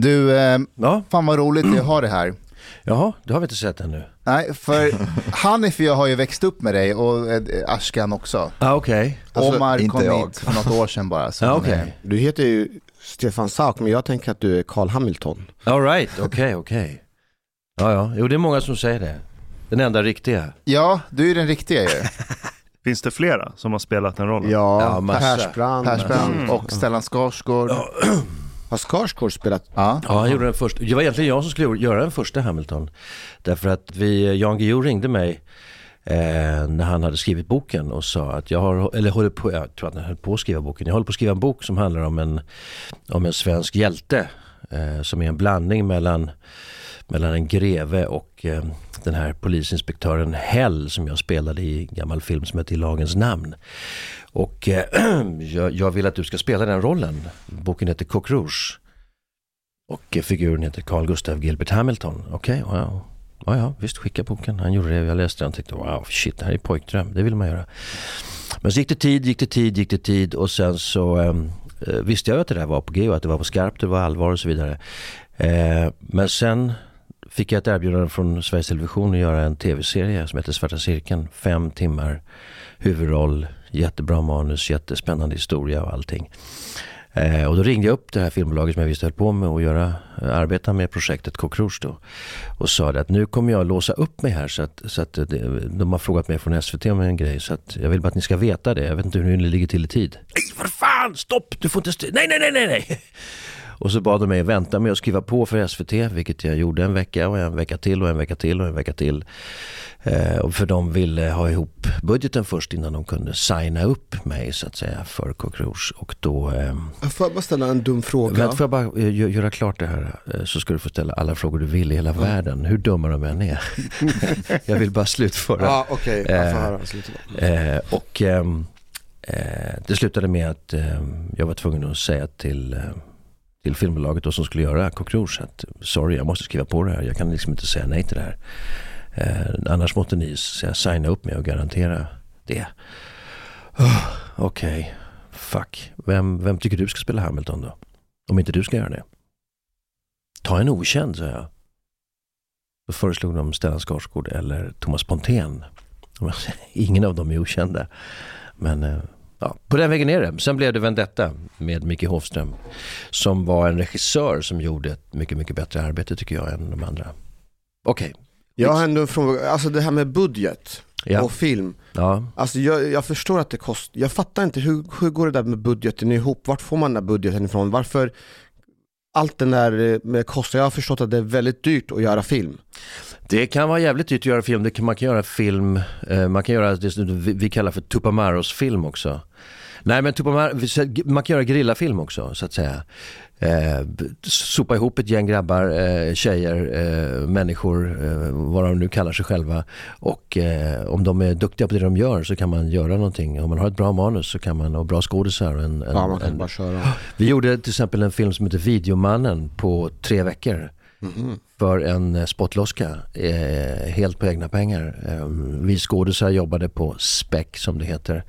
Du, eh, Ja, fan vad roligt jag har det här. jaha, det har vi inte sett ännu. Nej, för Hanif och jag har ju växt upp med dig och eh, Ashkan också. Ja, okej. Alltså, Omar inte kom jag. hit för något år sedan bara. så Ja, han okej. är- Du heter ju Stefan Sauk, men jag tänker att du är Carl Hamilton. All right, okej, okej. Ja, ja, jo det är många som säger det. Den enda riktiga. Ja, du är ju den riktiga ju. Finns det flera som har spelat den rollen? Ja, Ja, massa. Persbrandt. Persbrandt Mm. och Stellan Skarsgård. Har Skarsgård spelat? Ja. Ja, han gjorde den först. Det var egentligen jag som skulle göra den första Hamilton. Därför att vi, Jan Guillou ringde mig eh, när han hade skrivit boken och sa att jag har, eller håller på, jag tror att han höll på att skriva boken. Jag håller på att skriva en bok som handlar om en, om en svensk hjälte. Eh, som är en blandning mellan, mellan en greve och eh, den här polisinspektören Hell som jag spelade i en gammal film som heter I lagens namn. Och eh, jag, jag vill att du ska spela den rollen. Boken heter Coq Rouge. Och eh, figuren heter Carl Gustav Gilbert Hamilton. Okej, wow. Ja, ja, visst skicka boken. Han gjorde det, jag läste den och tänkte wow, shit, det här är pojkdröm, det vill man göra. Men så gick det tid, gick det tid, gick det tid och sen så ehm, eh, visste jag att det där var på G och att det var på skarpt, det var allvar och så vidare. Eh, men sen fick jag ett erbjudande från Sveriges Television att göra en tv-serie som heter Svarta cirkeln. Fem timmar, huvudroll, jättebra manus, jättespännande historia och allting. Eh, och då ringde jag upp det här filmbolaget som jag visste höll på med att göra, eh, arbeta med projektet Coq Rouge då. Och sa att nu kommer jag låsa upp mig här så att, så att det, de har frågat mig från SVT om en grej. Så att jag vill bara att ni ska veta det. Jag vet inte hur ni ligger till i tid. Nej, för fan! Stopp! Du får inte... Nej, nej, nej, nej, nej! Och så bad de mig vänta med att skriva på för SVT, vilket jag gjorde en vecka och en vecka till och en vecka till och en vecka till. Eh, för de ville ha ihop budgeten först innan de kunde signa upp mig så att säga för Coq Rouge. Och då... ehm, Får jag bara ställa en dum fråga? Vänta, får jag bara eh, gö- göra klart det här eh, så ska du få ställa alla frågor du vill i hela världen, hur dumma de än är. jag vill bara slutföra. Ja, okej. Jag får Eh, höra. Eh, och ehm, eh, det slutade med att ehm, jag var tvungen att säga till, eh, till filmbolaget då som skulle göra Coq Rouge att sorry, jag måste skriva på det här. Jag kan liksom inte säga nej till det här. Eh, annars måste ni säga, signa upp mig och garantera det. Oh, Okej, fuck. Vem, vem tycker du ska spela Hamilton då? Om inte du ska göra det. Ta en okänd, sa jag. Då föreslog de Stellan Skarsgård eller Thomas Pontén. Ingen av dem är okända. Men eh, ja, på den vägen är det. Sen blev det Vendetta med Micke Hofström. Som var en regissör som gjorde ett mycket, mycket bättre arbete tycker jag än de andra. Okej, Jag har ändå en fråga, alltså det här med budget ja. och film. ja. Alltså jag, jag förstår att det kostar, jag fattar inte hur, hur går det där med budgeten ihop? Vart får man den där budgeten ifrån? Varför allt den där eh, med kostar, jag har förstått att det är väldigt dyrt att göra film. Det kan vara jävligt dyrt att göra film. Det kan, man kan göra film, eh, man kan göra det som vi, vi kallar för Tupamaros film också. Nej men Tupamar, man kan göra grillafilm också så att säga. Eh, sopa ihop ett gäng grabbar, eh, tjejer, eh, människor, eh, vad de nu kallar sig själva. Och eh, om de är duktiga på det de gör så kan man göra någonting. Om man har ett bra manus så kan man, och bra skådisar. En, en, Ja, man kan en, bara köra. vi gjorde till exempel en film som heter Videomannen på tre veckor Mhm. För en eh, spottloska, eh, helt på egna pengar. Eh, vi skådisar jobbade på Spec som det heter.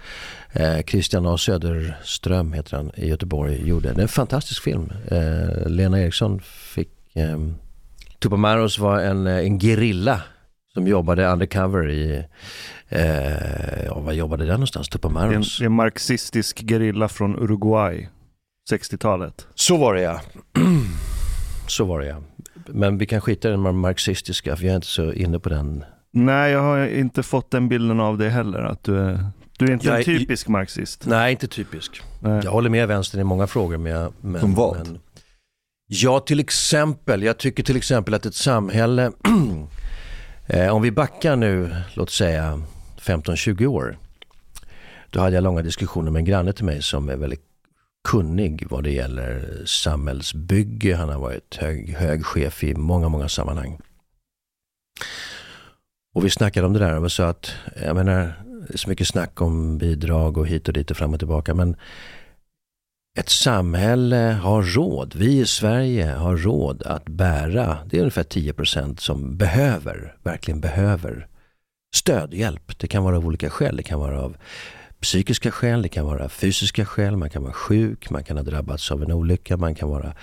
Eh, Christian A Söderström heter han i Göteborg gjorde. Det är en fantastisk film. Eh, Lena Eriksson fick... Eh, Tupamaros var en, eh, en gerilla som jobbade undercover i... Eh, ja, var jobbade den någonstans? Det är en, Tupamaros? det är en marxistisk gerilla från Uruguay, 60-talet. Så var det ja. Så var det ja. Men vi kan skita i den marxistiska för jag är inte så inne på den. Nej, jag har inte fått den bilden av dig heller. Att du, är, du är inte Jag en är- typisk marxist. Nej, inte typisk. Nej. Jag håller med vänstern i många frågor. Men jag, men, Som vad? Men, ja, till exempel. Jag tycker till exempel att ett samhälle, eh, om vi backar nu, låt säga 15-20 år. Då hade jag långa diskussioner med en granne till mig som är väldigt kunnig vad det gäller samhällsbygge. Han har varit hög, hög chef i många, många sammanhang. Och vi snackade om det där och sa att, jag menar, det är så mycket snack om bidrag och hit och dit och fram och tillbaka. Men ett samhälle har råd, vi i Sverige har råd att bära, det är ungefär 10% som behöver, verkligen behöver stödhjälp. Det kan vara av olika skäl, det kan vara av psykiska skäl, det kan vara fysiska skäl, man kan vara sjuk, man kan ha drabbats av en olycka, man kan vara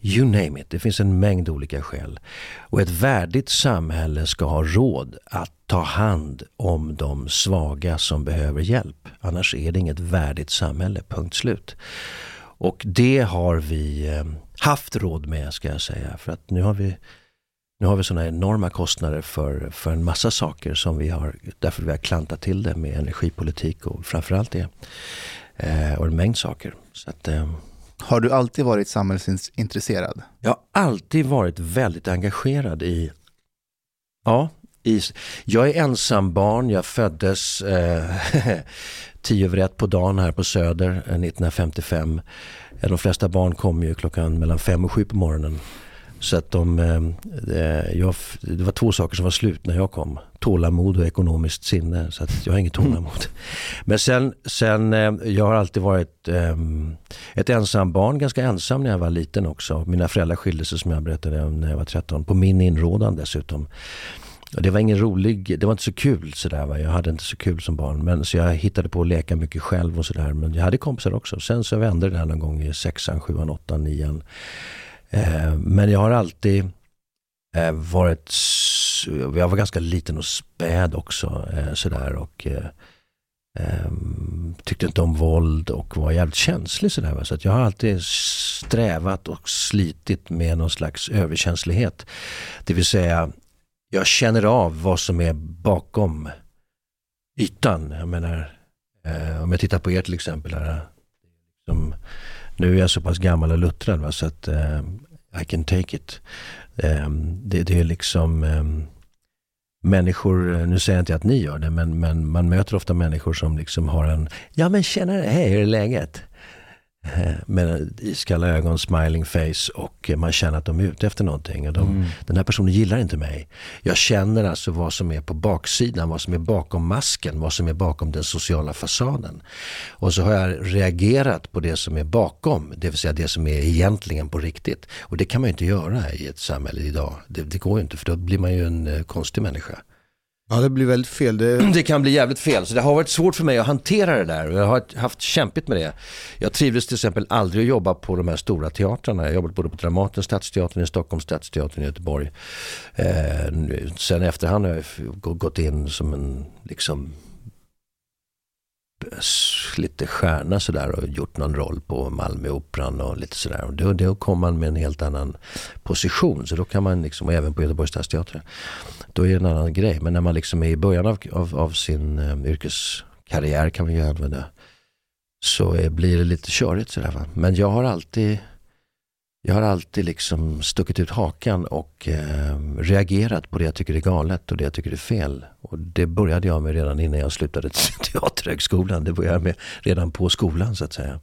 you name it. Det finns en mängd olika skäl. Och ett värdigt samhälle ska ha råd att ta hand om de svaga som behöver hjälp. Annars är det inget värdigt samhälle, punkt slut. Och det har vi eh, haft råd med ska jag säga. För att nu har vi nu har vi sådana enorma kostnader för, för en massa saker som vi har, därför vi har klantat till det med energipolitik och framförallt det. Eh, och en mängd saker. Så att, eh, Har du alltid varit samhällsintresserad? jag har alltid varit väldigt engagerad i, ja, i, jag är ensambarn, jag föddes eh, tio över ett på dagen här på Söder eh, 1955. Eh, De flesta barn kom ju klockan mellan fem och sju på morgonen. Så att de, eh, eh, jag, det var två saker som var slut när jag kom. Tålamod och ekonomiskt sinne. Så att jag har inget tålamod. Men sen, sen eh, jag har alltid varit eh, ett ensam barn, ganska ensam när jag var liten också. Mina föräldrar skilde sig som jag berättade om när jag var 13. På min inrådan dessutom. Och det var ingen rolig, det var inte så kul sådär. Va? Jag hade inte så kul som barn. Men, så jag hittade på att leka mycket själv och sådär. Men jag hade kompisar också. Sen så vände det här någon gång i sexan, sjuan, åttan, nian. Eh, men jag har alltid eh, varit, jag var ganska liten och späd också eh, sådär och eh, ehm, tyckte inte om våld och var jävligt känslig sådär. Va? Så att jag har alltid strävat och slitit med någon slags överkänslighet. Det vill säga, jag känner av vad som är bakom ytan. Jag menar, eh, om jag tittar på er till exempel. Här, som, nu är jag så pass gammal och luttrad va, så att eh, I can take it. Eh, det, det är liksom eh, människor, eh, nu säger jag inte att ni gör det, men, men man möter ofta människor som liksom har en, ja men tjenare, hej, hur är läget? Eh, Med iskalla ögon, smiling face och man känner att de är ute efter någonting. Och de, Den här personen gillar inte mig. Jag känner alltså vad som är på baksidan, vad som är bakom masken, vad som är bakom den sociala fasaden. Och så har jag reagerat på det som är bakom, det vill säga det som är egentligen på riktigt. Och det kan man ju inte göra i ett samhälle idag. Det, det går ju inte för då blir man ju en eh, konstig människa. Ja det blir väldigt fel. Det, Det kan bli jävligt fel. Så det har varit svårt för mig att hantera det där. Och Jag har haft kämpigt med det. Jag trivdes till exempel aldrig att jobba på de här stora teatrarna. Jag jobbade både på Dramaten, Stadsteatern i Stockholm, Stadsteatern i Göteborg. Eh, sen i efterhand har jag gått in som en liksom lite stjärna sådär och gjort någon roll på Malmöoperan och lite sådär. Och då, då kom man med en helt annan position. Så då kan man liksom, och även på Göteborgs stadsteater. Då är det en annan grej. Men när man liksom är i början av, av, av sin um, yrkeskarriär kan man ju använda. Så är, blir det lite körigt sådär va. Men jag har alltid jag har alltid liksom stuckit ut hakan och eh, reagerat på det jag tycker är galet och det jag tycker är fel. Och det började jag med redan innan jag slutade Teaterhögskolan. Det började jag med redan på skolan så att säga.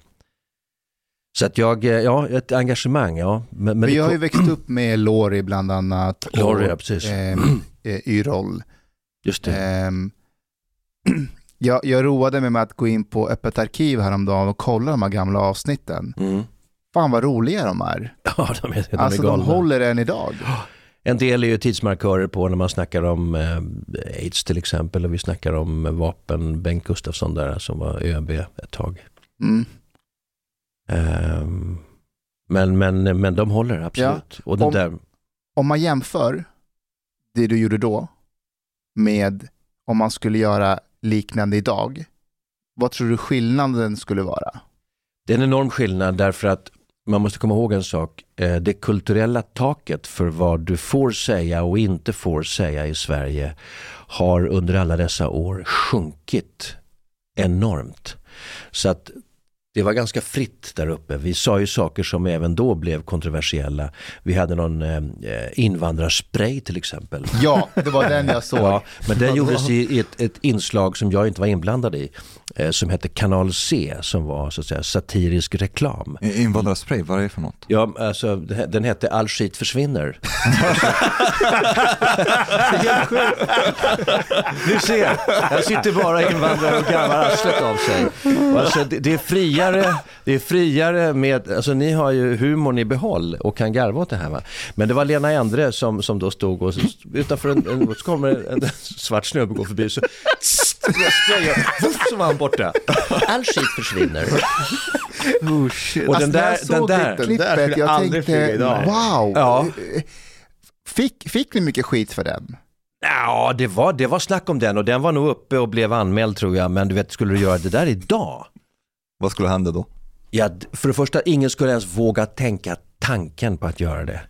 Så att jag, eh, ja, ett engagemang, ja. Men, men det har ju växt upp med Lori bland annat. Lori, ja, precis. ehm, eh, Yrrol. Just det. Ehm, jag, jag roade mig med att gå in på Öppet arkiv häromdagen och kolla de här gamla avsnitten. Mm. Fan vad roliga de är. Ja, de är, de alltså är de galna. håller än idag. En del är ju tidsmarkörer på när man snackar om eh, aids till exempel och vi snackar om vapen. Bengt Gustafsson där som var ÖB ett tag. Mm. Ehm, men, men, men de håller absolut. Och det Om- där, Om man jämför det du gjorde då med om man skulle göra liknande idag. Vad tror du skillnaden skulle vara? det är en enorm skillnad därför att man måste komma ihåg en sak. Eh, Det kulturella taket för vad du får säga och inte får säga i Sverige har under alla dessa år sjunkit enormt. Så att det var ganska fritt där uppe. Vi sa ju saker som även då blev kontroversiella. Vi hade någon eh, invandrarspray till exempel. Ja, det var den jag såg. Ja, men den gjordes i ett, ett inslag som jag inte var inblandad i. Eh, som hette Kanal C som var så att säga satirisk reklam. Invandrarspray, vad är det för något? Ja, alltså den hette All skit försvinner. Ni ser, jag sitter bara invandrare och garvar arslet av sig. Alltså, det, det är friare, det är friare med, alltså ni har ju humorn i behåll och kan garva åt det här va. Men det var Lena Endre som, som då stod och utanför en, en så kommer en, en svart snubbe går förbi så tss, sprayar, så var han borta. All skit försvinner. Oh, shit. Och den Alltså, där, jag den där, Den där klippet, jag aldrig flyga tänkte, idag. wow. Ja. Fick, fick ni mycket skit för den? Ja, det var, det var snack om den och den var nog uppe och blev anmäld tror jag. Men du vet, skulle du göra det där idag? Vad skulle hända då? Ja, för det första, ingen skulle ens våga tänka tanken på att göra det.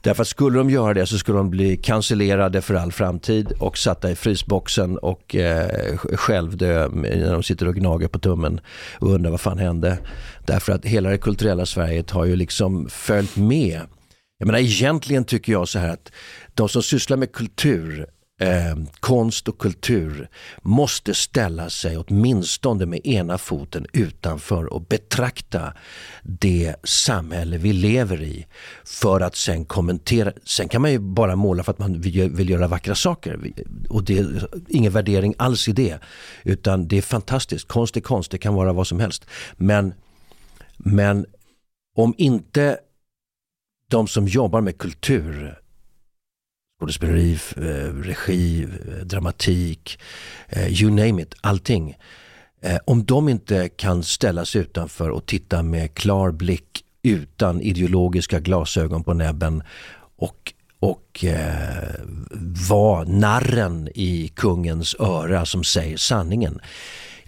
Därför att skulle de göra det så skulle de bli cancellerade för all framtid och satta i frysboxen och eh, självdö när de sitter och gnager på tummen och undrar vad fan hände. Därför att hela det kulturella Sverige har ju liksom följt med. Jag menar egentligen tycker jag så här att de som sysslar med kultur eh, konst och kultur måste ställa sig åtminstone med ena foten utanför och betrakta det samhälle vi lever i för att sen kommentera. Sen kan man ju bara måla för att man vill, göra vackra saker och det är ingen värdering alls i det utan det är fantastiskt. Konst är konst, det kan vara vad som helst. Men, men om inte de som jobbar med kultur skådespeleri, eh, regi, eh, dramatik, eh, you name it, allting. Om de inte kan ställas utanför och titta med klar blick utan ideologiska glasögon på näbben och, och eh, vara narren i kungens öra som säger sanningen.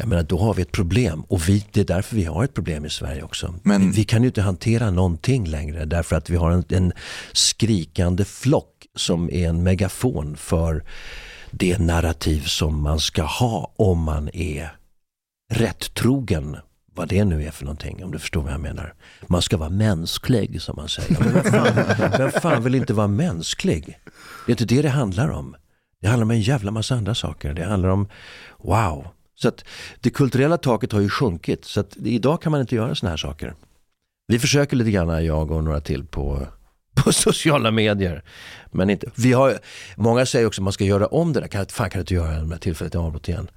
Jag menar, då har vi ett problem och vi, det är därför vi har ett problem i Sverige också. Men- Vi, vi kan ju inte hantera någonting längre därför att vi har en, en skrikande flock som är en megafon för det narrativ som man ska ha om man är rätt trogen vad det nu är för någonting, om du förstår vad jag menar. Man ska vara mänsklig som man säger. Men vem, fan, vem fan vill inte vara mänsklig? Det är inte det det handlar om. Det handlar om en jävla massa andra saker. Det handlar om, wow. Så att det kulturella taket har ju sjunkit. Så att idag kan man inte göra såna här saker. Vi försöker lite grann, jag och några till på, på sociala medier. Men inte. Vi har, många säger också att man ska göra om det där. Kan, fan kan du inte göra det med tillfället i avbrott igen?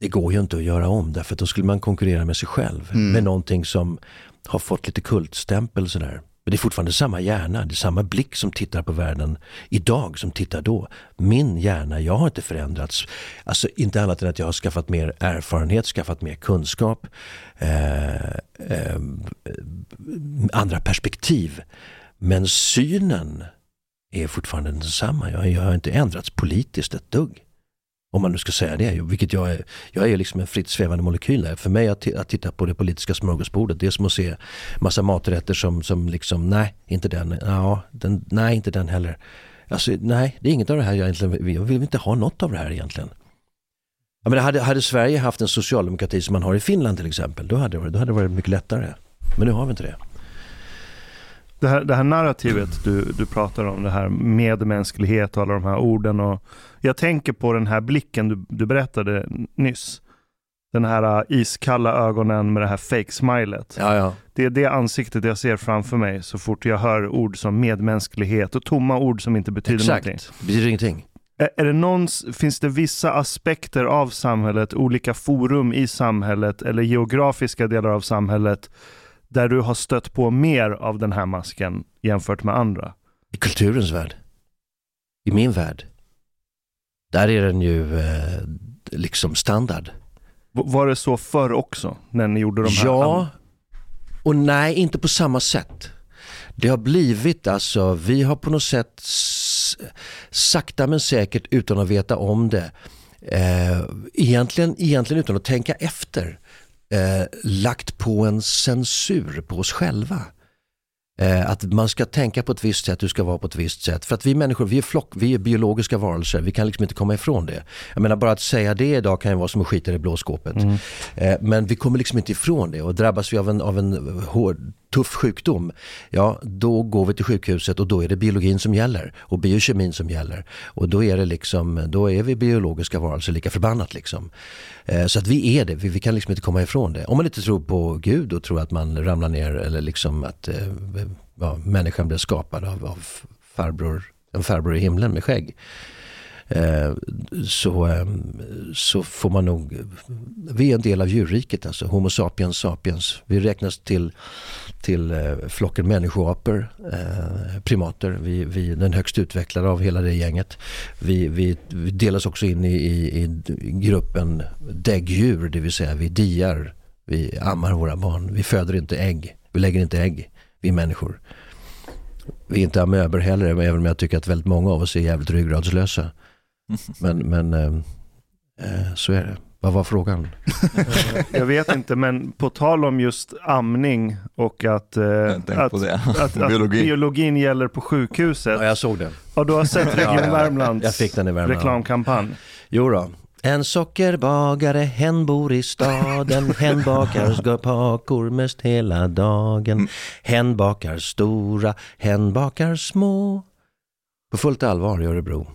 Det går ju inte att göra om därför att då skulle man konkurrera med sig själv. Mm. Med någonting som har fått lite kultstämpel sådär. Men det är fortfarande samma hjärna, det är samma blick som tittar på världen idag som tittar då. Min hjärna, jag har inte förändrats. Alltså inte annat än att jag har skaffat mer erfarenhet, skaffat mer kunskap, eh, eh, andra perspektiv. Men synen är fortfarande densamma. Jag, jag har inte ändrats politiskt ett dugg. Om man nu ska säga det, vilket jag är. Jag är liksom en fritt svävande molekyl där. För mig att, att titta på det politiska smörgåsbordet, det är som att se massa maträtter som, som liksom, nej, inte den, ja, den, nej, inte den heller. Alltså, nej, det är inget av det här jag egentligen, jag vill inte ha något av det här egentligen. Jag menar, hade, hade Sverige haft en socialdemokrati som man har i Finland till exempel, då hade, det varit, då hade det varit mycket lättare. Men nu har vi inte det. Det här, det här narrativet du, du pratar om, det här medmänsklighet och alla de här orden. Och jag tänker på den här blicken du, du berättade nyss. Den här uh, iskalla ögonen med det här fake-smilet. Ja, ja. Det är det ansiktet jag ser framför mig så fort jag hör ord som medmänsklighet och tomma ord som inte betyder Exakt. någonting. Det betyder ingenting. Är, det någons, finns det vissa aspekter av samhället, olika forum i samhället eller geografiska delar av samhället där du har stött på mer av den här masken jämfört med andra? I kulturens värld. I min värld. Där är den ju eh, liksom standard. Var det så förr också när ni gjorde de här? Ja och nej, inte på samma sätt. Det har blivit alltså, vi har på något sätt sakta men säkert utan att veta om det, eh, egentligen, egentligen utan att tänka efter, eh, lagt på en censur på oss själva. Eh, att man ska tänka på ett visst sätt, du ska vara på ett visst sätt. För att vi människor, vi är flock, vi är biologiska varelser, vi kan liksom inte komma ifrån det. Jag menar bara att säga det idag kan ju vara som att skita i det blå skåpet. Mm. Eh, men vi kommer liksom inte ifrån det och drabbas vi av en, av en hård, tuff sjukdom, ja då går vi till sjukhuset och då är det biologin som gäller och biokemin som gäller. Och då är det liksom, då är vi biologiska varelser lika förbannat liksom. Eh, så att vi är det, vi, vi kan liksom inte komma ifrån det. Om man inte tror på Gud och tror att man ramlar ner eller liksom att eh, ja, människan blev skapad av, av farbror, en farbror i himlen med skägg. eh, så, eh, så får man nog, vi är en del av djurriket alltså, Homo sapiens sapiens. Vi räknas till, till eh, flocken människoapor, eh, primater. Vi, vi är den högst utvecklade av hela det gänget. Vi, vi, vi delas också in i, i, i gruppen däggdjur, det vill säga vi diar, vi ammar våra barn, vi föder inte ägg, vi lägger inte ägg, vi människor. Vi är inte amöber heller, även om jag tycker att väldigt många av oss är jävligt ryggradslösa. Men, men eh, eh, så är det. Vad var frågan? Jag vet inte, men på tal om just amning och att, eh, att, på det. att, att Biologi. biologin gäller på sjukhuset. Ja, jag såg den. Ja, du har sett Region ja. Värmlands Jag fick den i Värmland. reklamkampanj. Jo då. En sockerbagare, hen bor i staden, hen bakar kakor mest hela dagen. Hen bakar stora, hen bakar små. På fullt allvar i Örebro.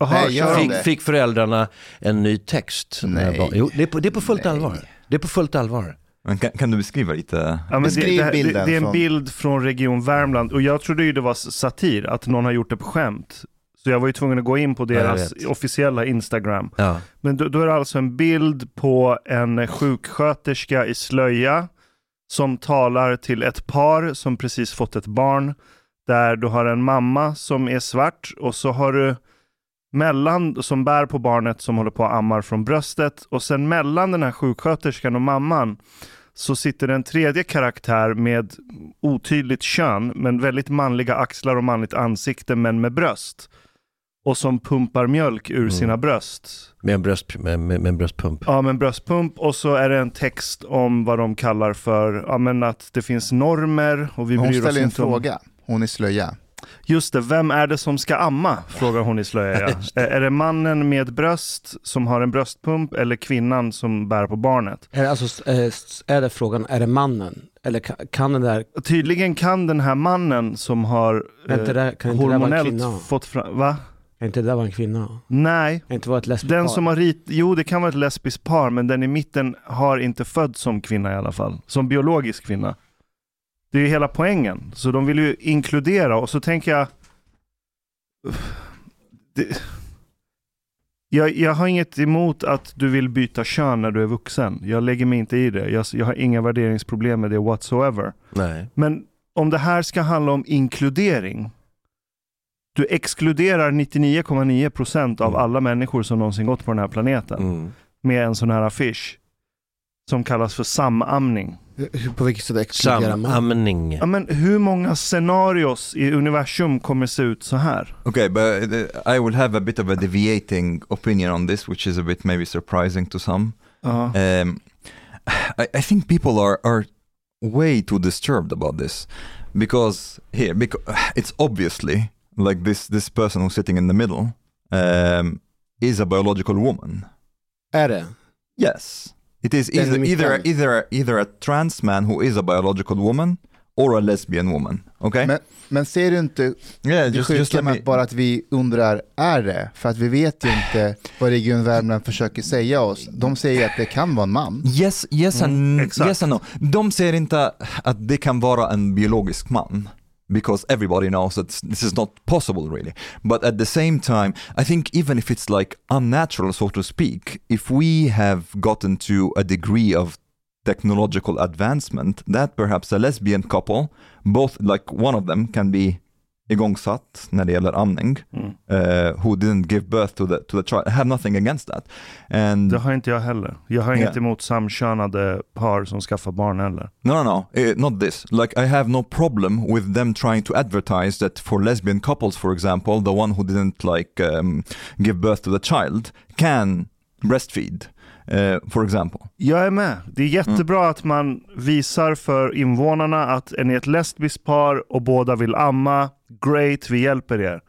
Jaha, Nej, Fick, det? fick föräldrarna en ny text? när jag Nej. Jo, det är på, det är på fullt Nej. allvar. Det är på fullt allvar. Men kan, kan du beskriva lite? Ja, men det, Beskriv det, det, bilden det är en från- bild från Region Värmland och jag trodde ju det var satir, att någon har gjort det på skämt. Så jag var ju tvungen att gå in på deras officiella Instagram. Ja. Men då, då är det alltså en bild på en sjuksköterska i slöja som talar till ett par som precis fått ett barn. Där du har en mamma som är svart och så har du mellan, som bär på barnet som håller på att ammar från bröstet och sen mellan den här sjuksköterskan och mamman så sitter en tredje karaktär med otydligt kön men väldigt manliga axlar och manligt ansikte men med bröst. Och som pumpar mjölk ur Mm. sina bröst. Med, en bröst, med, med, med en bröstpump. Ja, men bröstpump och så är det en text om vad de kallar för, ja men att det finns normer och vi Hon bryr oss ställer en inte om... fråga, hon är slöja. Just det, vem är det som ska amma? Frågar hon i slöja. Ja. Är det mannen med bröst som har en bröstpump eller kvinnan som bär på barnet? Är det, alltså, eh, är det frågan, är det mannen? Eller kan, kan den där, Tydligen kan den här mannen som har inte eh, det, kan inte det där vara en hormonellt fått fram... Va? Kan inte det där en kvinna? Nej. Inte vara ett lesbiskt Den par? som har rit... Jo, det kan vara ett lesbiskt par, men den i mitten har inte fötts som kvinna i alla fall. Som biologisk kvinna. Det är ju hela poängen. Så de vill ju inkludera och så tänker jag... Det... Jag, jag har inget emot att du vill byta kön när du är vuxen. Jag lägger mig inte i det. Jag, jag har inga värderingsproblem med det whatsoever. Nej. Men om det här ska handla om inkludering. Du exkluderar 99,9% av Mm. alla människor som någonsin gått på den här planeten Mm. med en sån här affisch. Som kallas för samamning. Hur- På vilket sätt exkluderar man? Samamning. Ja, men hur många scenarios i universum kommer se ut så här? Okay, but uh, I will have a bit of a deviating opinion on this, which is a bit maybe surprising to some. Ja. Um, I, I think people are, are way too disturbed about this because here, because it's obviously like this this person who's sitting in the middle um, is a biological woman. Är det? Yes, it is Den either either either either a trans man who is a biological woman or a lesbian woman. Okay. Men, men ser du inte yeah, just just med me. att bara att vi undrar, är det? För att vi vet ju inte vad Region Värmland försöker säga oss. De säger att det kan vara en man. Yes, yes, and, Mm, exakt. yes and no. De säger inte att det kan vara en biologisk man. Because everybody knows that this is not possible really. But at the same time, I think even if it's like unnatural, so to speak, if we have gotten to a degree of technological advancement that perhaps a lesbian couple, both like one of them can be igångsatt när det gäller amning, Mm. uh, who didn't give birth to the, to the child. I have nothing against that. And Det har inte jag heller. Jag har inget Yeah. emot samkönade par som skaffar barn heller. No, no, no, eh, not this. Like, I have no problem with them trying to advertise that for lesbian couples, for example, the one who didn't like um, give birth to the child can breastfeed, uh, for example. Jag är med. Det är jättebra att man visar för invånarna att är ett lesbiskt par och båda vill amma. Great, vi hjälper er.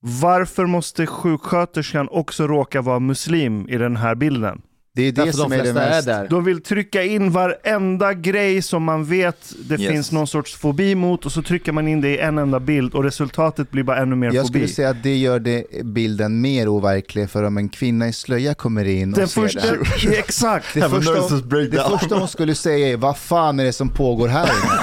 Varför måste sjuksköterskan också råka vara muslim i den här bilden? Det är det Därför de som är det flesta är mest... där. De vill trycka in varenda grej som man vet det Yes. finns någon sorts fobi mot och så trycker man in det i en enda bild och resultatet blir bara ännu mer Jag fobi. skulle säga att det gör det, bilden mer overklig för om en kvinna i slöja kommer in och Den ser första, det exakt. Det första, hon, det första hon skulle säga är vad fan är det som pågår här inne?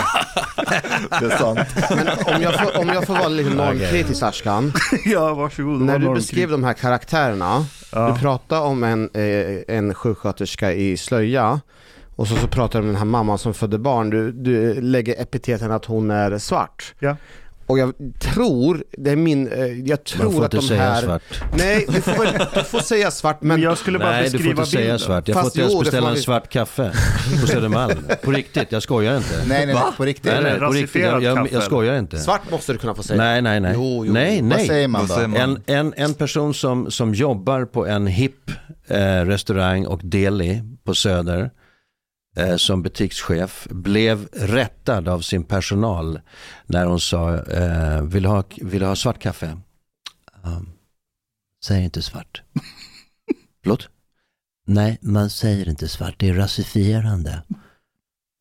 Det är sant. Men om jag får, om jag får vara lite normkritisk Ashkan. ja, varsågod. När du beskrev de här karaktärerna, Ja. du pratade om en, eh, en sjuksköterska i slöja och så, så pratar du om den här mamman som födde barn. Du, du lägger epiteten att hon är svart. Ja. Och jag tror, det är min, eh, jag Man tror får att inte de säga här... svart. Nej, du får, väl- du får säga svart Men jag skulle bara Nej, du får beskriva inte säga bilden. svart. Jag får Fast inte ens får beställa man en svart kaffe på Södermalm. På riktigt, jag skojar inte. Nej, nej, nej, på riktigt. Nej, nej, på riktigt. Jag, jag, jag skojar inte. svart måste du kunna få säga. Nej, nej, nej. Jo, jo. nej, Vad nej. säger man Vad då? säger man? En, en, en person som, som jobbar på en hipp eh, restaurang och deli på Söder eh, som butikschef blev rättad av sin personal när hon sa eh, vill, ha, vill ha svart kaffe? Um, säg inte svart. Förlåt? Nej, man säger inte svart. Det är rasifierande.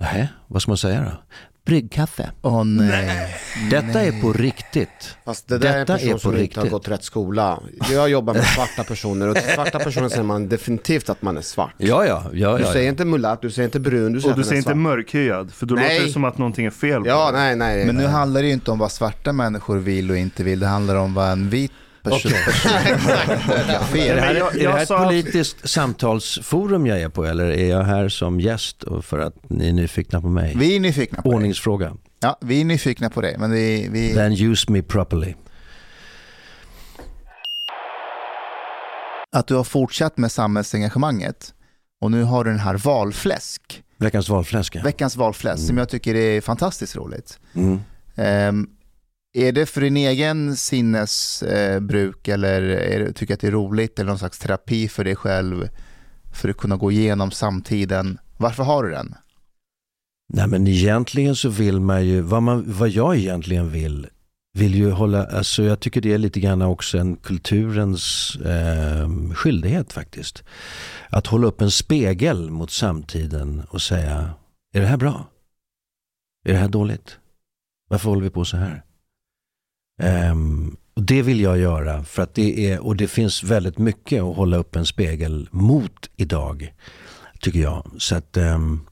Nej, vad ska man säga då? Bryggkaffe. Åh nej. Detta är på riktigt. Fast det där är en Detta person är på som inte har riktigt. gått rätt skola. Jag jobbar med svarta personer och till svarta personer säger man definitivt att man är svart. Ja, ja, ja. Du ja, säger ja. inte mulatt, du säger inte brun, du säger Och du säger inte mörkhyad, för då Nej. låter det som att någonting är fel på Ja, nej, nej. Men nu nej. handlar det ju inte om vad svarta människor vill och inte vill. Det handlar om vad en vit person... fel. Är det här, jag- är det jag här ett politiskt samtalsforum jag är på eller är jag här som gäst för att ni är nyfikna på mig? Vi är nyfikna på dig. Ordningsfråga. Ja, vi är nyfikna på dig. Men vi, vi... Then use me properly. Att du har fortsatt med samhällsengagemanget och nu har du den här valfläsk, Veckans valfläska. veckans valfläsk, som jag tycker är fantastiskt roligt. Mm. Ehm, är det för din egen sinnesbruk eh, eller är det, tycker att det är roligt eller någon slags terapi för dig själv för att kunna gå igenom samtiden? Varför har du den? Nej men egentligen så vill man ju, vad, man, vad jag egentligen vill, vill ju hålla, alltså jag tycker det är lite grann också en kulturens eh, skyldighet faktiskt. Att hålla upp en spegel mot samtiden och säga, är det här bra? Är det här dåligt? Varför håller vi på så här? Um, och det vill jag göra för att det är, och det finns väldigt mycket att hålla upp en spegel mot idag, tycker jag. Så att um,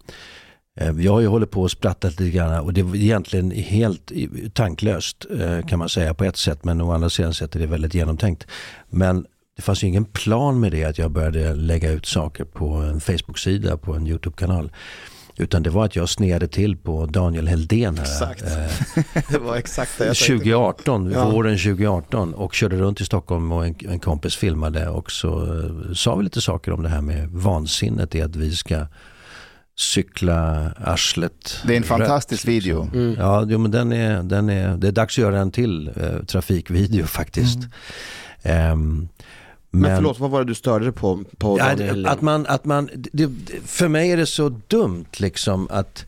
Jag har ju hållit på och sprattat lite grann och det är egentligen helt tanklöst eh, kan man säga på ett sätt men å andra sidan sett är det väldigt genomtänkt. Men det fanns ju ingen plan med det att jag började lägga ut saker på en Facebook-sida, på en YouTube-kanal. Utan det var att jag snedde till på Daniel Heldén här. Exakt. eh, Det var exakt det jag tänkte. 2018, Ja. våren 2018 och körde runt i Stockholm och en, en kompis filmade och så eh, sa vi lite saker om det här med vansinnet i att vi ska cykla arslet. Det är en rött, fantastisk liksom. video. Mm. Ja, jo, men den är, den är, det är dags att göra en till eh, trafikvideo faktiskt. Ehm, Men förlåt, vad var det du störde dig på? på Ja, att man, att man, det- för mig är det så dumt liksom att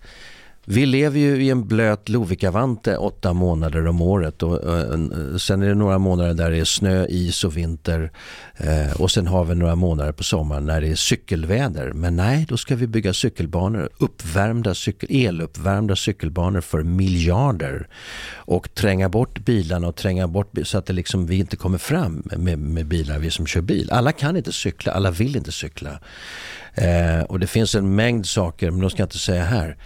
vi lever ju i en blöt Lovikavante åtta månader om året och, eh, och, eh, sen är det några månader där det är snö, is och vinter eh, och sen har vi några månader på sommaren när det är cykelväder. Men nej, då ska vi bygga cykelbanor, uppvärmda cykel, eluppvärmda cykelbanor för miljarder och tränga bort bilarna och tränga bort så att det liksom, vi inte kommer fram med, med bilar, vi som kör bil. Alla kan inte cykla, alla vill inte cykla. Eh, och det finns en mängd saker, men de ska jag inte säga här,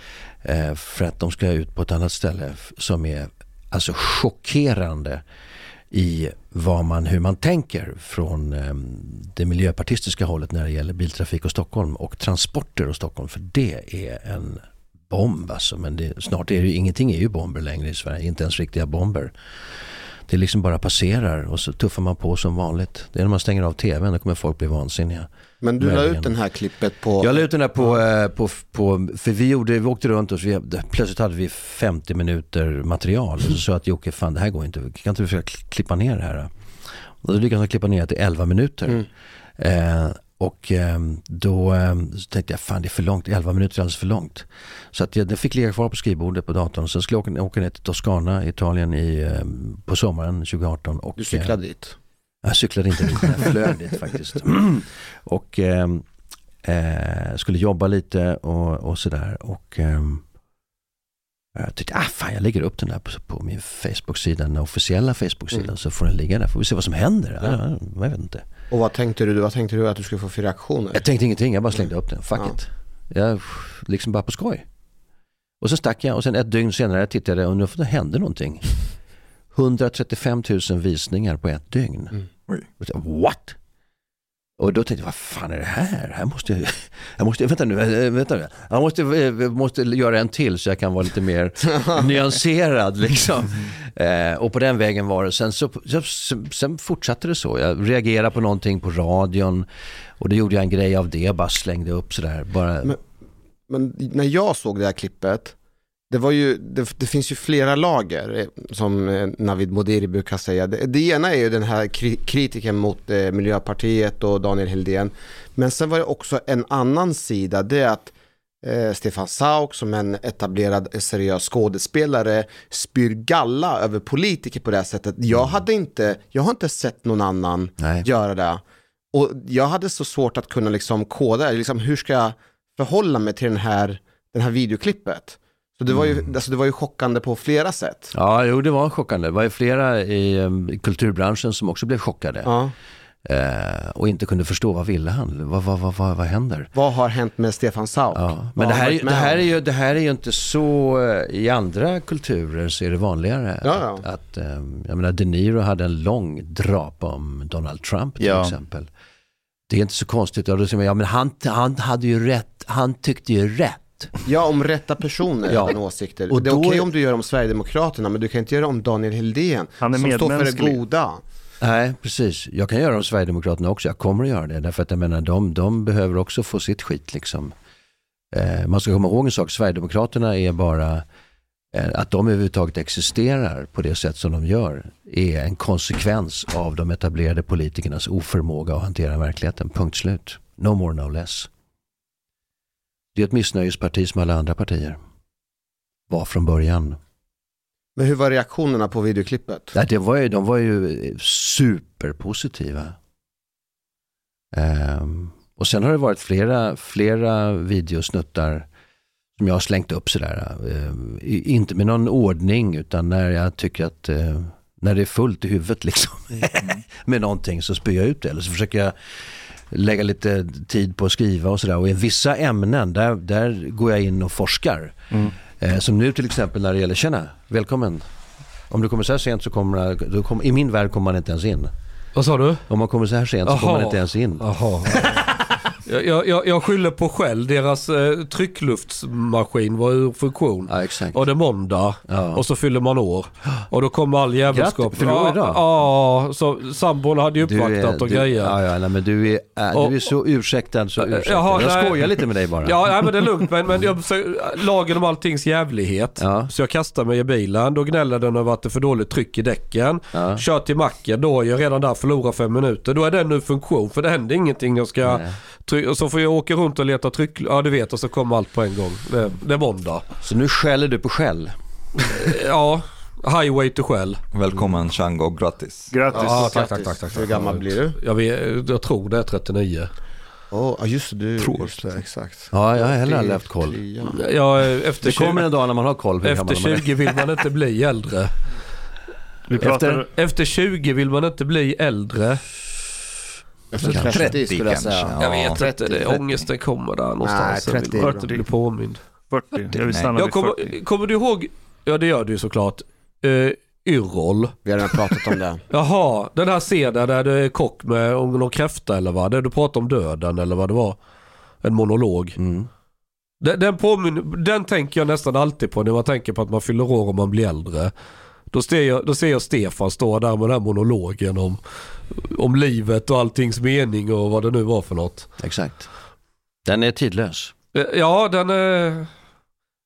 eh, för att de ska ut på ett annat ställe som är alltså chockerande i vad man, hur man tänker från eh, det miljöpartistiska hållet när det gäller biltrafik och Stockholm och transporter och Stockholm. För det är en bomb alltså. Men det, snart är det ju, ingenting är ju bomber längre i Sverige, inte ens riktiga bomber. Det liksom bara passerar och så tuffar man på som vanligt. Det är när man stänger av tvn, då kommer folk bli vansinniga. Men du la ut den här klippet på... Jag la ut den där på, eh, på, på för vi, gjorde, vi åkte runt och så vi, plötsligt hade vi 50 minuter material. Och så sa jag att Jocke, fan det här går inte, kan inte du försöka kl- klippa ner det här? då?" Och då lyckades jag klippa ner det till 11 minuter. Mm. Eh, och eh, då eh, så tänkte jag, fan det är för långt, 11 minuter är alldeles för långt. Så att jag, den fick ligga kvar på skrivbordet på datorn. Sen skulle jag åka, åka ner till Toscana, Italien i, eh, på sommaren 2018. Och, Du eh, cyklade dit. jag cyklade inte dit, jag flög dit faktiskt. Och ehm, eh, skulle jobba lite och, och sådär. Och ehm, jag tyckte, ah fan jag lägger upp den där på, på min Facebook-sida, den officiella Facebook-sidan. Mm. Så får den ligga där, får vi se vad som händer. Ja. Ja. Jag vet inte. Och vad tänkte du? Vad tänkte du att du skulle få för reaktioner? Jag tänkte ingenting, jag bara slängde upp den. Fuck Ja. it. Jag, liksom bara på skoj. Och så stack jag och sen ett dygn senare tittade jag och nu hände någonting. 135 000 visningar på ett dygn. Mm. What? Och då tänkte jag, vad fan är det här? Här måste jag, jag måste, vänta nu, äh, vänta nu. Jag måste, äh, måste göra en till så jag kan vara lite mer nyanserad liksom. Eh, och på den vägen var det. Sen, så, så, sen fortsatte det så. Jag reagerade på någonting på radion och då gjorde jag en grej av det, bara slängde upp sådär. Bara, Men- Men när jag såg det här klippet, det, var ju, det, det finns ju flera lager eh, som eh, Navid Modiri brukar säga. Det, det ena är ju den här kri, kritiken mot eh, Miljöpartiet och Daniel Heldén. Men sen var det också en annan sida, det är att eh, Stefan Sauk som en etablerad eh, seriös skådespelare spyr galla över politiker på det här sättet. Jag hade inte, jag har inte sett någon annan nej. göra det. Och jag hade så svårt att kunna liksom koda. Liksom, hur ska jag förhålla mig till den här, den här videoklippet? Så det var, ju, alltså det var ju chockande på flera sätt. Ja, jo det var chockande. Det var ju flera i um, kulturbranschen som också blev chockade. Ja. Eh, och inte kunde förstå vad ville han? Vad, vad, vad, vad, vad händer? Vad har hänt med Stefan Sauk? Ja. Men det här, är, det, här är ju, det här är ju inte så, eh, i andra kulturer så är det vanligare. Ja, ja. Att, att, eh, jag menar De Niro hade en lång drapa om Donald Trump till exempel. Det är inte så konstigt. Ja men han, han hade ju rätt, han tyckte ju rätt. Ja, om rätta personer Ja. åsikter. Och det är då- okej om du gör om Sverigedemokraterna, men du kan inte göra om Daniel Heldén. Han är som står för det goda. Nej, precis. Jag kan göra om Sverigedemokraterna också. Jag kommer att göra det. Därför att jag menar, de, de behöver också få sitt skit liksom. Eh, man ska komma ihåg en sak. Sverigedemokraterna är bara, eh, att de överhuvudtaget existerar på det sätt som de gör är en konsekvens av de etablerade politikernas oförmåga att hantera verkligheten. Punkt slut. No more, no less. Det är ett missnöjesparti som alla andra partier. Var från början. Men hur var reaktionerna på videoklippet? Nej, det var ju, de var ju superpositiva. Ehm, och sen har det varit flera, flera videosnuttar som jag har slängt upp sådär. i- inte med någon ordning utan när jag tycker att eh, när det är fullt i huvudet liksom med någonting så spyr jag ut det. Eller så försöker jag lägga lite tid på att skriva och sådär. Och i vissa ämnen där, där går jag in och forskar. Mm. Eh, som nu till exempel när det gäller, tjena, välkommen. Om du kommer så här sent så kommer, då kommer i min värld kommer man inte ens in. Vad sa du? Om man kommer så här sent så kommer man inte ens in. Jaha. Jag, jag- jag, skyller på Shell. Deras eh, tryckluftsmaskin var ur funktion. Ja, exakt. Och det är måndag Ja. och så fyller man år. Och då kommer all jävelskap. Grattis, ja, idag? Ja, så sambon hade ju uppvaktat och du, grejer. ja, ja, nej, men du är, äh, du är så ursäktad så ursäktad. Jaha, jag nej. skojar lite med dig bara. Ja, nej, men det är lugnt. Men, men jag, så, lagen om alltings jävlighet. Ja. Så jag kastar mig i bilen. Då gnäller den över att det är för dåligt tryck i däcken. Ja. Kör till macken. Då är jag redan där förlorar fem minuter. Då är den nu funktion. För det händer ingenting. Jag ska Nej. Och så får jag åka runt och leta tryck. Ja, du vet. Och så kommer allt på en gång. Det, det är måndag. Så nu skäller du på skäll. Ja, highway to Shell. Välkommen Shango, grattis. Grattis. Ja, tack, tack, tack, tack. Hur gammal blir du? Jag, vet, jag tror det är 39. Åh, ja just det, du. Tror. Just det, exakt. Ja, jag har heller aldrig haft koll. Ja, efter, Det kommer 20, en dag när man har koll. Efter gammal man är. 20 vill man inte bli äldre. Vi pratar, Efter 20 vill man inte bli äldre. Efter Kanske 30 skulle jag kanske. säga. Ja. Jag vet 30, inte, det, 30. ångesten kommer där någonstans. Nej, Sen vill 30 är man bra. inte bli påmind. 40. Jag vill stanna Jag vid kommer, 40. kommer du ihåg, ja det gör du ju såklart, uh, Yrrol. Vi har redan pratat om det. Jaha, den här scenen där det är kock med någon kräfta eller vad? Där du pratar om döden eller vad det var. En monolog. Mm. Den, den, påminner, den tänker jag nästan alltid på när man tänker på att man fyller år och man blir äldre. Då ser jag, då ser jag Stefan stå där med den här monologen om, om livet och alltings mening och vad det nu var för något. Exakt. Den är tidlös. Eh, Ja, den är...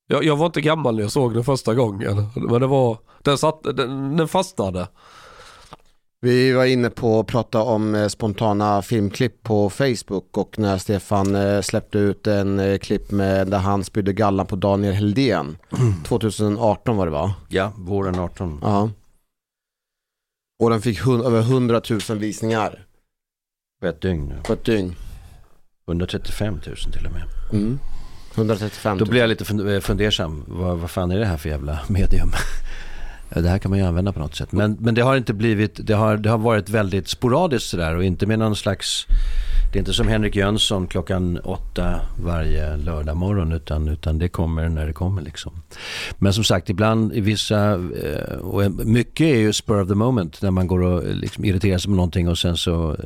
Jag, jag var inte gammal när jag såg den första gången. Men det var... Den, satt, den, den fastnade. Vi var inne på att prata om eh, spontana filmklipp på Facebook och när Stefan eh, släppte ut en klipp med där han spydde gallan på Daniel Heldén. 2018 var det va? Ja, våren 18. Ja. Och den fick hun- över 100 000 visningar På ett dygn. på ett dygn. 135 000 till och med. Mm. 135 Då 000. blir jag lite eh, fundersam. Vad, vad fan är det här för jävla medium? Eh, det här kan man ju använda på något sätt. Men, men det har inte blivit, det har, det har varit väldigt sporadiskt sådär och inte med någon slags Det är inte som Henrik Jönsson klockan åtta varje lördag morgon utan, utan det kommer när det kommer. Liksom. Men som sagt, ibland i vissa, eh, och mycket är ju spur of the moment när man går och eh, liksom irriterar sig på någonting och sen så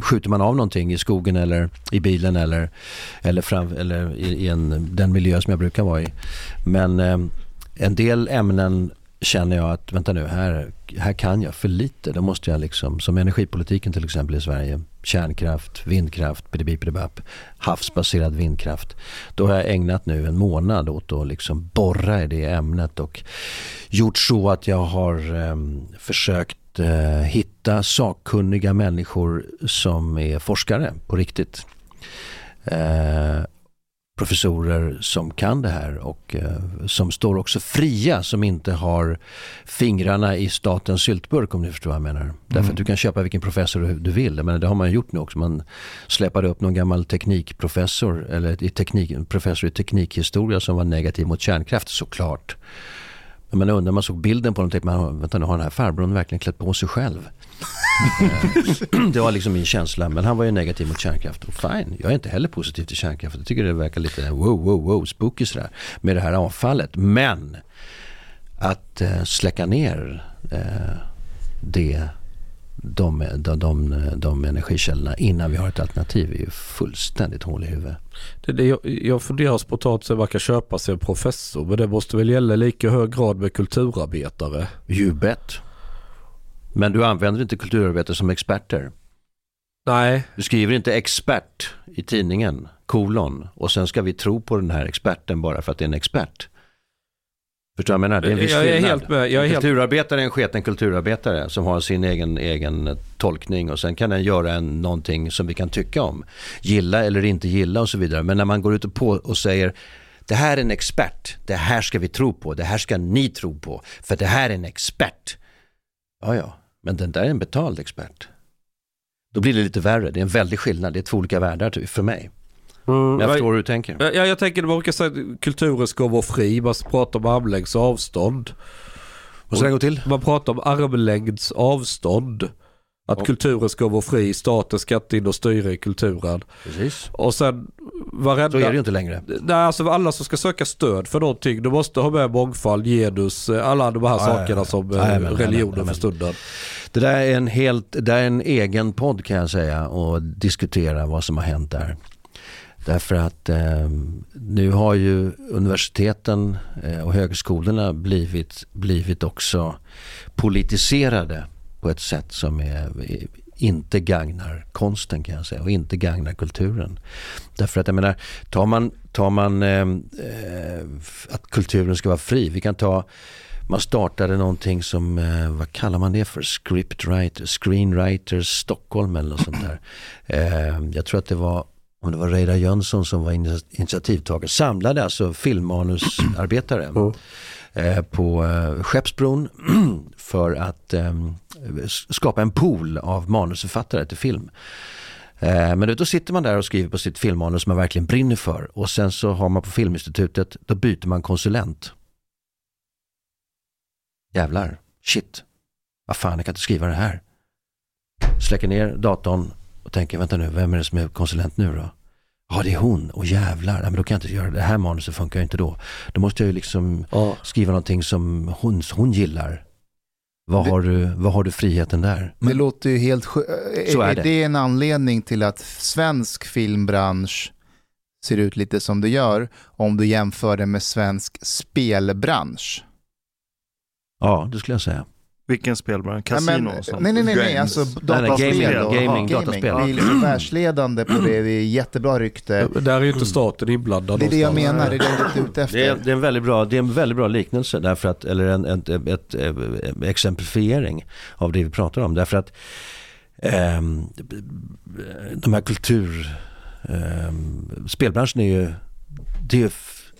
skjuter man av någonting i skogen eller i bilen eller, eller, fram, eller i, i en, den miljö som jag brukar vara i. Men en del ämnen känner jag att vänta nu, här, här kan jag för lite. Då måste jag liksom, som energipolitiken till exempel i Sverige, kärnkraft, vindkraft, bidibidibap, havsbaserad vindkraft. Då har jag ägnat nu en månad åt att liksom borra i det ämnet och gjort så att jag har eh, försökt eh, hitta sakkunniga människor som är forskare på riktigt. Eh, professorer som kan det här och eh, som står också fria som inte har fingrarna i statens syltburk om ni förstår vad jag menar. Därför att du kan köpa vilken professor du, du vill. Men det har man gjort nu också. Man släpade upp någon gammal teknikprofessor eller i teknik, professor i teknikhistoria som var negativ mot kärnkraft såklart. Men man undrar, man såg bilden på honom typ, och tänkte man, vänta nu har den här farbrorn verkligen klätt på sig själv? Eh, det var liksom min känsla. Men han var ju negativ mot kärnkraft. Och fine, jag är inte heller positiv till kärnkraft. Jag tycker det verkar lite wow, wow, wow, spooky sådär. Med det här avfallet. Men att eh, släcka ner eh, det, de, de, de, de energikällorna innan vi har ett alternativ är ju fullständigt hål i huvudet. Det, det, jag, jag funderar spontant så man kan köpa sig en professor. Men det måste väl gälla lika hög grad med kulturarbetare? You bet. Men du använder inte kulturarbetare som experter. Nej, Du skriver inte expert i tidningen, kolon, och sen ska vi tro på den här experten bara för att det är en expert. Förstår du vad jag menar? Det är en viss Jag är skillnad. helt med. Jag är kulturarbetare är en sketen kulturarbetare som har sin egen, egen eh, tolkning och sen kan den göra en, någonting som vi kan tycka om. Gilla eller inte gilla och så vidare. Men när man går ut och, på och säger det här är en expert, det här ska vi tro på, det här ska ni tro på, för det här är en expert. Ja, ja, men den där är en betald expert. Då blir det lite värre, det är en väldig skillnad, det är två olika världar ty- för mig. Men jag förstår hur du tänker. Ja, jag tänker man brukar säga att kulturen ska vara fri. Man pratar om armlängds avstånd. Och så gå till? Man pratar om armlängds avstånd. Att kulturen ska vara fri, staten ska inte in och styra i kulturen. Precis. Och sen varenda... Så är det ju inte längre. Nej, alltså alla som ska söka stöd för någonting, de måste ha med mångfald, genus, eh, alla de här Ja, ja, sakerna ja. som eh, Jajamän, jajamän, religionen för stunden. Det där är en helt, det är en egen podd kan jag säga och diskutera vad som har hänt där. Därför att eh, nu har ju universiteten eh, och högskolorna blivit, blivit också politiserade på ett sätt som är, eh, inte gagnar konsten kan jag säga och inte gagnar kulturen. Därför att jag menar, tar man, tar man eh, eh, att kulturen ska vara fri, vi kan ta man startade någonting som, eh, vad kallar man det för? Scriptwriter, Screenwriters Stockholm eller något sånt där. Eh, jag tror att det var, om det var Reidar Jönsson som var ini- initiativtagare, samlade alltså filmmanusarbetare eh, på eh, Skeppsbron för att eh, skapa en pool av manusförfattare till film. Eh, Men då sitter man där och skriver på sitt filmmanus som man verkligen brinner för och sen så har man på Filminstitutet, då byter man konsulent. Jävlar, shit, vad fan jag kan inte skriva det här. Släcker ner datorn tänker, vänta nu, vem är det som är konsulent nu då? Ja, det är hon. Och jävlar, ja, men då kan jag inte göra det. Det här manuset funkar ju inte då. Då måste jag ju liksom Ja. skriva någonting som hon, hon gillar. Vad har, du, vad har du friheten där? Det låter ju helt sjö- Så är är, det. det en anledning till att svensk filmbransch ser ut lite som det gör om du jämför det med svensk spelbransch? Ja, det skulle jag säga. Vilken spelbransch? Nej, Casino men- och sånt? nej, nej, nej, nej, alltså nej, dataspel. gaming, och- gaming, ja, dataspel. Vi är liksom världsledande på det, vi är jättebra rykte. Där är ju inte staten inblandad Det är det jag menar, det är det jag är ute efter. Det är, det, är en väldigt bra, det är en väldigt bra liknelse, därför att, eller en, ett, ett, ett, ett exemplifiering av det vi pratar om. Därför att ehm, de här kultur... ehm, spelbranschen är ju, det är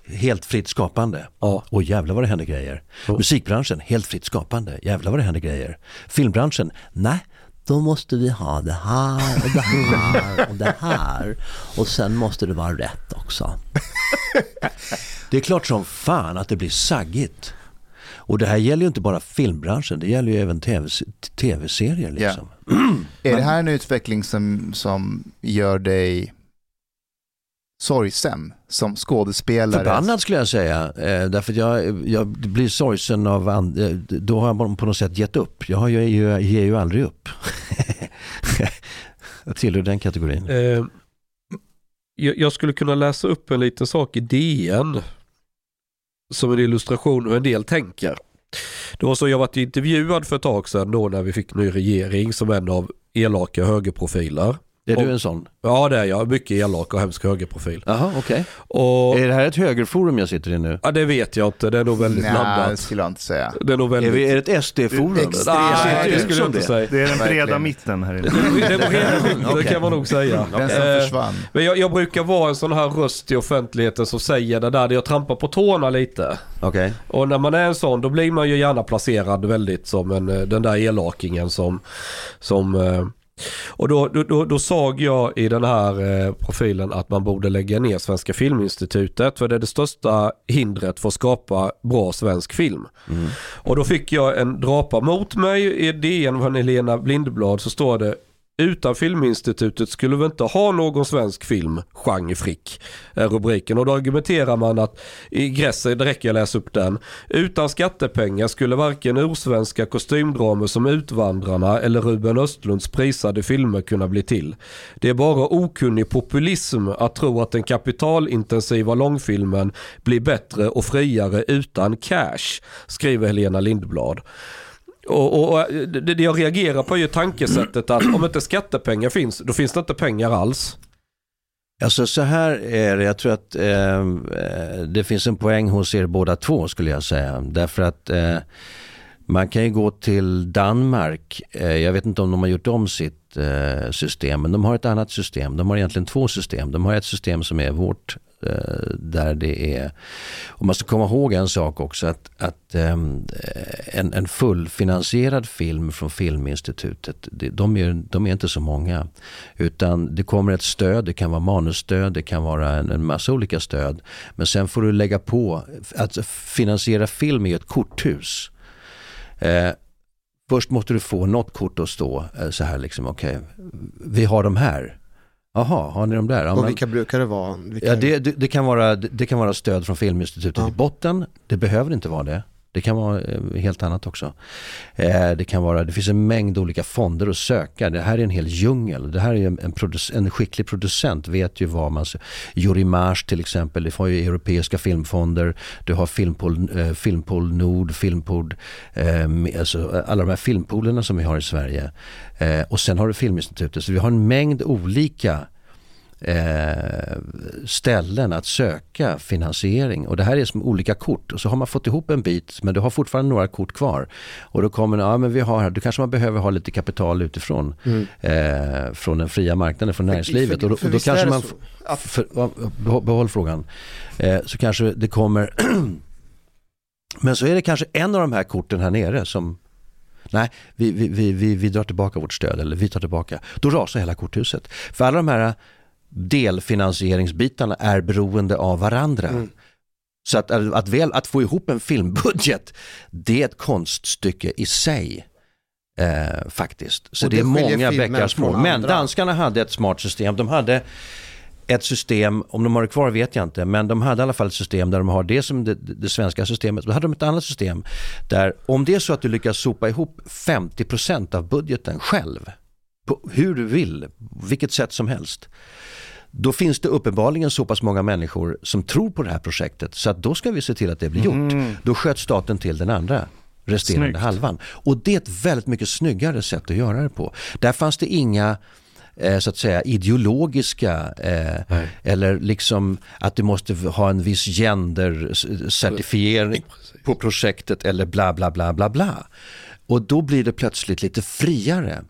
helt fritt skapande. Ja. Och jävlar vad det händer grejer. Ja. Musikbranschen, helt fritt skapande. Jävlar vad det händer grejer. Filmbranschen, nej. Då måste vi ha det här och det här och det här. Och sen måste det vara rätt också. Det är klart som fan att det blir saggigt. Och det här gäller ju inte bara filmbranschen, det gäller ju även TV tv-serier. Liksom. Är det här en utveckling som, som gör dig sorgsen som skådespelare? Förbannad skulle jag säga. Eh, därför att jag, jag blir sorgsen av and, eh, Då har jag på något sätt gett upp. Jag, har ju, jag ger ju aldrig upp. jag tillhör den kategorin. Eh, jag, jag skulle kunna läsa upp en liten sak i DN. Som en illustration hur en del tänker. Det var så jag varit intervjuad för ett tag sedan då när vi fick ny regering som en av elaka högerprofiler. Är du Och- en sån? Ja det är jag, mycket elak och hemsk högerprofil. Jaha, okej. Och Är det här ett högerforum jag sitter i nu? ja, det vet jag inte, det är nog väldigt Nej, det blandat. skulle jag inte säga. Det är nog Är, väldigt... vi, är det ett SD-forum? Extremt. Nej, det skulle jag inte det. säga. Det är den breda mitten här inne. Det är skiten, det kan man nog säga. Den som Eh, försvann. Men jag, jag brukar vara en sån här röst i offentligheten som säger det där, jag trampar på tårna lite. Okej. Och när man är en sån, då blir man ju gärna placerad väldigt som en, eh, den där elakingen som... som eh, och då, då, då, såg jag i den här eh, profilen att man borde lägga ner Svenska Filminstitutet för det är det största hindret för att skapa bra svensk film. Mm. Och då fick jag en drapa mot mig i DN från Helena Blindblad så står det utan Filminstitutet skulle vi inte ha någon svensk film, genrefrick, är rubriken. Och då argumenterar man att i gräset, det räcker jag läsa upp den. Utan skattepengar skulle varken ursvenska kostymdramer som Utvandrarna eller Ruben Östlunds prisade filmer kunna bli till. Det är bara okunnig populism att tro att den kapitalintensiva långfilmen blir bättre och friare utan cash, skriver Helena Lindblad. Och, och, och det, det jag reagerar på är ju tankesättet att om inte skattepengar finns, då finns det inte pengar alls. Alltså så här är det, jag tror att eh, eh, det finns en poäng hos er båda två skulle jag säga. Därför att eh, man kan ju gå till Danmark, eh, jag vet inte om de har gjort om sitt eh, system, men de har ett annat system. De har egentligen två system. De har ett system som är vårt, Eh, där det är, och man ska komma ihåg en sak också, att, att ehm, eh, en, en fullfinansierad film från Filminstitutet, de, är, de är inte så många. Utan det kommer ett stöd, det kan vara manusstöd, det kan vara en, en massa olika stöd. Men sen får du lägga på, att finansiera film är ett korthus. Eh, först måste du få något kort att stå eh, så här liksom, okej, vi har de här. Jaha, har ni de där? Ja, Och men- vilka brukar det vara? Vilka... Ja, det, det, det, kan vara, det, kan vara stöd från Filminstitutet Ja. i botten. Det behöver inte vara det. Det kan vara eh, helt annat också. Eh, det, kan vara, det finns en mängd olika fonder att söka. Det här är en hel djungel. Det här är en, en, skicklig producent vet ju vad man... Jurimage till exempel, det har ju europeiska filmfonder. Du har Filmpool, eh, Filmpool Nord, Filmpool, alltså alla de här filmpoolerna som vi har i Sverige. Och sen har du Filminstitutet. Så vi har en mängd olika eh, ställen att söka finansiering. Och det här är som olika kort. Och så har man fått ihop en bit men du har fortfarande några kort kvar. Och då kommer ja men vi har här, då kanske man behöver ha lite kapital utifrån. Eh, från den fria marknaden, från näringslivet. och då, för och då visst är kanske man, f- för, behåll frågan. Eh, så kanske det kommer Men så är det kanske en av de här korten här nere som Nej, vi, vi, vi, vi, vi drar tillbaka vårt stöd eller vi tar tillbaka. Då rasar hela korthuset. För alla de här delfinansieringsbitarna är beroende av varandra. Mm. Så att, att, väl, att få ihop en filmbudget, det är ett konststycke i sig. Eh, faktiskt. Så det, det är många bäckar små. Men andra. danskarna hade ett smart system. De hade ett system, om de har det kvar vet jag inte, men de hade i alla fall ett system där de har det som det, det svenska systemet. Då hade de ett annat system där om det är så att du lyckas sopa ihop 50% av budgeten själv, på hur du vill, vilket sätt som helst. Då finns det uppenbarligen så pass många människor som tror på det här projektet så att då ska vi se till att det blir gjort. Då sköt staten till den andra resterande Snyggt. halvan. Och det är ett väldigt mycket snyggare sätt att göra det på. Där fanns det inga eh, så att säga ideologiska eh, eller liksom att du måste ha en viss gender-certifiering på projektet eller bla bla bla bla bla. Och då blir det plötsligt lite friare.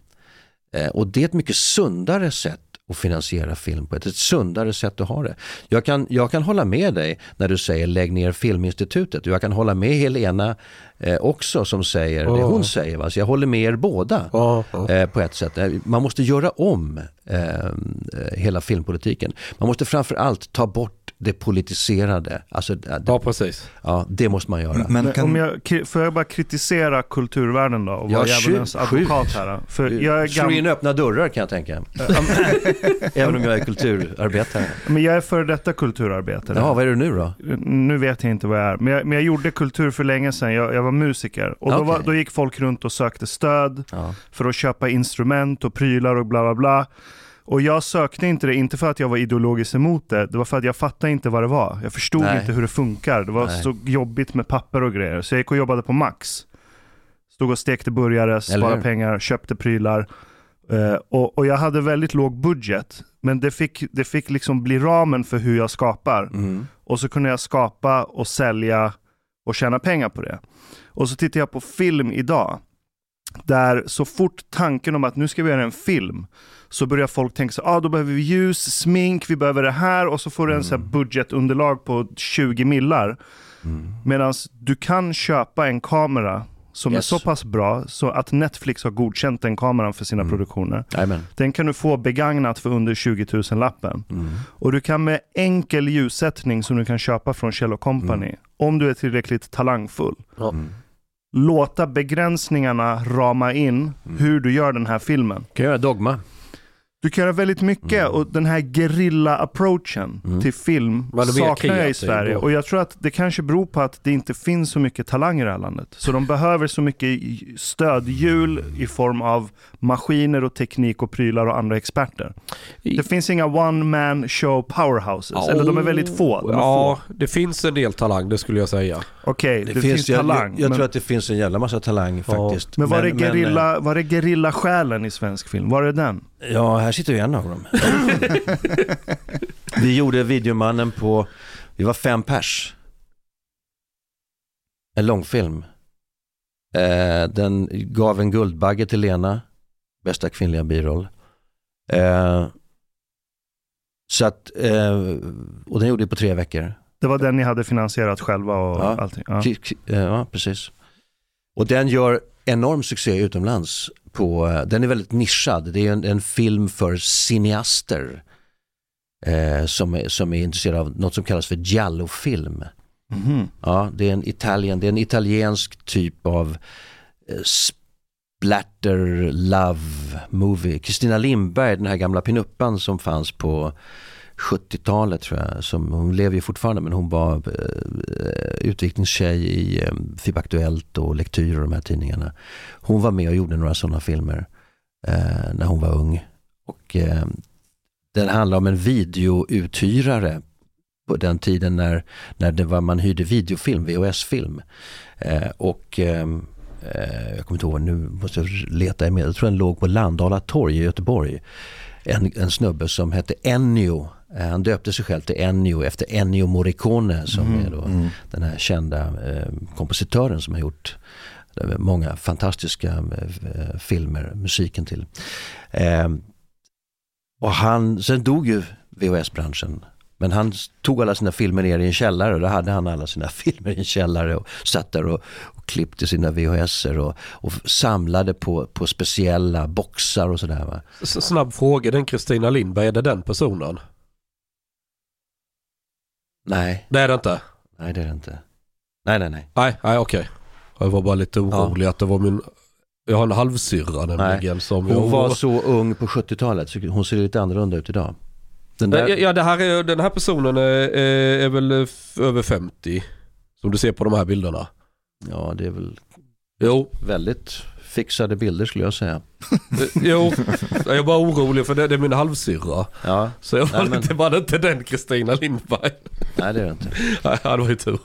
Eh, och det är ett mycket sundare sätt att finansiera film på, ett, ett sundare sätt att ha det. Jag kan, jag kan hålla med dig när du säger lägg ner Filminstitutet. Jag kan hålla med Helena eh, också som säger det Ja. hon säger. Va? Så jag håller med er båda Ja, ja. eh, på ett sätt. Eh, Man måste göra om eh, hela filmpolitiken. Man måste framför allt ta bort det politiserade. Alltså, det, Ja, precis. ja, det måste man göra. Men kan, om jag, får jag bara kritisera kulturvärlden då och Ja, vara skjut, djävulens advokat här? Då? För jag är, Slå in öppna dörrar kan jag tänka. Även om jag är kulturarbetare. men jag är före detta kulturarbetare. Ja, vad är du nu då? Nu vet jag inte vad jag är, men jag, men jag gjorde kultur för länge sedan. Jag, jag var musiker. Och då, Okej. var, då gick folk runt och sökte stöd Ja. för att köpa instrument och prylar och bla bla bla. Och jag sökte inte det, inte för att jag var ideologiskt emot det, det var för att jag fattade inte vad det var. Jag förstod Nej. inte hur det funkar. Det var Nej. så jobbigt med papper och grejer. Så jag gick och jobbade på Max. Stod och stekte burgare, sparade pengar, köpte prylar. Eh, och, och jag hade väldigt låg budget. Men det fick, det fick liksom bli ramen för hur jag skapar. Mm. Och så kunde jag skapa och sälja och tjäna pengar på det. Och så tittar jag på film idag. Där så fort tanken om att nu ska vi göra en film så börjar folk tänka så ah, då behöver vi ljus, smink, vi behöver det här och så får du en så här budgetunderlag på 20 millar. Mm. Medan du kan köpa en kamera som Yes. är så pass bra så att Netflix har godkänt den kameran för sina Mm. produktioner. Jajamän. Den kan du få begagnat för under 20 000 lappen. Mm. Och du kan med enkel ljussättning som du kan köpa från Kjell Company, Mm. om du är tillräckligt talangfull, Mm låta begränsningarna rama in Mm. hur du gör den här filmen. Kan jag göra dogma? Du kan göra väldigt mycket Mm. och den här gerilla-approachen Mm. till film det saknar jag i Sverige. Och jag tror att det kanske beror på att det inte finns så mycket talang i det här landet. Så de behöver så mycket stödhjul i form av maskiner och teknik och prylar och andra experter. Det finns inga one-man show powerhouses, eller de är väldigt få. De är Ja, få. det finns en del talang, det skulle jag säga. Okej, det, finns, jag, talang. Jag, jag men, tror att det finns en jävla massa talang faktiskt. men var är eh, gerilla, var är gerilla-själen i svensk film? Var är den? Ja, här sitter ju en av dem. vi gjorde Videomannen på, vi var fem pers. En långfilm. Eh, den gav en Guldbagge till Lena, bästa kvinnliga biroll. Eh, så att, eh, och den gjorde vi på tre veckor. Det var den ni hade finansierat själva och Ja. allting? Ja. Eh, Ja, precis. Och den gör enorm succé utomlands. På, den är väldigt nischad. Det är en, en film för cineaster eh, som, är, som är intresserade av något som kallas för giallofilm. Mhm. Ja, det är en Italien, det är en italiensk typ av eh, splatter love movie. Kristina Lindberg, den här gamla pinuppan som fanns på 70-talet tror jag. Som, hon lever ju fortfarande men hon var eh, eh utviklingstjej i eh, FIB Aktuellt och Lektyr och de här tidningarna. Hon var med och gjorde några sådana filmer eh, när hon var ung. Och eh, den handlar om en videouthyrare på den tiden när, när det var, man hyrde videofilm, VHS-film. Eh, och ehm, eh, jag kommer inte ihåg, nu måste jag leta i med. Jag tror den låg på Landala torg i Göteborg. En, en snubbe som hette Ennio. Eh, han döpte sig själv till Ennio efter Ennio Morricone som är då den här kända eh, kompositören som har gjort eh, många fantastiska eh, filmer, musiken till. Eh, och han, sen dog ju VHS-branschen. Men han tog alla sina filmer ner i en källare och då hade han alla sina filmer i en källare och satt där och, och klippte sina VHSer och, och samlade på, på speciella boxar och sådär. Snabb fråga, den Kristina Lindberg, är det den personen? Nej, Det är det inte? nej det är det inte. Nej, nej, nej. Nej, nej okej. Jag var bara lite orolig att det var min... Jag har en halvsyrra nämligen som jag Hon var oroar- så ung på 70-talet så hon ser lite annorlunda ut idag. Den där, Ja, ja det här är, den här personen är, är, väl f- över 50. Som du ser på de här bilderna. ja, det är väl Jo, väldigt fixade bilder skulle jag säga. eh, jo. Jag är bara orolig för det, det är min halvsyrra. Ja, Så jag var Nej, men- lite, var det inte den Kristina Lindberg? nej det är det inte. Nej, det var ju tur.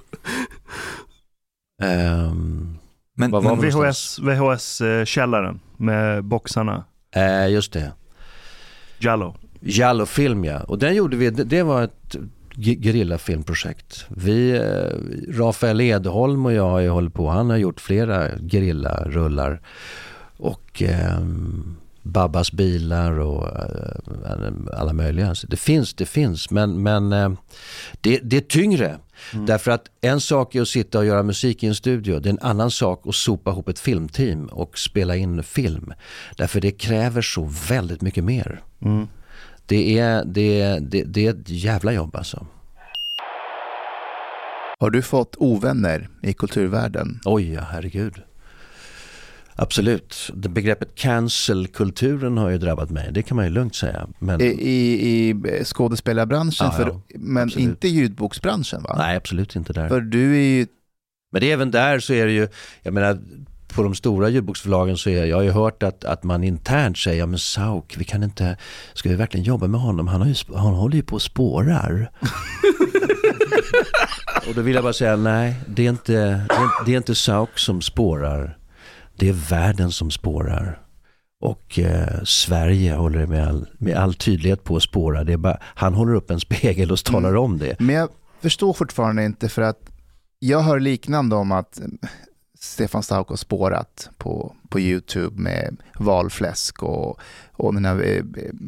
Ehm, Men, men? VHS, VHS-källaren med boxarna. eh, just det. Jallo. Jallo-film ja. Och den gjorde vi, det, det var ett gerillafilmprojekt. Vi, eh, Rafael Edholm och jag har ju hållit på, han har gjort flera gerillarullar. Och eh, Babbas bilar och eh, alla möjliga. Så det finns, det finns. Men, men eh, det, det är tyngre. Därför att en sak är att sitta och göra musik i en studio. Det är en annan sak att sopa ihop ett filmteam och spela in film. Därför det kräver så väldigt mycket mer. Mm. Det är, det, det, det är ett jävla jobb alltså. Har du fått ovänner i kulturvärlden? Oj, ja, herregud. Absolut. Det begreppet cancel-kulturen har ju drabbat mig. Det kan man ju lugnt säga. Men, I, i, i skådespelarbranschen, Ja, ja, för, men absolut. inte ljudboksbranschen va? nej, absolut inte där. För du är ju, Men det är även där så är det ju, jag menar på de stora ljudboksförlagen så är jag har ju hört att, att man internt säger, ja men Sauk, vi kan inte, ska vi verkligen jobba med honom? Han, har ju, han håller ju på och spårar. och då vill jag bara säga, nej, det är inte, det är, det är inte Sauk som spårar. Det är världen som spårar. Och eh, Sverige håller med all, med all tydlighet på att spåra. Det bara, han håller upp en spegel och talar Mm. om det. men jag förstår fortfarande inte för att jag hör liknande om att Stefan Stauk har spårat på, på YouTube med valfläsk och, och den här, eh,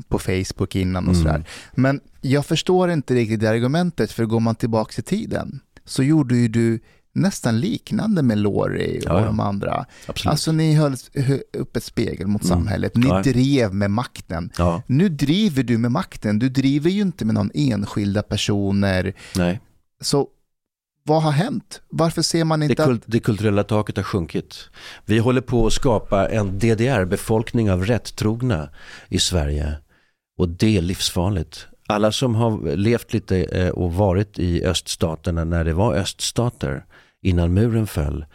på Facebook innan och Mm. sådär. Men jag förstår inte riktigt det argumentet för går man tillbaka i tiden så gjorde ju du nästan liknande med Lori och Ja, ja. de andra. Absolut. Alltså ni höll hö- upp ett spegel mot Mm. samhället, ni Ja. drev med makten. Nu driver du med makten, du driver ju inte med någon enskilda personer. nej. Så vad har hänt? Varför ser man Det, inte kult, att... det kulturella taket har sjunkit. Vi håller på att skapa en DDR-befolkning av rättrogna i Sverige. Och det är livsfarligt. Alla som har levt lite eh, och varit i öststaterna när det var öststater innan muren föll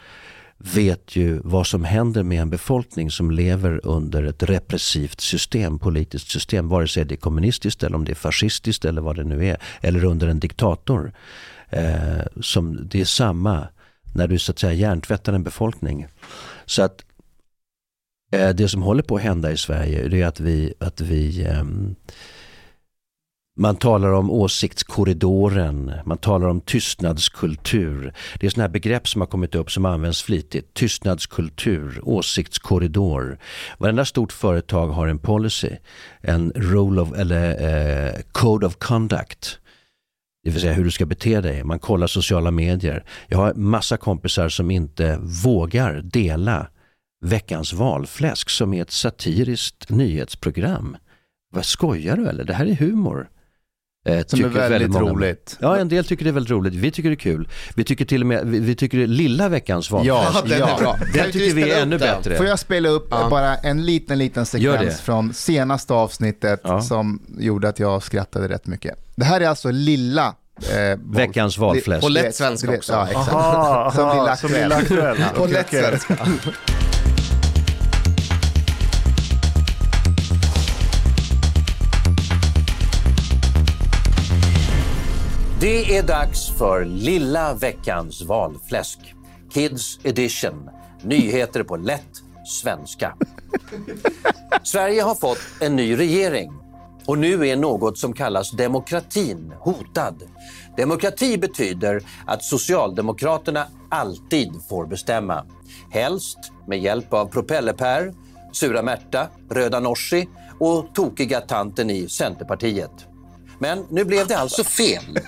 vet ju vad som händer med en befolkning som lever under ett repressivt system, politiskt system, vare sig det är kommunistiskt eller om det är fascistiskt eller vad det nu är, eller under en diktator. Eh, som, det är samma när du så att säga hjärntvättar en befolkning. Så att eh, det som håller på att hända i Sverige det är att vi, att vi eh, man talar om åsiktskorridoren, man talar om tystnadskultur. Det är sådana här begrepp som har kommit upp som används flitigt. Tystnadskultur, åsiktskorridor. Varenda stort företag har en policy, en rule of, eller eh, code of conduct. Det vill säga hur du ska bete dig. Man kollar sociala medier. Jag har massa kompisar som inte vågar dela veckans valfläsk som är ett satiriskt nyhetsprogram. Vad skojar du eller? Det här är humor. Eh, Som är väldigt många. roligt. Ja, en del tycker det är väldigt roligt. Vi tycker det är kul. Vi tycker till och med, vi, vi tycker det är lilla veckans valfläsk. Ja, den är ja. bra. Den tycker vi är ännu den? bättre. Får jag spela upp Ja. bara en liten, liten sekvens från senaste avsnittet Ja. som gjorde att jag skrattade rätt mycket. Det här är alltså lilla... Eh, val- Veckans valfläsk. På lätt svenska också. Ja, exakt. Aha, Som aha, som. Lilla Aktuellt. På lätt svenska. Det är dags för lilla veckans valfläsk. Kids edition. Nyheter på lätt svenska. Sverige har fått en ny regering och nu är något som kallas demokratin hotad. Demokrati betyder att Socialdemokraterna alltid får bestämma. Helst med hjälp av propellerpär, Sura Märta, Röda Norsi och tokiga tanten i Centerpartiet. Men nu blev det alltså fel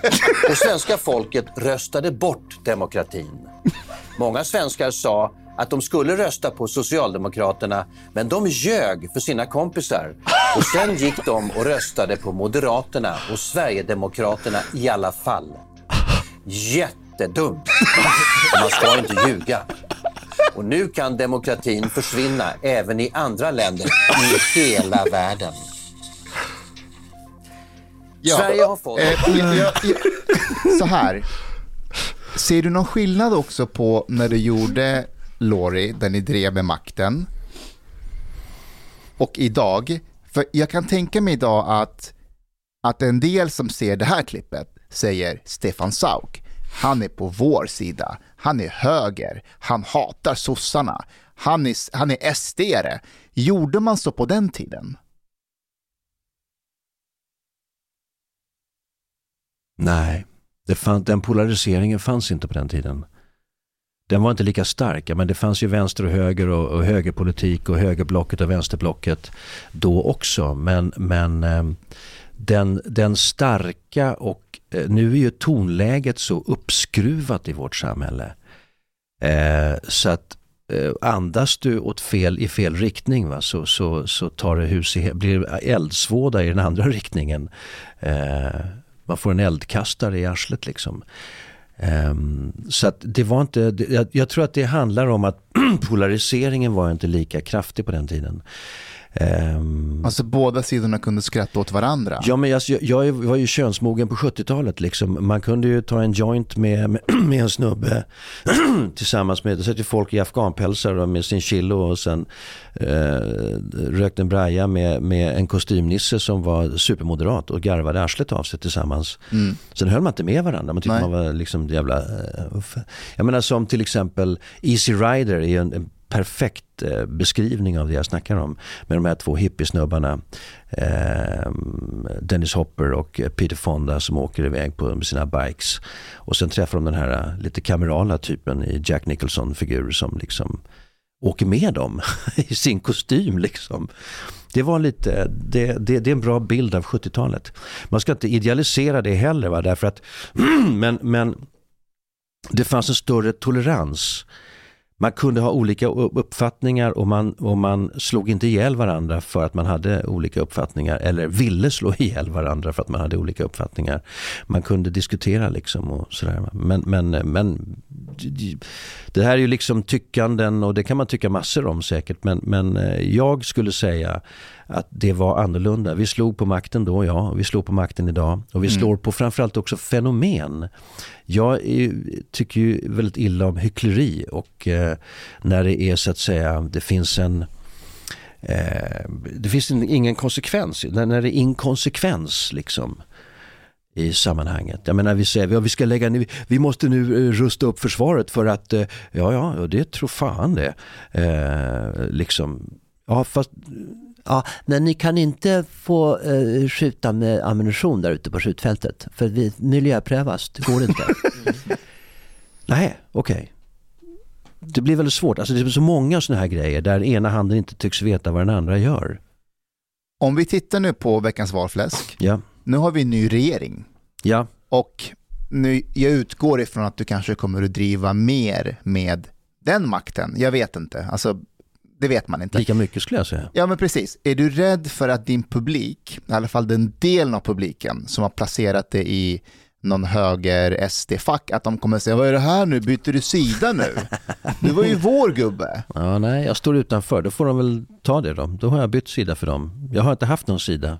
och svenska folket röstade bort demokratin. Många svenskar sa att de skulle rösta på Socialdemokraterna, men de ljög för sina kompisar. Och sen gick de och röstade på Moderaterna och Sverigedemokraterna i alla fall. Jättedumt. Och Man ska inte ljuga. Och nu kan demokratin försvinna även i andra länder i hela världen. Sverige har fått... Eh, så här. Ser du någon skillnad också på när du gjorde Lori, där ni drev med makten, och idag? För jag kan tänka mig idag att, att en del som ser det här klippet säger Stefan Sauk, han är på vår sida, han är höger, han hatar sossarna, han är, han är SD-are. Gjorde man så på den tiden? Nej, det fann, den polariseringen fanns inte på den tiden. Den var inte lika stark, men det fanns ju vänster och höger och, och högerpolitik och högerblocket och vänsterblocket då också. Men, men eh, den, den starka och eh, nu är ju tonläget så uppskruvat i vårt samhälle. Eh, så att eh, andas du åt fel, i fel riktning va, så, så, så tar det hus i, blir det eldsvåda i den andra riktningen. Eh, man får en eldkastare i arslet liksom. Um, så att det var inte, jag, jag tror att det handlar om att polariseringen var inte lika kraftig på den tiden. Ehm, Alltså båda sidorna kunde skratta åt varandra. Ja, men jag, jag var ju könsmogen på 70-talet. Liksom. Man kunde ju ta en joint med, med, med en snubbe tillsammans med, det satt ju folk i afghanpälsar med sin chillo och sen eh, rökte en braja med, med en kostymnisse som var supermoderat och garvade arslet av sig tillsammans. Mm. Sen höll man inte med varandra, man tyckte Nej. man var liksom jävla... uff. Jag menar som till exempel Easy Rider är en, en perfekt eh, beskrivning av det jag snackar om. Med de här två hippiesnubbarna. Eh, Dennis Hopper och Peter Fonda som åker iväg på sina bikes. Och sen träffar de den här eh, lite kamerala typen i Jack Nicholson-figur som liksom åker med dem i sin kostym liksom. Det var lite, det, det, det är en bra bild av 70-talet. Man ska inte idealisera det heller va? därför att, men, men det fanns en större tolerans. Man kunde ha olika uppfattningar och man, och man slog inte ihjäl varandra för att man hade olika uppfattningar eller ville slå ihjäl varandra för att man hade olika uppfattningar. Man kunde diskutera liksom och sådär. Men, men, men det här är ju liksom tyckanden och det kan man tycka massor om säkert. Men, men eh, jag skulle säga att det var annorlunda. Vi slog på makten då, ja. Vi slår på makten idag. Och vi Mm. slår på framförallt också fenomen. Jag är, tycker ju väldigt illa om hyckleri och eh, när det är så att säga, det finns en eh, det finns en, ingen konsekvens, när, när det är inkonsekvens liksom i sammanhanget. Jag menar vi säger ja, vi ska lägga ner, vi måste nu eh, rusta upp försvaret för att, eh, ja ja, ja, det tror fan det. Eh, liksom, ja fast Ja, men ni kan inte få eh, skjuta med ammunition där ute på skjutfältet. För vi miljöprövas, det går inte. Nej, okej. Det blir väldigt svårt. Alltså det är så många sådana här grejer där ena handen inte tycks veta vad den andra gör. Om vi tittar nu på veckans valfläsk. Ja, Nu har vi en ny regering ja, och nu, jag utgår ifrån att du kanske kommer att driva mer med den makten. Jag vet inte, alltså det vet man inte. lika mycket skulle jag säga. Ja men precis. Är du rädd för att din publik, i alla fall den delen av publiken som har placerat det i någon höger SD-fack, att de kommer säga vad är det här nu, byter du sida nu? Du var ju vår gubbe. Ja, nej, jag står utanför. Då får de väl ta det då. Då har jag bytt sida för dem. Jag har inte haft någon sida.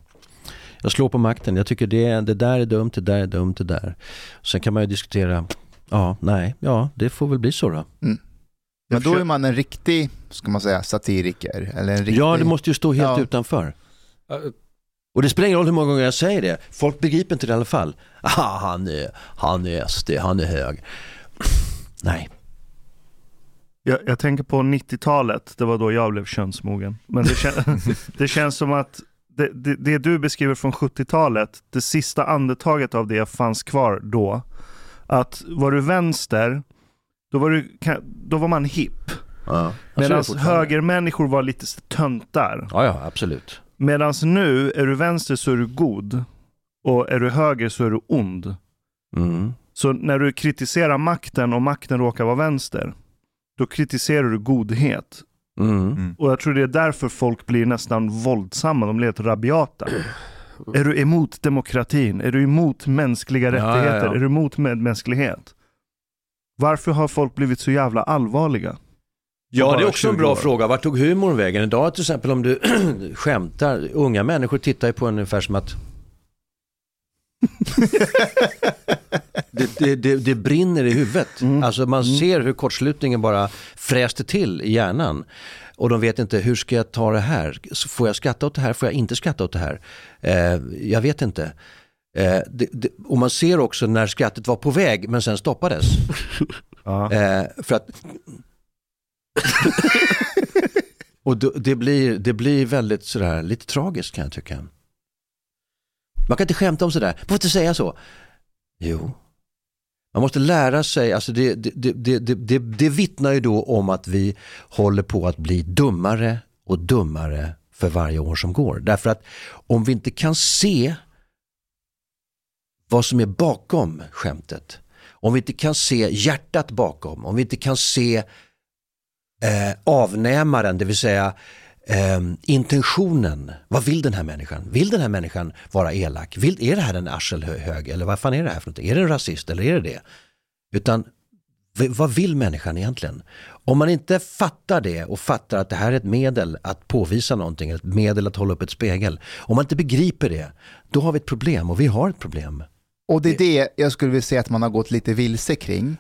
Jag slår på makten. Jag tycker det, det där är dumt, det där är dumt, det där. Sen kan man ju diskutera, ja, nej, ja, det får väl bli så då. Men då är man en riktig, ska man säga, satiriker. Eller en riktig... Ja, det måste ju stå helt Ja. utanför. Eh, Och det spelar ingen roll hur många gånger jag säger det. Folk begriper inte det i alla fall. Ah, han är, han är SD, han är hög. Nej. Jag, jag tänker på 90-talet, det var då jag blev könsmogen. Men det, kän, det känns som att det, det, det du beskriver från 70-talet, det sista andetaget av det fanns kvar då. Att var du vänster, då var, du, då var man hipp. Ja. Medan högermänniskor var lite töntar. Ja, ja, absolut. Medan nu, är du vänster så är du god. Och är du höger så är du ond. Mm. Så när du kritiserar makten och makten råkar vara vänster, då kritiserar du godhet. Mm. Och jag tror det är därför folk blir nästan våldsamma, de blir helt rabiata. Är du emot demokratin? Är du emot mänskliga Ja, ja, rättigheter? ja. Är du emot medmänsklighet? Varför har folk blivit så jävla allvarliga? Ja, det är också en 20 bra år. fråga. Vart tog humorn vägen? Idag till exempel om du skämtar, unga människor tittar ju på en ungefär som att det, det, det, det brinner i huvudet. Mm. Alltså man Mm. ser hur kortslutningen bara fräste till i hjärnan. Och de vet inte, hur ska jag ta det här? Så Får jag skratta åt det här? Får jag inte skratta åt det här? Eh, jag vet inte. Eh, det, det, och man ser också när skrattet var på väg men sen stoppades. Eh, för att... och då, det, blir, det blir väldigt sådär, lite tragiskt kan jag tycka. Man kan inte skämta om sådär, man får inte säga så. Jo. Man måste lära sig, alltså det, det, det, det, det, det, det vittnar ju då om att vi håller på att bli dummare och dummare för varje år som går. Därför att om vi inte kan se vad som är bakom skämtet, om vi inte kan se hjärtat bakom, om vi inte kan se eh, avnämaren, det vill säga eh, intentionen. Vad vill den här människan? Vill den här människan vara elak? Vill, är det här en arselhög eller vad fan är det här för något? Är det en rasist eller är det det? Utan vad vill människan egentligen? Om man inte fattar det och fattar att det här är ett medel att påvisa någonting, ett medel att hålla upp ett spegel. Om man inte begriper det, då har vi ett problem och vi har ett problem. Och det är det jag skulle vilja säga att man har gått lite vilse kring,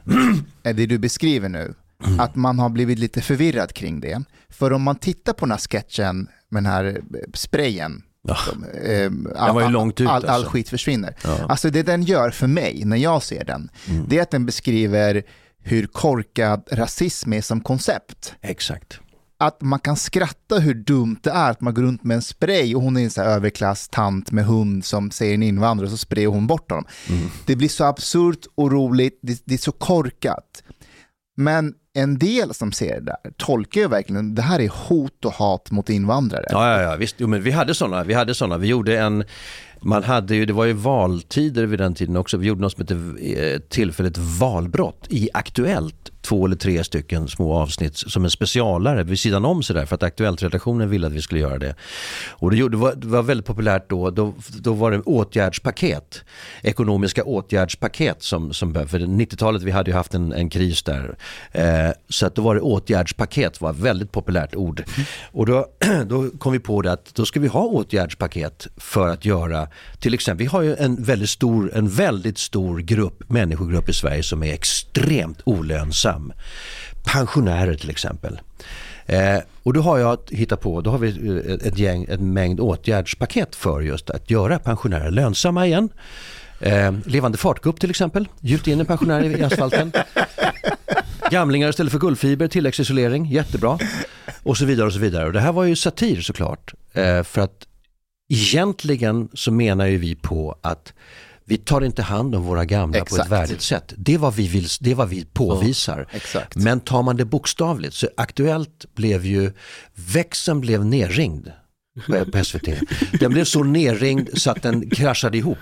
är det du beskriver nu. Att man har blivit lite förvirrad kring det. För om man tittar på den här sketchen med den här eh, sprayen, Ja. som, eh, ut, all, all alltså. skit försvinner. Ja. Mm. Alltså det den gör för mig när jag ser den, det är att den beskriver hur korkad rasism är som koncept. Exakt. Att man kan skratta hur dumt det är att man går runt med en spray och hon är en så här överklass tant med hund som säger en invandrare och så sprayar hon bort honom. Det blir så absurt och roligt, det, det är så korkat. Men en del som ser det där tolkar ju verkligen det här är hot och hat mot invandrare. Ja, ja, ja visst. Jo, men vi hade sådana. Vi hade sådana. Vi gjorde en, man hade ju, det var ju valtider vid den tiden också. Vi gjorde något som hette eh, tillfälligt valbrott i Aktuellt. Två eller tre stycken små avsnitt som en specialare vid sidan om sådär för att Aktuellt-redaktionen ville att vi skulle göra det. Och det, gjorde, det, var, det var väldigt populärt då, då, då var det åtgärdspaket, ekonomiska åtgärdspaket som, som för 90-talet vi hade ju haft en, en kris där. Eh, så att då var det åtgärdspaket var ett väldigt populärt ord. Och då, då kom vi på det att då ska vi ha åtgärdspaket för att göra, till exempel, vi har ju en väldigt stor, en väldigt stor grupp, människogrupp i Sverige som är extremt olönsam. Pensionärer till exempel. Eh, och då har jag hittat på, då har vi eh, ett gäng, en mängd åtgärdspaket för just att göra pensionärer lönsamma igen. Eh, levande fartgupp till exempel, gjut in en pensionär i asfalten. Gamlingar istället för guldfiber, tilläggsisolering, jättebra. Och så vidare och så vidare. Och det här var ju satir såklart. Eh, för att egentligen så menar ju vi på att vi tar inte hand om våra gamla på Exakt. ett värdigt sätt. Det är vad vi, vill, det är vad vi påvisar. Exakt. Men tar man det bokstavligt så Aktuellt blev ju, växeln blev nerringd på på SVT. Den blev så nerringd så att den kraschade ihop.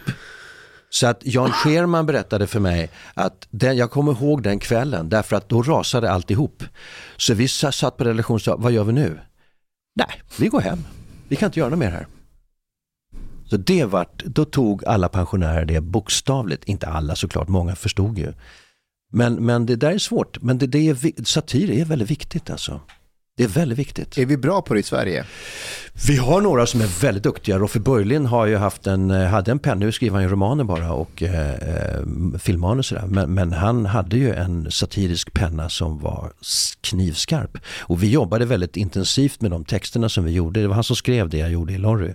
Så att Jan Scherman berättade för mig att den, jag kommer ihåg den kvällen därför att då rasade alltihop. Så vi sa- satt på redaktion och sa, vad gör vi nu? Nej, vi går hem. Vi kan inte göra något mer här. Så det vart, då tog alla pensionärer det bokstavligt. Inte alla såklart, många förstod ju. Men, men det där är svårt. Men det, det är, satir är väldigt viktigt alltså. Det är väldigt viktigt. Är vi bra på det i Sverige? Vi har några som är väldigt duktiga. Roffe Börjlin har ju haft en, eh, hade en penna, nu skriver han ju romaner bara och eh, eh, filmmanus och sådär. Men, men han hade ju en satirisk penna som var knivskarp. Och vi jobbade väldigt intensivt med de texterna som vi gjorde. Det var han som skrev det jag gjorde i Lorry,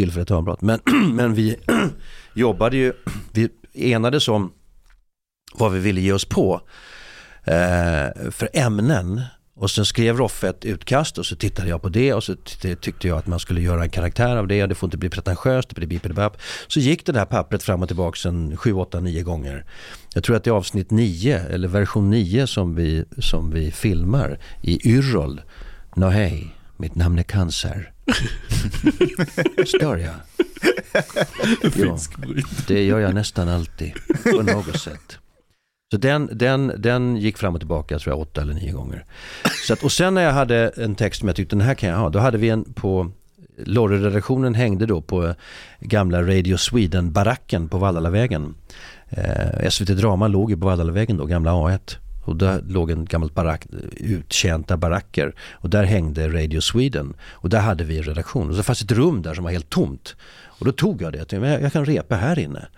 tillfälligt törnbrott. Men, men vi jobbade ju, vi enades om vad vi ville ge oss på eh, för ämnen. Och sen skrev Roffe ett utkast och så tittade jag på det och så tyckte jag att man skulle göra en karaktär av det och det får inte bli pretentiöst. Så gick det där pappret fram och tillbaka en 7, 8, 9 gånger. Jag tror att det är avsnitt 9 eller version 9 som vi, som vi filmar i Yrrol. Nå hej, mitt namn är Cancer. Stör jag? Ja, det gör jag nästan alltid på något sätt. Så den, den, den gick fram och tillbaka tror jag åtta eller nio gånger. Så att, och sen när jag hade en text som jag tyckte den här kan jag ha, då hade vi en på Lorry-redaktionen hängde då på gamla Radio Sweden-baracken på Vallalavägen. Eh, SVT Drama låg ju på Vallalavägen då, gamla A1. Och där låg en gammal barack, uttjänta baracker. Och där hängde Radio Sweden. Och där hade vi en redaktion. Och så fanns ett rum där som var helt tomt. Och då tog jag det, jag tänkte, "Men jag kan repa här inne.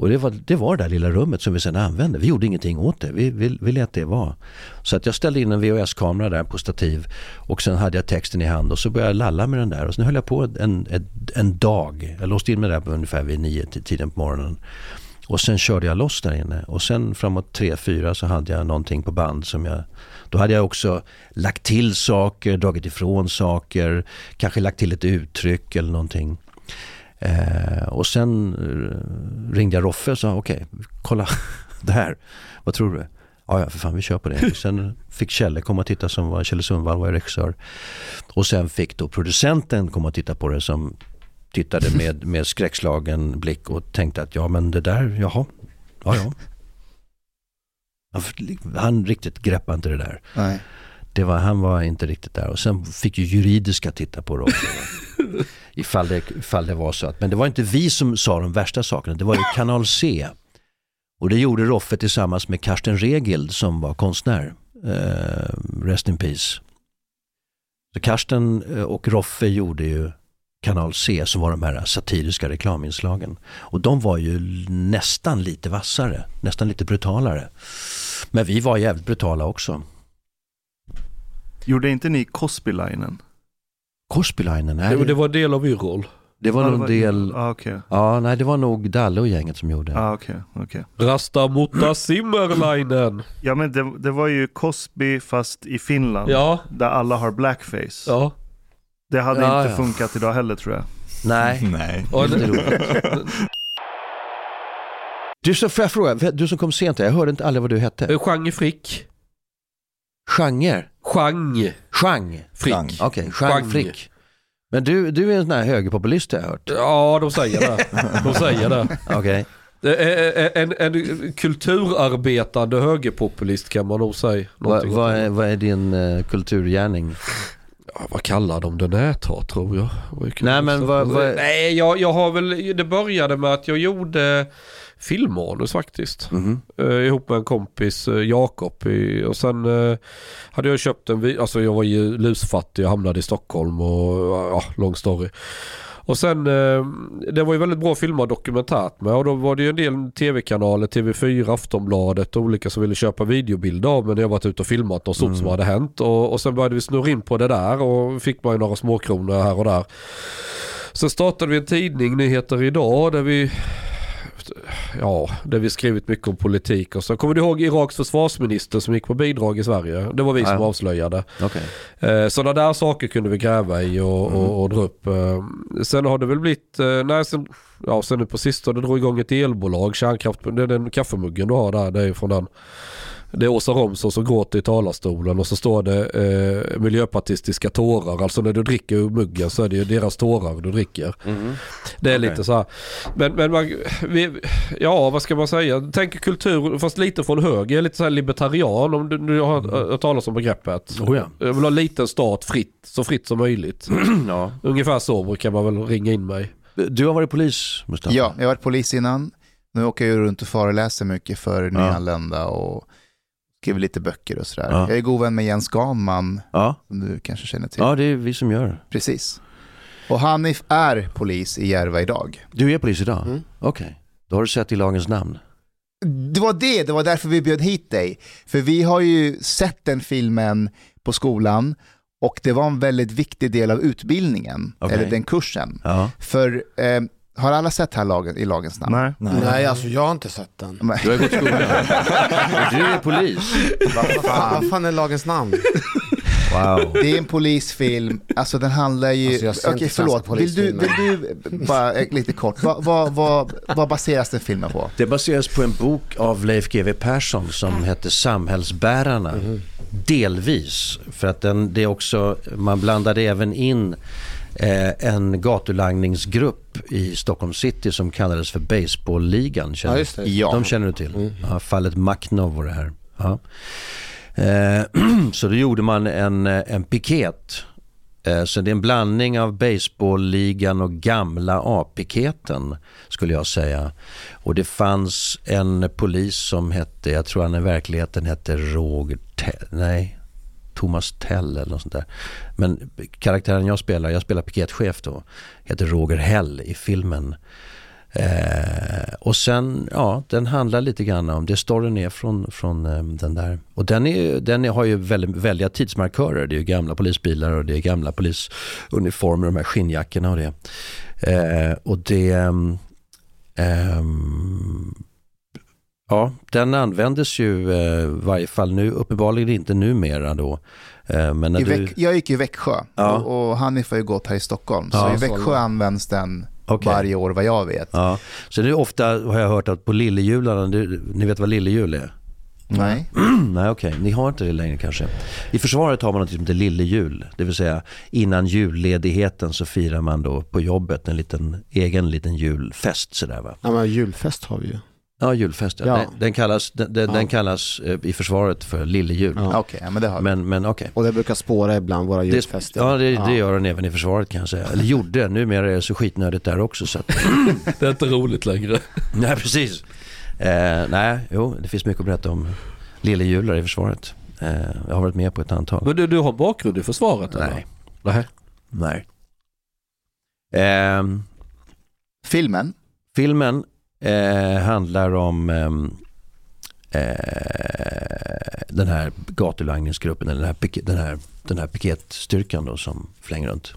Och det var, det var det där lilla rummet som vi sen använde. Vi gjorde ingenting åt det. Vi, vi, vi lät det vara. Så att jag ställde in en VHS-kamera där på stativ och sen hade jag texten i hand och så började jag lalla med den där och sen höll jag på en, en, en dag. Jag låste in mig där på ungefär vid nio tiden på morgonen. Och sen körde jag loss där inne och sen framåt tre fyra så hade jag någonting på band som jag då hade jag också lagt till saker, dragit ifrån saker, kanske lagt till ett uttryck eller någonting. Eh, och sen eh, ringde jag Roffe och sa okej, kolla det här, vad tror du? Ja, ja, för fan vi kör på det. Sen fick Kjelle komma och titta som var, Kjelle Sundvall var regissör. Och sen fick då producenten komma och titta på det som tittade med, med skräckslagen blick och tänkte att ja men det där, jaha, ja ja. Han, han riktigt greppade inte det där. Nej. Det var, han var inte riktigt där. Och sen fick ju juridiska titta på det också. ifall, det, ifall det var så att, men det var inte vi som sa de värsta sakerna, det var ju Kanal C. Och det gjorde Roffe tillsammans med Karsten Regild som var konstnär. Eh, rest in peace. Så Karsten eh, och Roffe gjorde ju Kanal C som var de här satiriska reklaminslagen. Och de var ju nästan lite vassare, nästan lite brutalare. Men vi var jävligt brutala också. Gjorde inte ni Cosby-linen? Korsbylinen, nej. Det, det var del av Yrrol. Det var nog en del, Ah, okej. ja nej det var nog Dalle och gänget som gjorde. Ah, okej, okej. Rasta mutta Simmerleinen. Ja men det, det var ju Cosby fast i Finland. Ja, Där alla har blackface. ja. Det hade Ja, inte ja. funkat idag heller tror jag. Nej, Nej. Du, så får jag fråga, du som kom sent, jag hörde inte aldrig vad du hette. Jean Frick. Genre? Jean Chang? Frick. Okej, Chang Chang. Frick. Men du, du är en sån här högerpopulist har jag hört. Ja, de säger det. De säger det. Okej. Det är En, en kulturarbetande högerpopulist kan man nog säga. Vad är, vad är din uh, kulturgärning? Vad kallar de det näthat tror jag? Nej, men vad- vad- Nej, jag, jag har väl, det började med att jag gjorde filmmanus faktiskt. Mhm. Eh, ihop med en kompis, eh, Jakob. i- Och sen eh, hade jag köpt en, alltså jag var ju lusfattig, jag hamnade i Stockholm och ja, lång story. Och sen, eh, det var ju väldigt bra filmat dokumentärt med och då var det ju en del tv-kanaler, TV4, Aftonbladet och olika som ville köpa videobilder av mig när jag varit ute och filmat något stort som hade hänt. Och, och sen började vi snurra in på det där och fick man ju några småkronor här och där. Sen startade vi en tidning, Nyheter Idag, där vi Ja, där vi skrivit mycket om politik och så. Kommer du ihåg Iraks försvarsminister som gick på bidrag i Sverige? Det var vi som Ja. avslöjade. Okej. Eh, Sådana där saker kunde vi gräva i och, och, och dra upp. Eh, Sen har det väl blivit, eh, nej sen, ja sen nu på sistone drog igång ett elbolag, kärnkraft, det är den kaffemuggen du har där, det är från den. Det är Åsa Romson som gråter i talarstolen och så står det eh, miljöpartistiska tårar. Alltså när du dricker ur muggen så är det ju deras tårar du dricker. Mhm. Det är Okej. lite så här. Men, men man, vi, ja vad ska man säga? Tänker kultur, fast lite från höger, jag är lite så här libertarian om du, du har hört talas om begreppet. Oh ja. Jag vill ha liten stat fritt, så fritt som möjligt. ja. Ungefär så brukar man väl ringa in mig. Du har varit polis, Mustafa? Ja, jag har varit polis innan. Nu åker jag runt och föreläser mycket för nyanlända och skriver lite böcker och sådär. Ja. Jag är god vän med Jens Ganman, Ja. som du kanske känner till. ja, det är vi som gör. Precis. Och Hanif är polis i Järva idag. Du är polis idag? Mm. Okej. Då har du sett i lagens namn? Det var det, det var därför vi bjöd hit dig. För vi har ju sett den filmen på skolan och det var en väldigt viktig del av utbildningen, Okej. eller den kursen. Ja. För eh, har alla sett här lagen, i lagens namn? Nej. Nej. Nej, alltså jag har inte sett den. Men- Du har gått skolan? Du är polis? Vad fan, vad fan är lagens namn? Wow. Det är en polisfilm, alltså den handlar ju... Alltså, Okej, svenska förlåt. Vill du, vill du, bara lite kort, vad, vad, vad, vad baseras den filmen på? Det baseras på en bok av Leif GW Persson som heter Samhällsbärarna. Delvis, för att den, det är också, man blandade även in eh, en gatulangningsgrupp i Stockholm city som kallades för Baseballligan. Känner- Ja, just det. Ja. De känner du till? Ja, fallet Maknov och det här. Ja. Eh, så då gjorde man en, eh, en piket. Eh, så det är en blandning av baseballligan och gamla A-piketen skulle jag säga. Och det fanns en polis som hette, jag tror han i verkligheten hette Roger Tell, nej, Thomas Tell eller något sånt där. Men karaktären jag spelar, jag spelar piketchef då, heter Roger Hell i filmen. Eh, och sen, ja, den handlar lite grann om, det storyn är från, från eh, den där. Och den, är, den är, har ju väldigt, väldiga tidsmarkörer. Det är ju gamla polisbilar och det är gamla polisuniformer, de här skinnjackorna och det. Eh, och det, mm, ehm, ja, den användes ju eh, i varje fall nu, uppenbarligen inte numera då. Eh, men när I du, jag gick i Växjö Ja. och, och Hanif har ju gått här i Stockholm. Ja, så i Växjö så. används den Okej. varje år vad jag vet. Ja, så det är ofta har jag hört att på lillehjularna, du- ni vet vad lillehjul är? Nej. Nej okej, ni har inte det längre kanske. I försvaret har man något som heter lillejul. Det vill säga innan julledigheten så firar man då på jobbet en liten egen liten julfest sådär va. Ja, men julfest har vi ju. Ja julfest, ja. Ja. Den, den kallas, den, den, Ja. den kallas eh, i försvaret för lillejul. Ja. Okej, ja, men det har vi. Men, men okej. Och det brukar spåra ibland våra Det, julfester. ja det, det gör den även i försvaret kan jag säga. Eller gjorde, numera är det så skitnödigt där också. Så att, Det är inte roligt längre. nej precis. Eh, nej, jo, det finns mycket att berätta om lillehjular i försvaret. Eh, jag har varit med på ett antal. Men du, du har bakgrund i försvaret eller? Nej. Nej. Nej. Ehm, Filmen, filmen eh, handlar om ehm, eh, den här gatulangningsgruppen, eller den här, den här, den här piketstyrkan då som flänger runt.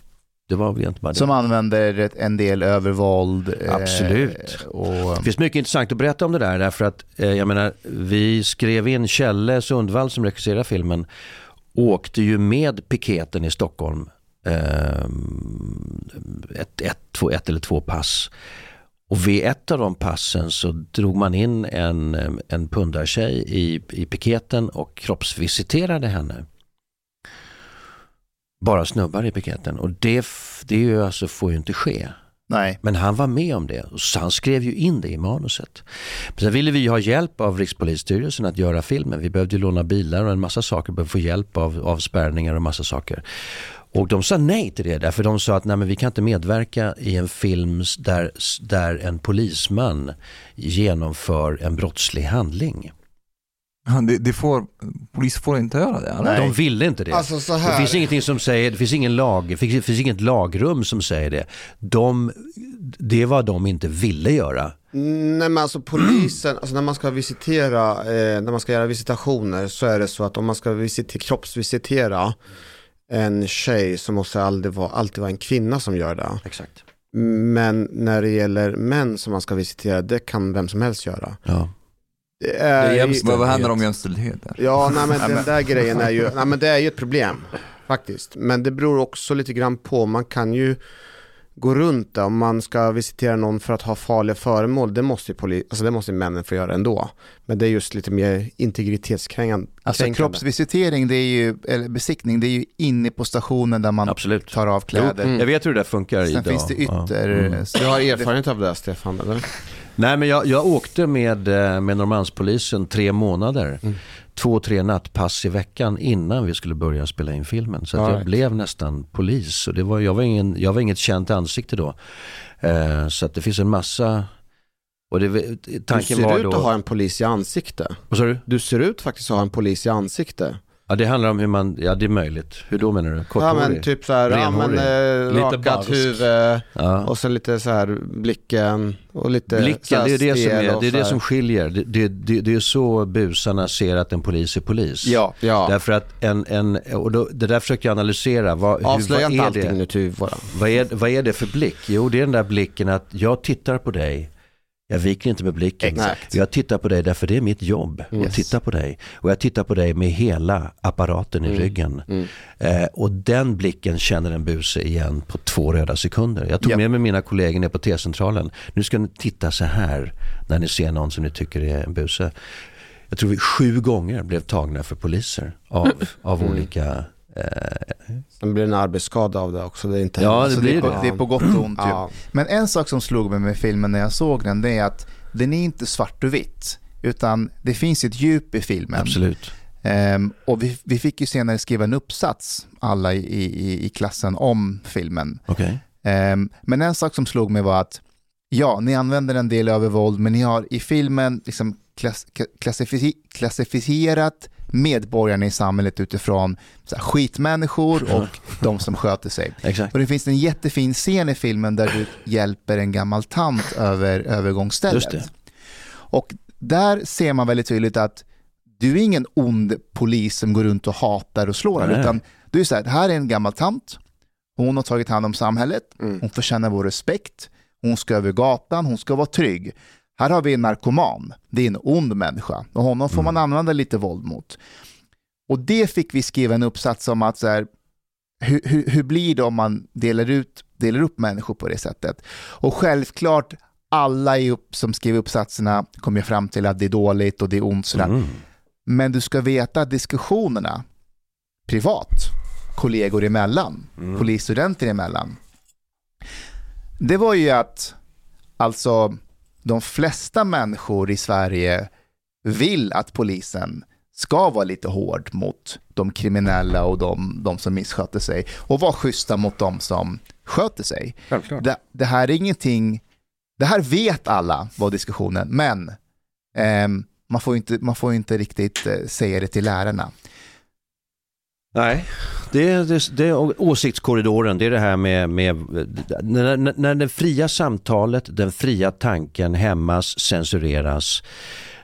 Det var väl bara det. som använder en del övervåld. eh, Absolut. Och, Det finns mycket intressant att berätta om det där därför att eh, jag menar, vi skrev in Kjelle Sundvall som regisserar filmen åkte ju med piketen i Stockholm eh, ett, ett, två, ett eller två pass. Och vid ett av de passen så drog man in en, en pundartjej i, i piketen och kroppsvisiterade henne. Bara snubbar i piketen och det, det är ju alltså, får ju inte ske. nej, Men han var med om det och så han skrev ju in det i manuset. Men sen ville vi ju ha hjälp av Rikspolisstyrelsen att göra filmen. Vi behövde ju låna bilar och en massa saker, behövde få hjälp av avspärrningar och massa saker. Och de sa nej till det därför de sa att nej, men vi kan inte medverka i en film där, där en polisman genomför en brottslig handling. Ja, det, det får, polis får inte göra det. eller? Nej. De ville inte det. Alltså så Det finns ingenting som säger, det finns ingen lag, det finns, det finns inget lagrum som säger det. De, det var de inte ville göra. Nej men alltså polisen, alltså när man ska visitera, eh, när man ska göra visitationer så är det så att om man ska visitera, kroppsvisitera en tjej så måste det alltid vara, alltid vara en kvinna som gör det. Exakt. Men när det gäller män som man ska visitera, det kan vem som helst göra. Ja. Det är, Det är. Vad, vad händer om jämställdhet? Där? Ja, nej men den där grejen är ju, nej men det är ju ett problem faktiskt. Men det beror också lite grann på, man kan ju gå runt det. Om man ska visitera någon för att ha farliga föremål, det måste ju, poli- alltså det måste männen få göra ändå. Men det är just lite mer integritetskränkande. alltså kroppsvisitering, det är ju, eller besiktning, det är ju inne på stationen där man Absolut. tar av kläder. Mm. Jag vet hur det där funkar Sen idag. finns det Ja. ytter... Mm. Du har erfarenhet av det Stefan, eller? Nej men jag, jag åkte med, eh, med Norrmalmspolisen tre månader. Mm. Två, tre nattpass i veckan innan vi skulle börja spela in filmen. Så jag right. blev nästan polis. Och det var, jag, var ingen, jag var inget känt ansikte då. Eh, så att det finns en massa... Det, Du tanken ser var ut då... att ha en polis i ansikte. Vad sa du? Du ser ut faktiskt att ha en polis i ansikte. Ja det handlar om hur man, ja det är möjligt. Hur då menar du? Ja Korthårig? men typ så här, ja men eh, Lite rakat barsk. huvud ja. och sen lite så här blicken och lite Blicken, det är det, som, är, det, är så det som skiljer. Det, det, det, det är så busarna ser att en polis är polis. Ja, Ja, Därför att en, en och då, det där försökte jag analysera. Vad, hur, avslöja vad, inte är allting det, nu till våra. vad, är, vad är det för blick? Jo, det är den där blicken att jag tittar på dig. Jag viker inte med blicken. Exakt. Jag tittar på dig därför det är mitt jobb. Jag Yes. tittar på dig. Och jag tittar på dig med hela apparaten i Mm. ryggen. Mm. Eh, och den blicken känner en buse igen på två röda sekunder. Jag tog Japp. med mig mina kollegor ner på T-centralen. Nu ska ni titta så här när ni ser någon som ni tycker är en buse. Jag tror vi sju gånger blev tagna för poliser av, av Mm. olika... Eh, Sen blir det en arbetsskada av det också. Det är inte Ja, det blir det, på, det. är på gott och ont. Ja. Men en sak som slog mig med filmen när jag såg den, det är att den är inte svart och vitt. Utan det finns ett djup i filmen. absolut. Ehm, och vi, vi fick ju senare skriva en uppsats, alla i, i, i klassen, om filmen. Okej. Ehm, men en sak som slog mig var att ja, ni använder en del övervåld, men ni har i filmen liksom klass, klassifi, klassificerat medborgarna i samhället utifrån så här, skitmänniskor och de som sköter sig. Exakt. Och det finns en jättefin scen i filmen där du hjälper en gammal tant över övergångsstället. Just det. Och där ser man väldigt tydligt att du är ingen ond polis som går runt och hatar och slår, Nej. utan du är så här, det här är en gammal tant, hon har tagit hand om samhället, Mm. hon förtjänar vår respekt, hon ska över gatan, hon ska vara trygg. Här har vi en narkoman, det är en ond människa och honom får man använda lite våld mot. Och det fick vi skriva en uppsats om att så här, hur, hur, hur blir det om man delar, ut, delar upp människor på det sättet? Och självklart, alla upp, som skrev uppsatserna kom ju fram till att det är dåligt och det är ont. Sådär. Mm. Men du ska veta att diskussionerna privat, kollegor emellan, Mm. polisstudenter emellan, det var ju att alltså de flesta människor i Sverige vill att polisen ska vara lite hård mot de kriminella och de, de som missköter sig och vara schyssta mot de som sköter sig. Det, det här är ingenting, det här vet alla var diskussionen, men Ehm, man, får inte, man får inte riktigt eh, säga det till lärarna. Nej, det är, det, det är åsiktskorridoren. Det är det här med, med när, när, när det fria samtalet, den fria tanken hämmas, censureras,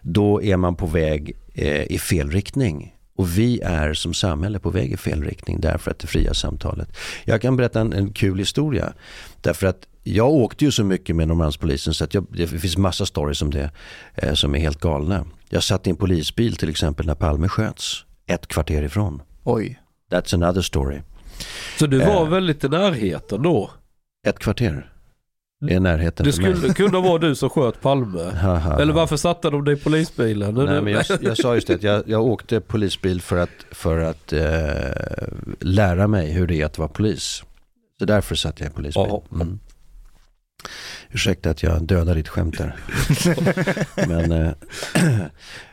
då är man på väg eh, i fel riktning. Och vi är som samhälle på väg i fel riktning därför att det fria samtalet. Jag kan berätta en, en kul historia. Därför att jag åkte ju så mycket med Norrmalmspolisen så att jag, det finns massa stories om det eh, som är helt galna. Jag satt i en polisbil till exempel när Palme sköts, ett kvarter ifrån. Oj. That's another story. Så du var Eh. väldigt i närheten då? Ett kvarter. Det är närheten Det skulle kunna vara du som sköt Palme. Eller varför satte de dig i polisbilen? Nej, men jag, jag sa just det, att jag, jag åkte polisbil för att, för att eh, lära mig hur det är att vara polis. Så därför satt jag i polisbil. Mm. Ursäkta att jag dödar ditt skämt där. men eh,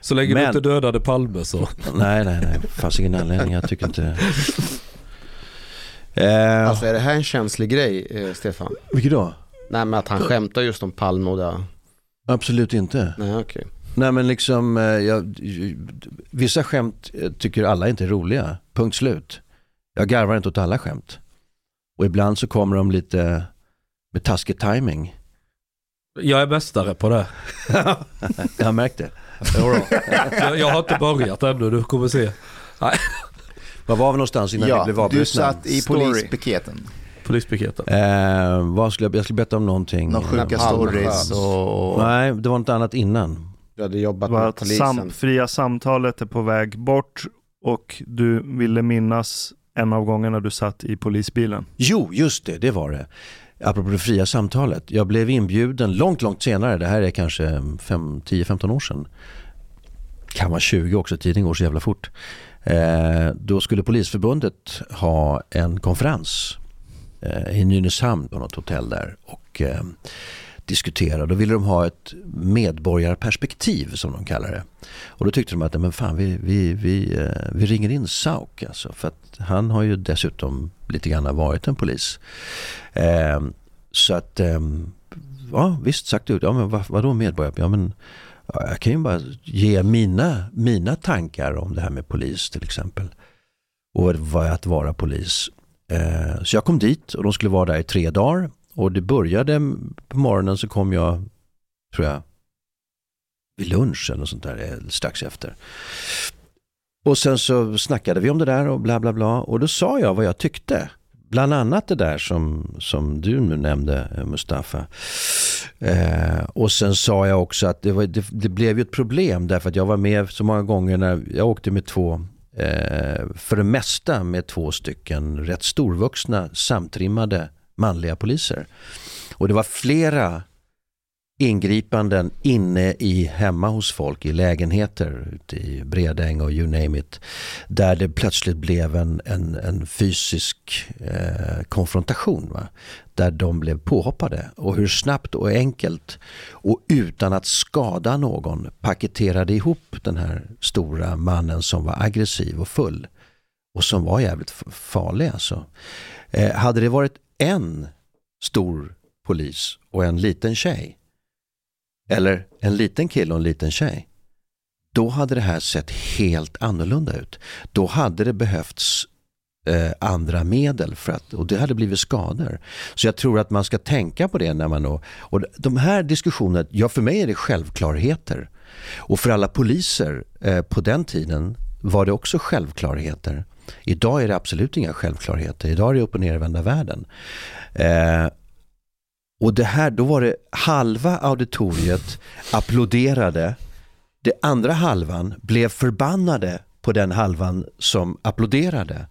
Så länge Men- du inte dödade Palme så. nej, nej, nej. fanns ingen anledning. Jag tycker inte... Eh, Alltså är det här en känslig grej, eh, Stefan? vilket då? Nej men att han skämtar just om Palme och det. Absolut inte. Nej okej. Nej men liksom, eh, jag, vissa skämt tycker alla inte är roliga. Punkt slut. Jag garvar inte åt alla skämt. Och ibland så kommer de lite med taskig timing. Jag är mästare på det. jag har märkt det. Jodå. jag, jag har inte börjat ännu, du kommer se. Var var vi någonstans innan vi Ja, blev du avbrutna? satt i Story. polispiketen. Polispiketen. Eh, vad skulle jag, jag skulle berätta om någonting. Några sjuka stories och... Nej, det var något annat innan. Du hade jobbat med att polisen. sam, fria samtalet är på väg bort och du ville minnas en av gångerna du satt i polisbilen. Jo, just det, det var det. Apropå det fria samtalet. Jag blev inbjuden långt, långt senare. Det här är kanske 10-15 år sedan. Kan vara 20 också, tiden går så jävla fort. Eh, då skulle Polisförbundet ha en konferens eh, i Nynäshamn på något hotell där. Och eh, diskutera. Då ville de ha ett medborgarperspektiv som de kallar det. Och då tyckte de att men fan, vi, vi, vi, eh, vi ringer in Sauk alltså. För att han har ju dessutom lite grann varit en polis. Eh, så att, eh, ja visst sagt ut. Ja men vad, vadå medborgarperspektiv? Ja men ja, jag kan ju bara ge mina, mina tankar om det här med polis till exempel. Och vad- är att vara polis. Eh, så jag kom dit och de skulle vara där i tre dagar. Och det började på morgonen så kom jag, tror jag, vid lunchen och sånt där, strax efter. Och sen så snackade vi om det där och bla bla bla. Och då sa jag vad jag tyckte. Bland annat det där som, som du nu nämnde eh, Mustafa. Eh, och sen sa jag också att det, var, det, det blev ju ett problem därför att jag var med så många gånger när jag åkte med två eh, för det mesta med två stycken rätt storvuxna samtrimmade manliga poliser. Och det var flera ingripanden inne i hemma hos folk i lägenheter ute i Bredäng och you name it. Där det plötsligt blev en, en, en fysisk eh, konfrontation. Va? Där de blev påhoppade och hur snabbt och enkelt och utan att skada någon paketerade ihop den här stora mannen som var aggressiv och full och som var jävligt farlig alltså. Eh, hade det varit en stor polis och en liten tjej eller en liten kille och en liten tjej då hade det här sett helt annorlunda ut. Då hade det behövts eh, andra medel för att, och det hade blivit skador. Så jag tror att man ska tänka på det när man då, och de här diskussionerna, ja för mig är det självklarheter. Och för alla poliser eh, på den tiden var det också självklarheter. Idag är det absolut inga självklarheter. Idag är det upp och nervända världen. Eh, och det här, då var det halva auditoriet applåderade. Det andra halvan blev förbannade på den halvan som applåderade.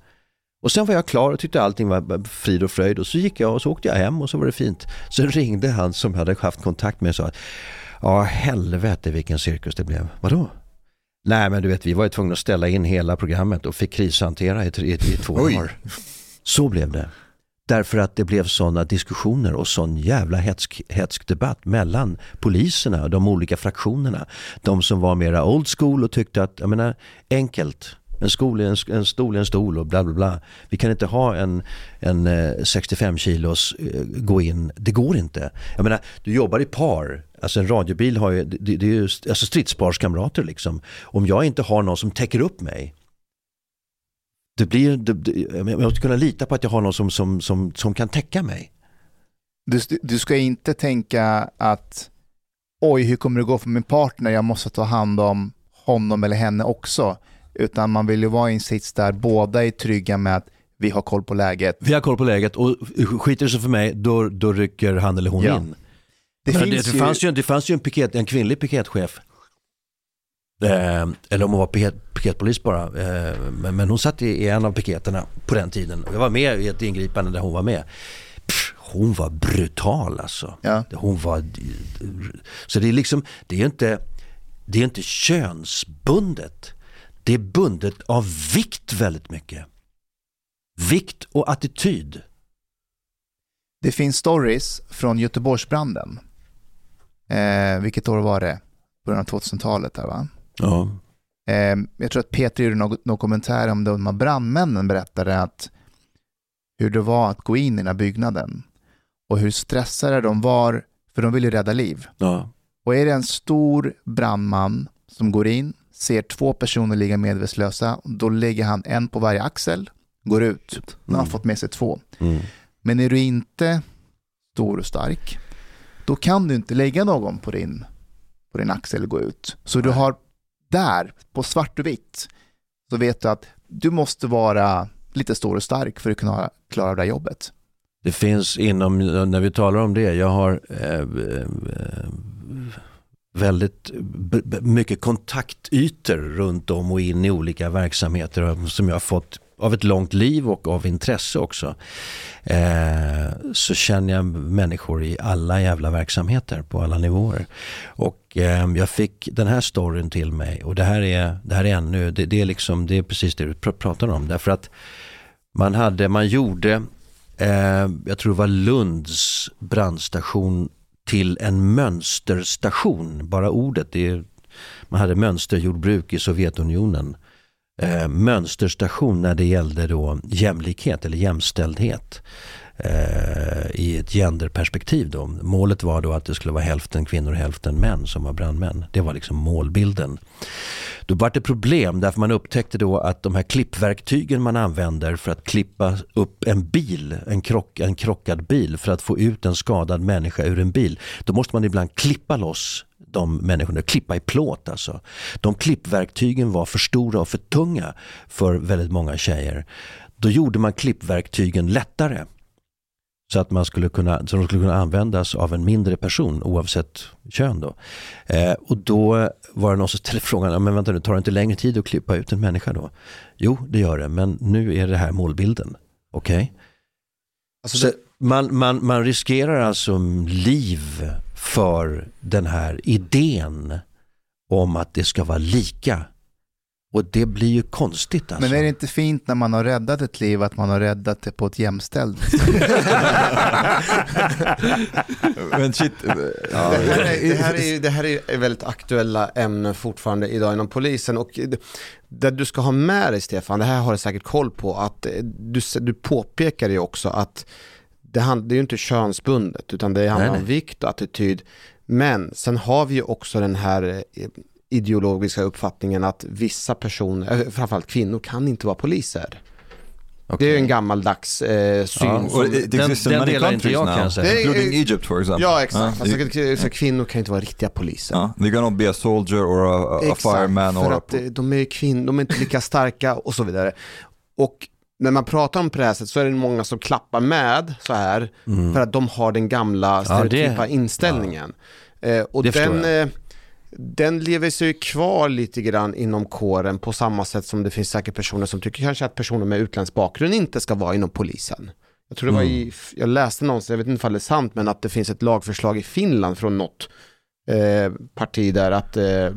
Och sen var jag klar och tyckte allting var frid och fröjd och så gick jag och så åkte jag hem och så var det fint. Sen ringde han som jag hade haft kontakt med och sa Ja helvete vilken cirkus det blev. Vadå? Nej men du vet vi var ju tvungna att ställa in hela programmet och fick krishantera i, i, i två Oj. dagar. Så blev det. Därför att det blev sådana diskussioner och sån jävla hetsk, hetsk debatt mellan poliserna och de olika fraktionerna. De som var mera old school och tyckte att, jag menar, enkelt. En, skol är en, en stol är en stol och bla bla bla. Vi kan inte ha en, en eh, 65 kilos eh, gå in, det går inte. Jag menar, du jobbar i par, alltså en radiobil har ju, det, det är ju alltså stridsparskamrater liksom. Om jag inte har någon som täcker upp mig, det blir, det, det, jag måste kunna lita på att jag har någon som, som, som, som kan täcka mig. Du, du ska inte tänka att oj, hur kommer det gå för min partner? Jag måste ta hand om honom eller henne också. Utan man vill ju vara i en sits där båda är trygga med att vi har koll på läget. Vi har koll på läget och skiter det sig för mig, då, då rycker han eller hon Ja. in. Det det, det, ju... fanns ju, det fanns ju en, piket, en kvinnlig piketchef. Eh, eller om hon var piket, piketpolis bara. Eh, men, men hon satt i, i en av piketerna på den tiden. Jag var med i ett ingripande där hon var med. Pff, hon var brutal alltså. Ja. Hon var... Så det är liksom, det är inte, det är inte könsbundet. Det är bundet av vikt väldigt mycket. Vikt och attityd. Det finns stories från Göteborgsbranden. Eh, vilket år var det? Början av 2000-talet där va? Ja. Eh, jag tror att Peter gjorde någon, någon kommentar om de här brandmännen berättade att hur det var att gå in i den här byggnaden och hur stressade de var, för de ville ju rädda liv. ja. Och är det en stor brandman som går in, ser två personer ligga medvetslösa, då lägger han en på varje axel, går ut. Nu har han Mm. fått med sig två. Mm. Men är du inte stor och stark, då kan du inte lägga någon på din, på din axel och gå ut. Så du har där, på svart och vitt, så vet du att du måste vara lite stor och stark för att kunna klara det här jobbet. Det finns inom, när vi talar om det, jag har eh, eh, väldigt mycket kontaktytor runt om och in i olika verksamheter som jag har fått av ett långt liv och av intresse också. Eh, så känner jag människor i alla jävla verksamheter på alla nivåer. Och eh, jag fick den här storyn till mig och det här är, det här är ännu, det, det är liksom, det är precis det du pr- pratar om. Därför att man hade, man gjorde eh, jag tror det var Lunds brandstation till en mönsterstation. Bara ordet, det är, man hade mönsterjordbruk i Sovjetunionen. Eh, mönsterstation när det gällde då jämlikhet eller jämställdhet eh, i ett genderperspektiv. Då. Målet var då att det skulle vara hälften kvinnor och hälften män som var brandmän. Det var liksom målbilden. Då var det problem därför man upptäckte då att de här klippverktygen man använder för att klippa upp en bil, en, krock, en krockad bil för att få ut en skadad människa ur en bil. Då måste man ibland klippa loss de människorna, klippa i plåt alltså. De klippverktygen var för stora och för tunga för väldigt många tjejer. Då gjorde man klippverktygen lättare. Så att man skulle kunna, så de skulle kunna användas av en mindre person oavsett kön. Då. Eh, och då var det någon som ställde frågan, men vänta nu, tar det inte längre tid att klippa ut en människa då? Jo, det gör det, men nu är det här målbilden. Okej? Alltså Så det, man, man, man riskerar alltså liv för den här idén om att det ska vara lika. Och det blir ju konstigt alltså. Men är det inte fint när man har räddat ett liv att man har räddat det på ett jämställt Men shit, eh, ja, det, här är, det, här är, det här är väldigt aktuella ämnen fortfarande idag inom polisen och det- du ska ha med dig Stefan, det här har du säkert koll på, att eh, du, du påpekar ju också att det, hand, det är ju inte könsbundet utan det handlar Nej, om vikt och attityd. Men sen har vi ju också den här eh, ideologiska uppfattningen att vissa personer, eh, framförallt kvinnor, kan inte vara poliser. Det är ju en gammaldags eh, syn. Ja, som- Den- den delar inte jag, now, kan jag säga. Det är- including Egypt for example. Ja exakt, Uh, alltså, you- så kvinnor kan inte vara riktiga poliser. uh, they cannot be a soldier or a, a Exakt, fireman för or a... att eh, de är kvinnor, de är inte lika starka och så vidare. Och när man pratar om på det här sättet så är det många som klappar med så här Mm. för att de har den gamla stereotypa det- inställningen. Eh, och Det förstår den, den lever sig kvar lite grann inom kåren på samma sätt som det finns säkert personer som tycker kanske att personer med utländsk bakgrund inte ska vara inom polisen. Jag tror det var i, jag läste någonstans, jag vet inte om det är sant, men att det finns ett lagförslag i Finland från något eh, parti där att eh,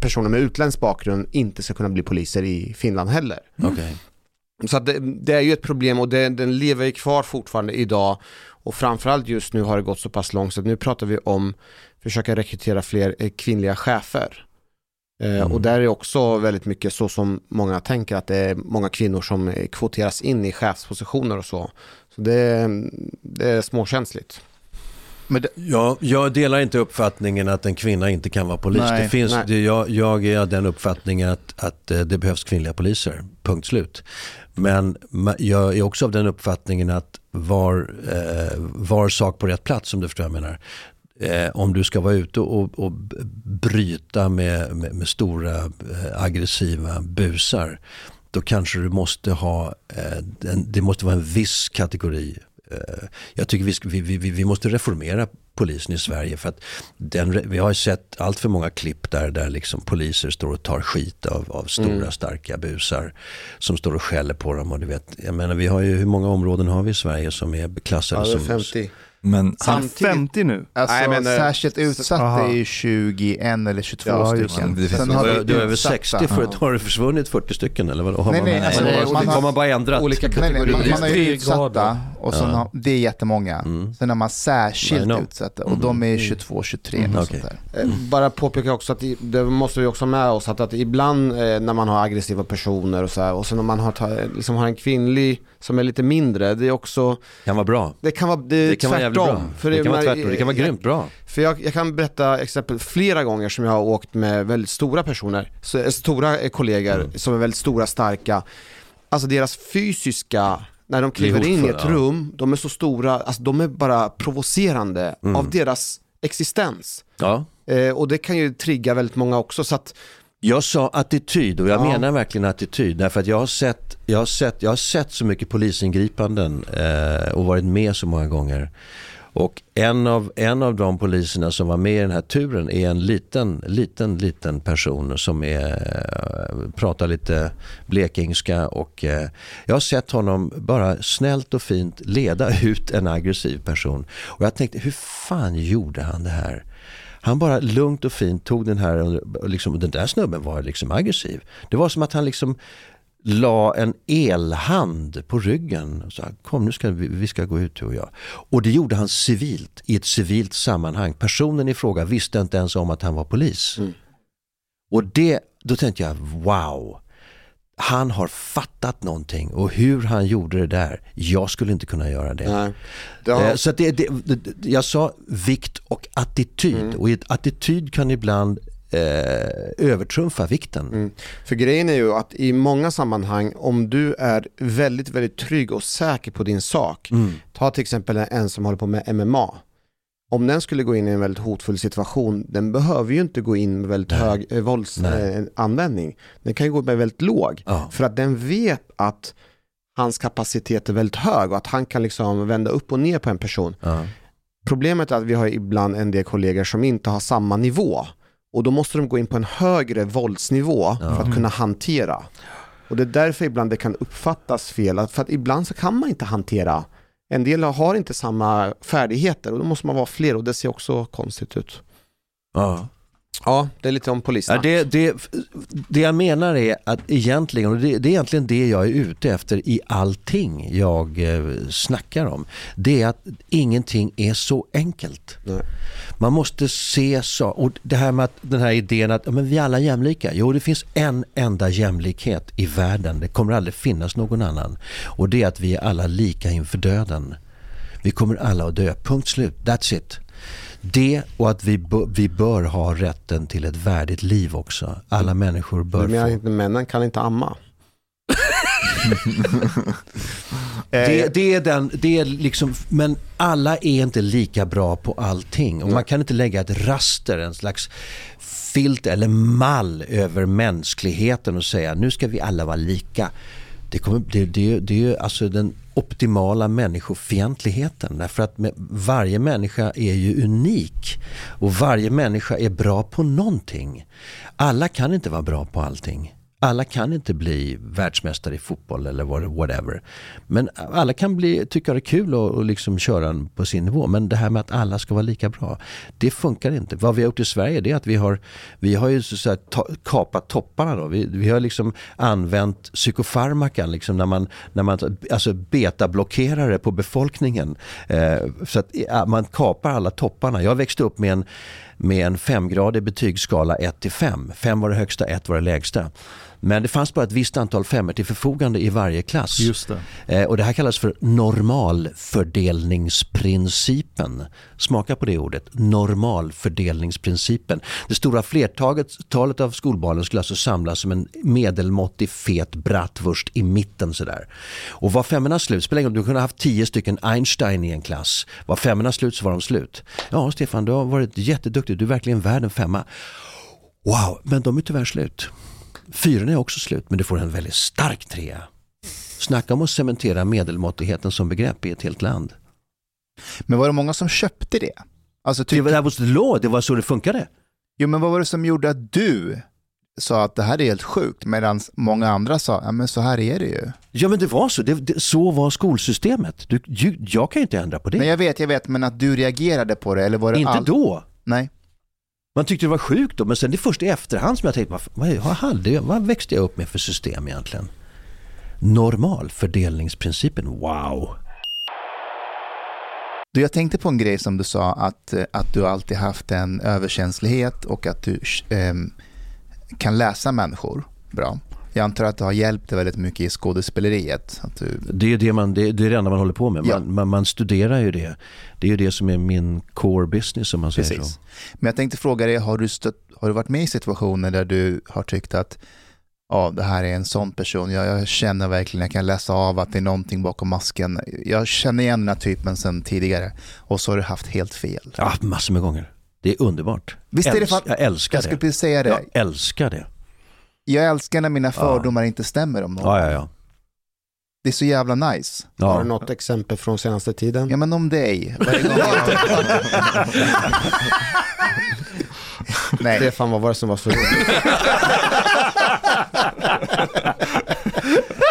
personer med utländsk bakgrund inte ska kunna bli poliser i Finland heller. Okej. Så det, det är ju ett problem och det, den lever ju kvar fortfarande idag och framförallt just nu har det gått så pass långt så att nu pratar vi om försöka rekrytera fler eh, kvinnliga chefer. Eh, Mm. Och där är också väldigt mycket så som många tänker att det är många kvinnor som eh, kvoteras in i chefspositioner och så. Så det, är- det är småkänsligt. Men det, Ja, jag delar inte uppfattningen att en kvinna inte kan vara polis. Nej, det finns, nej. det, jag, jag är av den uppfattningen att, att det behövs kvinnliga poliser, punkt slut. Men jag är också av den uppfattningen att var, eh, var sak på rätt plats, om du förstår vad jag menar. Eh, om du ska vara ute och, och bryta med, med, med stora eh, aggressiva busar, då kanske du måste ha, eh, en, det måste vara en viss kategori Eh, Jag tycker vi, ska, vi, vi, vi måste reformera polisen i Sverige för att den, vi har sett allt för många klipp där, där liksom poliser står och tar skit av, av stora Mm. starka busar som står och skäller på dem. Och du vet, jag menar, vi har ju, hur många områden har vi i Sverige som är Ja, klassade är som... 50. Men Han är Samtidigt- 50 nu. alltså, Nej, men, eh, särskilt utsatta Aha. är ju 21 eller 22 Ja, stycken. det. Sen har Du du är över utsatta. 60, för, har det försvunnit 40 stycken eller vad? Har Nej, man, nej, alltså, har, man har- har man bara ändrat? Olika kategorier. man, man har ju utsatta grader. och Ja. har, det är jättemånga. Mm. Sen har man särskilt utsatta och de är 22, 23 Mm, och okej. sånt där. Eh, Bara påpeka också att det måste vi också ha med oss att, att ibland eh, när man har aggressiva personer och så här och sen om man har, liksom har en kvinnlig som är lite mindre, det är också, kan vara bra. det kan vara, det Det kan vara tvärtom. bra. För det kan vara tvärtom. Det kan vara grymt bra. För jag, jag kan berätta exempel flera gånger som jag har åkt med väldigt stora personer, så, eh, stora eh, kollegor Mm. som är väldigt stora, starka. Alltså deras fysiska, när de kliver in i ett rum, de är så stora, alltså de är bara provocerande Mm. av deras existens. Ja. Eh, och det kan ju trigga väldigt många också. Så att, Jag sa attityd och jag Ja. menar verkligen attityd. Därför att jag har sett, jag har sett, jag har sett så mycket polisingripanden eh, och varit med så många gånger. Och en av, en av de poliserna som var med i den här turen är en liten, liten, liten person som är, eh, pratar lite blekingska och eh, jag har sett honom bara snällt och fint leda ut en aggressiv person. Och jag tänkte, hur fan gjorde han det här? Han bara lugnt och fint tog den här, och liksom, den där snubben var liksom aggressiv. Det var som att han liksom la en elhand på ryggen och sa kom nu ska vi, vi ska gå ut du och jag. Och det gjorde han civilt, i ett civilt sammanhang. Personen i fråga visste inte ens om att han var polis. Och det, då tänkte jag wow, han har fattat någonting och hur han gjorde det där, jag skulle inte kunna göra det. nej, det har, Eh, Så det, det, jag sa vikt och attityd och i ett attityd kan ibland eh, övertrumfa vikten. Mm. För grejen är ju att i många sammanhang, om du är väldigt, väldigt trygg och säker på din sak, Mm. ta till exempel en som håller på med MMA. Om den skulle gå in i en väldigt hotfull situation, den behöver ju inte gå in med väldigt Nej. hög eh, våldsanvändning. den kan ju gå med väldigt låg. Ja. För att den vet att hans kapacitet är väldigt hög och att han kan liksom vända upp och ner på en person. Ja. Problemet är att vi har ibland en del kollegor som inte har samma nivå. Och då måste de gå in på en högre våldsnivå för att kunna hantera. Och det är därför ibland det kan uppfattas fel. För att ibland så kan man inte hantera. En del har inte samma färdigheter och då måste man vara fler och det ser också konstigt ut. Ja. Ja, det är lite om Ja, polissnack. det, det, det jag menar är att egentligen, och det, det är egentligen det jag är ute efter i allting jag eh, snackar om. Det är att ingenting är så enkelt. Nej. Man måste se så, och det här med att, den här idén att ja, men vi är alla jämlika. Jo, det finns en enda jämlikhet i världen. Det kommer aldrig finnas någon annan. Och det är att vi är alla lika inför döden. Vi kommer alla att dö, punkt slut. That's it. Det och att vi, vi bör ha rätten till ett värdigt liv också. Alla människor bör Du menar få. inte männen kan inte amma? Det, det är den, det är liksom, men alla är inte lika bra på allting. Och man kan inte lägga ett raster, en slags filter eller mall över mänskligheten och säga nu ska vi alla vara lika. Det, kommer, det, det, det är ju alltså den optimala människofientligheten. Därför att med, varje människa är ju unik. Och varje människa är bra på någonting. Alla kan inte vara bra på allting. Alla kan inte bli världsmästare i fotboll eller whatever. Men alla kan bli, tycka det är kul och, och liksom köra på sin nivå. Men det här med att alla ska vara lika bra, det funkar inte. Vad vi har gjort i Sverige det är att vi har, vi har ju så att ta, kapat topparna. Då. Vi, vi har liksom använt psykofarmakan, liksom när man, när man, alltså betablockerare på befolkningen. Eh, så att man kapar alla topparna. Jag växte upp med en med en femgradig betygsskala 1 till 5. 5 var det högsta, 1 var det lägsta. Men det fanns bara ett visst antal femmor till förfogande i varje klass. Just det. Eh, och det här kallas för normalfördelningsprincipen. Smaka på det ordet, normalfördelningsprincipen. Det stora flertalet talet av skolbarnen skulle alltså samlas som en medelmåttig fet bratwurst i mitten sådär. Och var femmorna slut, spelar ingen du kunde ha haft tio stycken Einstein i en klass. Var femmorna slut så var de slut. Ja Stefan, du har varit jätteduktig, du är verkligen värd en femma. Wow, men de är tyvärr slut. Fyran är också slut, men du får en väldigt stark trea. Snacka om att cementera medelmåttigheten som begrepp i ett helt land. Men var det många som köpte det? Alltså, Det tyck... var, det was the law, det var så det funkade. Jo, men vad var det som gjorde att du sa att det här är helt sjukt medan många andra sa, ja men så här är det ju. Ja men det var så, det, det, så var skolsystemet. Du, ju, jag kan ju inte ändra på det. Men jag vet, jag vet, men att du reagerade på det eller var det inte all... då. Nej. Man tyckte det var sjukt då, men sen det är först i efterhand som jag tänkte, vad, vad, hade jag, vad växte jag upp med för system egentligen? Normalfördelningsprincipen, wow. Du, jag tänkte på en grej som du sa, att, eh, att du alltid haft en överkänslighet och att du eh, kan läsa människor bra. Jag antar att det har hjälpt dig väldigt mycket i skådespeleriet. Att du... Det är det, man, det, det är det enda man håller på med. Man, Ja. man, man studerar ju det. Det är ju det som är min core business om man säger Precis. så. Men jag tänkte fråga dig, har du, stött, har du varit med i situationer där du har tyckt att ja, det här är en sån person, jag, jag känner verkligen, jag kan läsa av att det är någonting bakom masken. Jag känner igen den här typen sedan tidigare och så har du haft helt fel. Ja, massor med gånger. Det är underbart. Visst är det fan- Jag älskar Jag skulle det. precis säga det. Jag älskar det. Jag älskar när mina fördomar inte stämmer om någon. Ja, ja, ja. Det är så jävla nice. Har du något exempel från senaste tiden? Ja men om dig. Varje gång jag... Nej, Stefan, vad var det som var så roligt?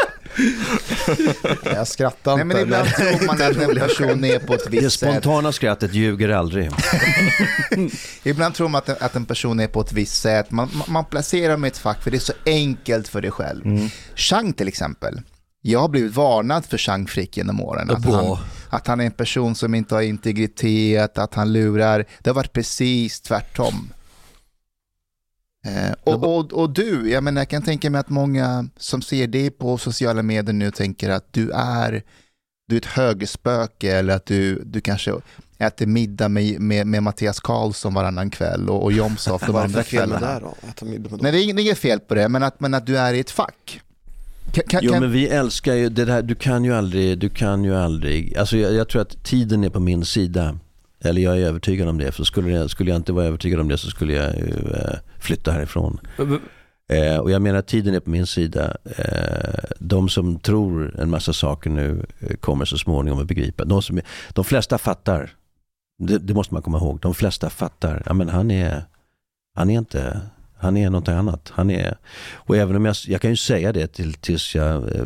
Jag skrattar Nej men inte. ibland tror man att en person är på ett Det visst sätt. spontana skrattet ljuger aldrig. Ibland tror man att, att en person är på ett visst sätt. Man, man, placerar dem i ett fack för det är så enkelt för dig själv. Mm. Chang till exempel. Jag har blivit varnad för Chang Frick genom åren. Att han, att han är en person som inte har integritet, att han lurar. Det har varit precis tvärtom. Eh, och, och, och du, jag, menar, jag kan tänka mig att många som ser dig på sociala medier nu tänker att du är, du är ett högerspöke eller att du, du kanske äter middag med, med, med Mattias Karlsson varannan kväll och, och Jomshof de andra kvällarna. då? Äta middag med Nej, det är inget, det är inget fel på det, men att, men att du är i ett fack. Kan, kan, Jo men vi älskar ju det där, du kan ju aldrig, du kan ju aldrig, alltså jag, jag tror att tiden är på min sida. Eller jag är övertygad om det, för skulle jag, skulle jag inte vara övertygad om det så skulle jag ju eh, flytta härifrån. Eh, och jag menar att tiden är på min sida. Eh, de som tror en massa saker nu eh, kommer så småningom att begripa. De, som, de flesta fattar, det, det måste man komma ihåg, de flesta fattar, ja men han är, han är inte, han är något annat. Han är, och även om jag, jag kan ju säga det till, tills jag, eh,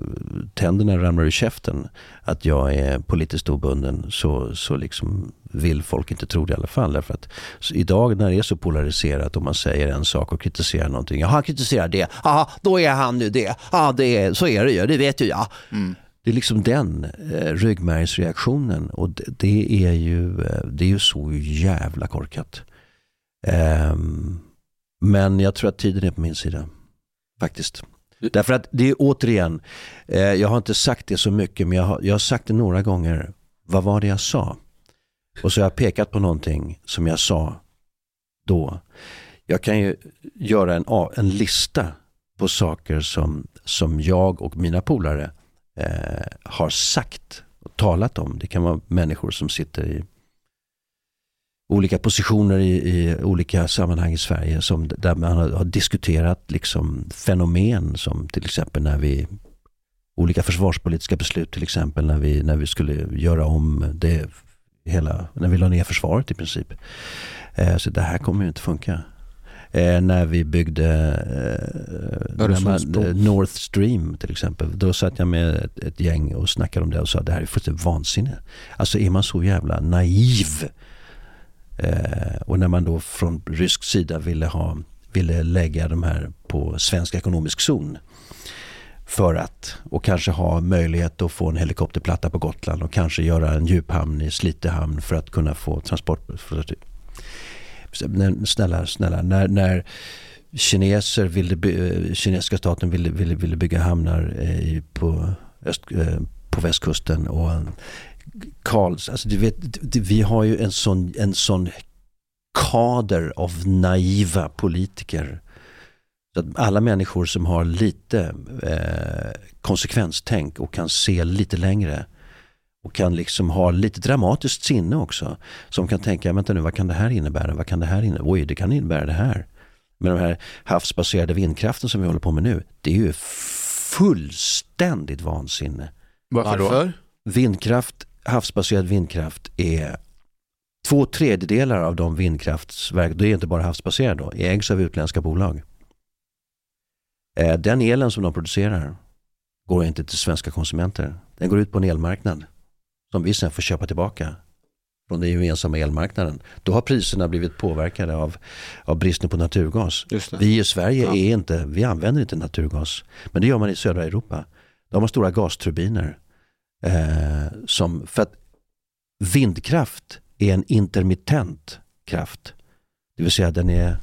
tänderna ramlar ur käften, att jag är politiskt obunden, så, så liksom vill folk inte tro det i alla fall. Därför att idag när det är så polariserat och man säger en sak och kritiserar någonting. Jaha, han kritiserar det. Ja, då är han nu det. Ja, det är, så är det ju. Det vet ju jag. Mm. Det är liksom den eh, ryggmärgsreaktionen och det, det, är ju, eh, det är ju så jävla korkat. Ehm, men jag tror att tiden är på min sida. Faktiskt. Därför att det är återigen, eh, jag har inte sagt det så mycket men jag har, jag har sagt det några gånger. Vad var det jag sa? Och så har jag pekat på någonting som jag sa då. Jag kan ju göra en, en lista på saker som, som jag och mina polare eh, har sagt och talat om. Det kan vara människor som sitter i olika positioner i, i olika sammanhang i Sverige som, där man har, har diskuterat liksom fenomen som till exempel när vi olika försvarspolitiska beslut till exempel när vi, när vi skulle göra om det hela, när vi la ner försvaret i princip. Eh, så det här kommer ju inte funka. Eh, när vi byggde eh, man, North Stream till exempel. Då satt jag med ett, ett gäng och snackade om det och sa det här är fullständigt vansinne. Alltså är man så jävla naiv Eh, och när man då från rysk sida ville, ha, ville lägga de här på svensk ekonomisk zon för att, och kanske ha möjlighet att få en helikopterplatta på Gotland och kanske göra en djuphamn i Slite hamn för att kunna få transport. Snälla, snälla, när, när kineser ville, by- eh, kinesiska staten ville, ville, ville bygga hamnar eh, i- på, öst, eh, på västkusten och Karls, alltså du vet, vi har ju en sån, en sån kader av naiva politiker. Så att alla människor som har lite eh, konsekvenstänk och kan se lite längre och kan liksom ha lite dramatiskt sinne också. Som kan tänka, vänta nu, vad kan det här innebära? Vad kan det här innebära? Oj, det kan innebära det här. Men den här havsbaserade vindkraften som vi håller på med nu, det är ju fullständigt vansinne. Varför, då? Varför? Vindkraft, havsbaserad vindkraft är två tredjedelar av de vindkraftsverk, det är inte bara havsbaserad då, ägs av utländska bolag. Eh, Den elen som de producerar går inte till svenska konsumenter. Den går ut på en elmarknad som vi sen får köpa tillbaka från den gemensamma elmarknaden. Då har priserna blivit påverkade av, av bristen på naturgas. Vi i Sverige Ja. är inte, vi använder inte naturgas. Men det gör man i södra Europa. De har stora gasturbiner. Eh, som, för att vindkraft är en intermittent kraft. Det vill säga den är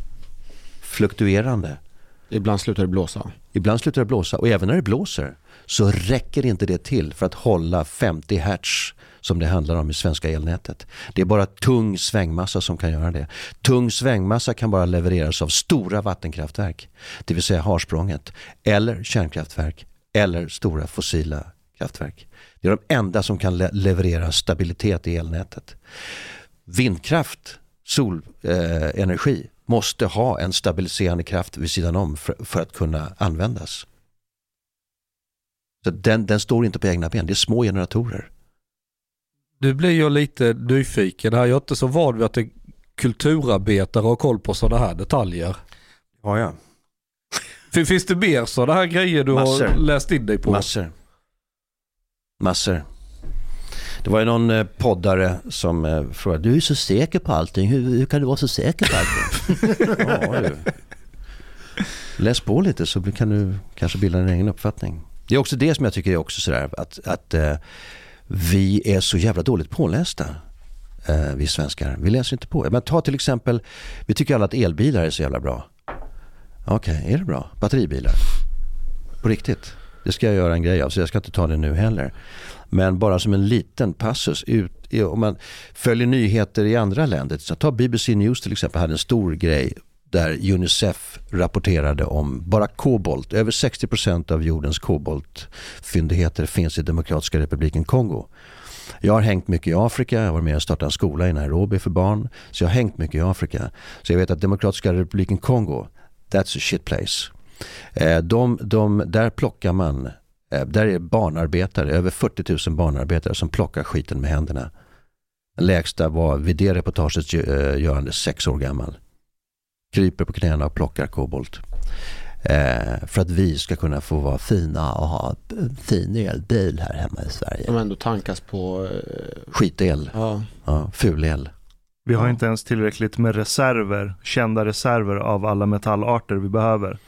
fluktuerande. Ibland slutar det blåsa. Ibland slutar det blåsa och även när det blåser så räcker inte det till för att hålla 50 hertz som det handlar om i svenska elnätet. Det är bara tung svängmassa som kan göra det. Tung svängmassa kan bara levereras av stora vattenkraftverk, det vill säga Harsprånget, eller kärnkraftverk, eller stora fossila kraftverk. Det är de enda som kan le- leverera stabilitet i elnätet. Vindkraft, solenergi, eh, energi, måste ha en stabiliserande kraft vid sidan om för, för att kunna användas. Så den, den står inte på egna ben, det är små generatorer. Nu blir jag lite nyfiken här. Jag är inte så van vid att en kulturarbetare har koll på sådana här detaljer. Ja, ja. Fin- Finns det mer sådana här grejer du Massor. har läst in dig på? Massor. Massor. Det var ju någon eh, poddare som eh, frågade, du är så säker på allting, hur, hur kan du vara så säker på allting? ja, du. Läs på lite så kan du kanske bilda en egen uppfattning. Det är också det som jag tycker är också sådär att, att eh, vi är så jävla dåligt pålästa. Eh, vi svenskar. Vi läser inte på. Men ta till exempel, vi tycker alla att elbilar är så jävla bra. Okej, är det bra? Batteribilar? På riktigt? Det ska jag göra en grej av, så jag ska inte ta det nu heller. Men bara som en liten passus, ut, om man följer nyheter i andra länder, så ta BBC News till exempel, hade en stor grej där Unicef rapporterade om bara kobolt. Över 60% av jordens koboltfyndigheter finns i Demokratiska republiken Kongo. Jag har hängt mycket i Afrika, jag var med och startade en skola i Nairobi för barn. Så jag har hängt mycket i Afrika. Så jag vet att Demokratiska republiken Kongo, that's a shit place. Eh, de, de, där plockar man, där är barnarbetare, över 40 000 barnarbetare som plockar skiten med händerna. Den lägsta var vid det reportaget eh, görande sex år gammal. Kryper på knäna och plockar kobolt. Eh, för att vi ska kunna få vara fina och ha fin elbil här hemma i Sverige. Som ändå tankas på... eh, Skitel, Ja. ja, fulel. Vi har Ja. inte ens tillräckligt med reserver, kända reserver av alla metallarter vi behöver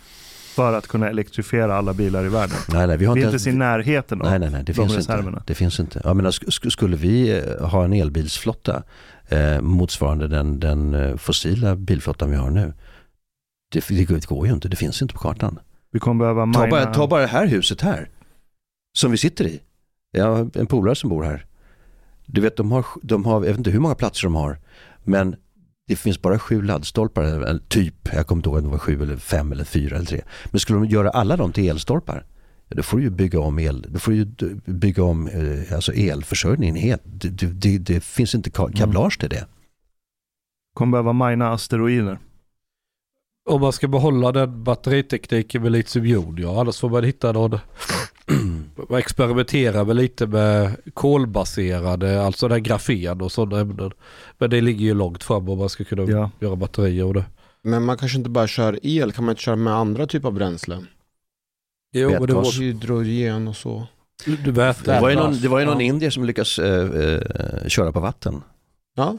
för att kunna elektrifiera alla bilar i världen. Nej, nej, vi har Vi är inte ens, i närheten av Nej, nej, nej, det de finns reserverna. inte. Det finns inte. Jag menar, sk- sk- skulle vi eh, ha en elbilsflotta eh, motsvarande den, den eh, fossila bilflottan vi har nu. Det, det, går- ju inte, det finns inte på kartan. Vi kommer behöva Ta mina... bara, ta bara det här huset här, som vi sitter i. Jag har en polare som bor här. Du vet, de har, de har, jag vet inte hur många platser de har, men det finns bara sju laddstolpar, typ, jag kommer inte ihåg om det var sju eller fem eller fyra eller tre. Men skulle de göra alla dem till elstolpar, ja, då får du ju bygga om el, då får du bygga om eh, alltså elförsörjningen helt. Det, det, det, finns inte ka- kablage till det. kommer behöva mina asteroider. Om man ska behålla den batteritekniken med litium ja. Annars får man hitta någon... Man experimenterar väl lite med kolbaserade, alltså den grafen och sådana ämnen. Men det ligger ju långt fram om man ska kunna Ja. göra batterier och det. Men man kanske inte bara kör el, kan man inte köra med andra typer av bränsle? Jo, men det var... Hydrogen och så. Du, du vet Det var ju någon, det var ju någon Ja. indier som lyckas eh, eh, köra på vatten. Ja.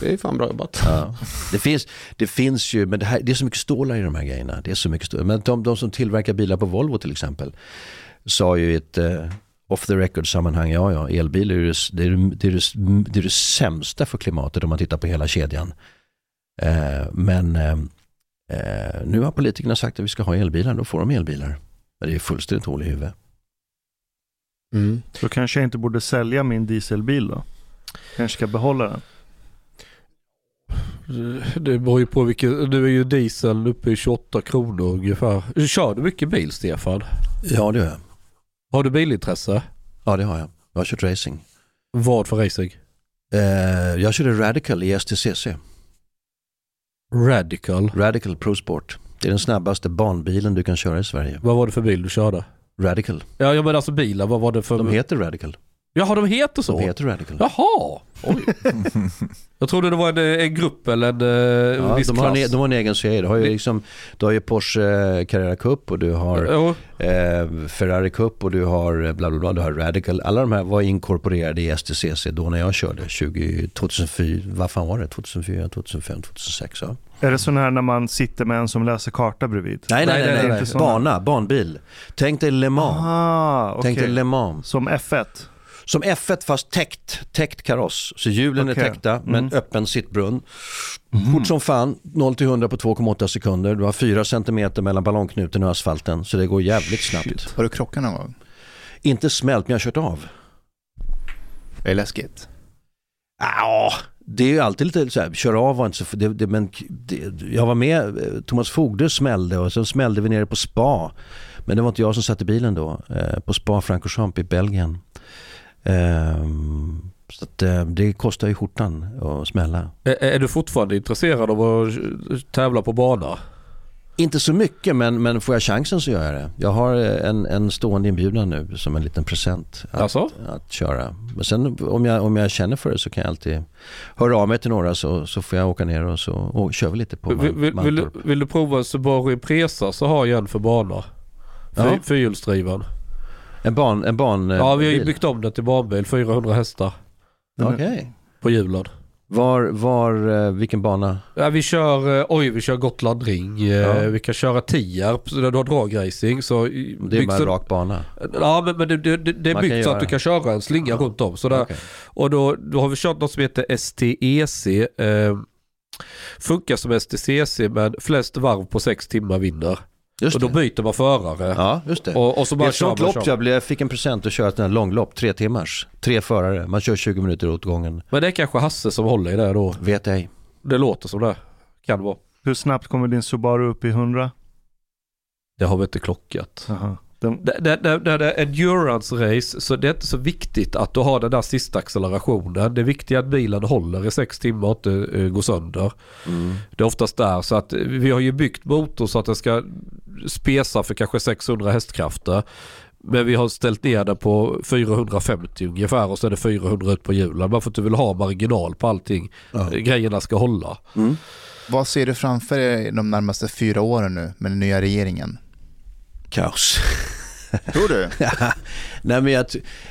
Det är fan bra jobbat. Ja. Det, finns, det finns ju, men det, här, det är så mycket stålar i de här grejerna. Det är så mycket stålar. Men de, de som tillverkar bilar på Volvo till exempel sa ju i ett, eh, off the record sammanhang, ja ja, elbil är ju det, det, är, det, är det, det är det sämsta för klimatet om man tittar på hela kedjan. Eh, men eh, eh, nu har politikerna sagt att vi ska ha elbilar, då får de elbilar. Men det är fullständigt hål i huvudet. Mm. Då kanske jag inte borde sälja min dieselbil då. Kanske ska behålla den. Det beror ju på vilken, nu är ju dieseln uppe i 28 kronor ungefär. Kör du mycket bil Stefan? Ja det gör jag. Har du bilintresse? Ja det har jag. Jag har kört racing. Vad för racing? Eh, jag körde Radical i STCC. Radical. Radical Pro Sport. Det är den snabbaste banbilen du kan köra i Sverige. Vad var det för bil du körde? Radical. Ja, jag menar alltså bilar, vad var det för... De heter Radical. Jaha, de heter så? De heter Radical. Jaha! Oj. jag trodde det var en, en grupp eller en eh, Ja, viss de, har klass. en, de har en egen serie. Du har ju, liksom, du har ju Porsche Carrera Cup och du har eh, Ferrari Cup och du har eh, bla bla bla, du har Radical. Alla de här var inkorporerade i STCC då när jag körde 20, 2004, vad fan var det? 2004, 2005, 2006 ja. Är det sån här när man sitter med en som läser karta bredvid? Nej nej nej, nej, såna. bana, banbil. Tänk dig Le Mans. Ah, Tänk dig. Le Mans. Som F1? Som F1 fast täckt, täckt kaross. Så hjulen Okej. är täckta med en Mm. öppen sittbrunn. Fort som fan, 0 till 100 på 2,8 sekunder. Du har 4 cm mellan ballongknuten och asfalten så det går jävligt snabbt. Har du krockat någon gång? Inte smält men jag har kört av. Det är läskigt. Ja, det är ju alltid lite så här, köra av var inte så, det, det, men det, jag var med, eh, Thomas Fogde smällde och sen smällde vi nere på spa. Men det var inte jag som satt i bilen då, eh, på spa Francorchamps i Belgien. Ehm, så att, eh, det kostar ju skjortan att smälla. Är, är du fortfarande intresserad av att tävla på bana? Inte så mycket men, men får jag chansen så gör jag det. Jag har eh, en, en stående inbjudan nu som en liten present att, Alltså? att köra. Men sen om jag, om jag känner för det så kan jag alltid höra av mig till några så, så får jag åka ner och så och kör vi lite på Vill, vill, vill, du, vill du prova Subaru Impresa så har jag en för bana. Fy, Ja. Fyrhjulsdriven. En ban, en ban eh, Ja, vi har ju byggt om den till banbil. 400 hästar Okej. på hjulen. Var, var, eh, vilken bana? Ja, vi kör, eh, oj vi kör Gotland Ring. Ja. Vi kan köra Tierp, så där du har dragracing. Så Det är bara en rak bana. Ja men, men det, det, det är byggt så att du kan köra en slinga runt om. Sådär. Okej. Och då, då har vi kört något som heter STEC. Eh, funkar som STCC men flest varv på sex timmar vinner. Just och då det. byter man förare. Ja, just det. Och, och så I bara ett sånt man, lopp jag, blev, jag fick en present att köra ett långlopp, tre timmars. Tre förare, man kör 20 minuter åt gången. Men det är kanske Hasse som håller i det då. Vet ej. Det låter som det. Kan vara. Hur snabbt kommer din Subaru upp i 100? Det har vi inte klockat. Jaha. Den, Det, det, är endurance race så det är inte så viktigt att du har den där sista accelerationen. Det är viktigt att bilen håller i sex timmar och inte eh, går sönder. Mm. Det är oftast där så att eh, vi har ju byggt motor så att den ska spesa för kanske 600 hästkrafter. Men vi har ställt ner den på 450 ungefär och så är det 400 ut på hjulen. Bara för att du vill ha marginal på allting. Ja. Eh, Grejerna ska hålla. Mm. Vad ser du framför dig de närmaste fyra åren nu med den nya regeringen? Kaos. Tror du? Nej men jag,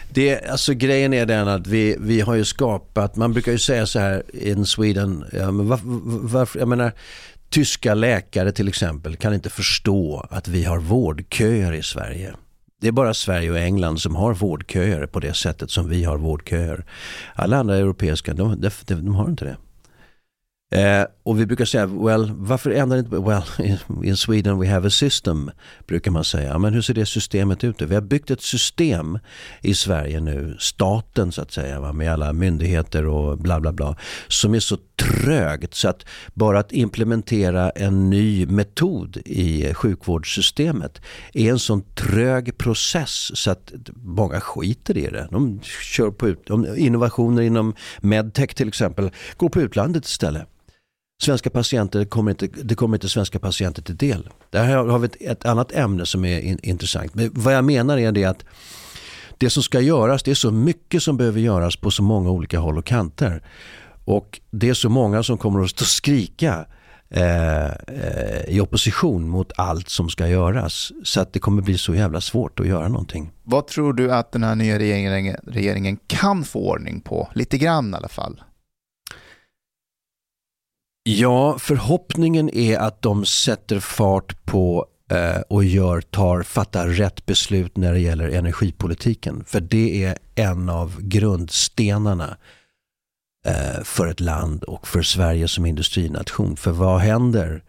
det, alltså grejen är den att vi, vi har ju skapat, man brukar ju säga så här in Sweden, ja, men varför, varför, jag menar tyska läkare till exempel kan inte förstå att vi har vårdköer i Sverige. Det är bara Sverige och England som har vårdköer på det sättet som vi har vårdköer. Alla andra europeiska, de, de, de har inte det. Eh, och vi brukar säga, well, varför ändrar inte, well, in Sweden we have a system, brukar man säga. Men hur ser det systemet ut? Vi har byggt ett system i Sverige nu, staten så att säga, va, med alla myndigheter och bla bla bla, som är så trögt så att bara att implementera en ny metod i sjukvårdssystemet är en sån trög process så att många skiter i det. De kör på ut, innovationer inom medtech till exempel går på utlandet istället. Svenska patienter kommer inte, det kommer inte svenska patienter till del. Där har vi ett, ett annat ämne som är in, intressant. Men vad jag menar är det att det som ska göras, det är så mycket som behöver göras på så många olika håll och kanter. Och det är så många som kommer att stå och skrika eh, eh, i opposition mot allt som ska göras. Så att det kommer bli så jävla svårt att göra någonting. Vad tror du att den här nya regeringen, regeringen kan få ordning på? Lite grann i alla fall. Ja, förhoppningen är att de sätter fart på eh, och gör, tar, fattar rätt beslut när det gäller energipolitiken. För det är en av grundstenarna eh, för ett land och för Sverige som industrination. För vad händer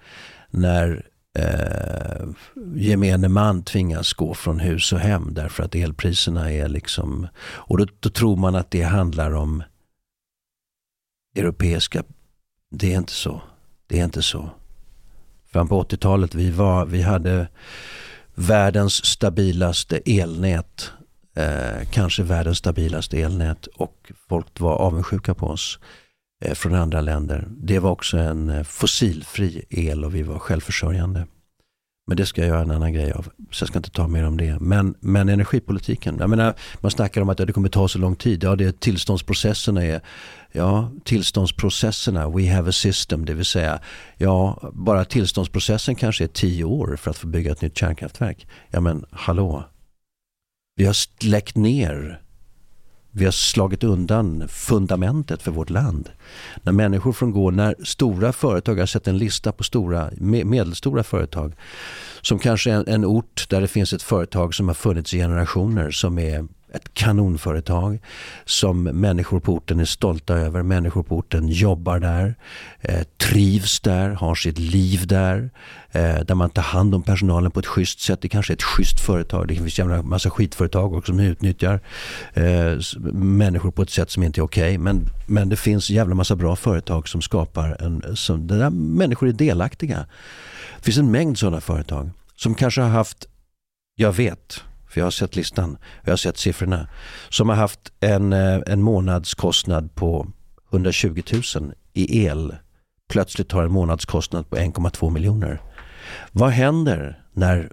när eh, gemene man tvingas gå från hus och hem därför att elpriserna är liksom... Och då, då tror man att det handlar om europeiska... Det är inte så. Det är inte så. Fram på 80-talet vi, var, vi hade världens stabilaste elnät. Eh, kanske världens stabilaste elnät och folk var avundsjuka på oss eh, från andra länder. Det var också en eh, fossilfri el och vi var självförsörjande. Men det ska jag göra en annan grej av. Så jag ska inte ta mer om det. Men, men energipolitiken. Jag menar, man snackar om att det kommer ta så lång tid. Ja, det är tillståndsprocesserna är Ja, tillståndsprocesserna, we have a system, det vill säga ja, bara tillståndsprocessen kanske är tio år för att få bygga ett nytt kärnkraftverk. Ja men hallå, vi har släckt ner vi har slagit undan fundamentet för vårt land. När människor från går, när stora företag, jag har sett en lista på stora, medelstora företag som kanske är en ort där det finns ett företag som har funnits i generationer som är ett kanonföretag som människor på orten är stolta över. Människor på orten jobbar där, eh, trivs där, har sitt liv där. Eh, där man tar hand om personalen på ett schysst sätt. Det kanske är ett schysst företag. Det finns en massa skitföretag också som utnyttjar eh, människor på ett sätt som inte är okej. Okay. Men, men det finns jävla massa bra företag som skapar en, som, där människor är delaktiga. Det finns en mängd sådana företag som kanske har haft, jag vet, för jag har sett listan, jag har sett siffrorna, som har haft en, eh, en månadskostnad på 120 000 i el plötsligt har en månadskostnad på 1,2 miljoner. Vad händer när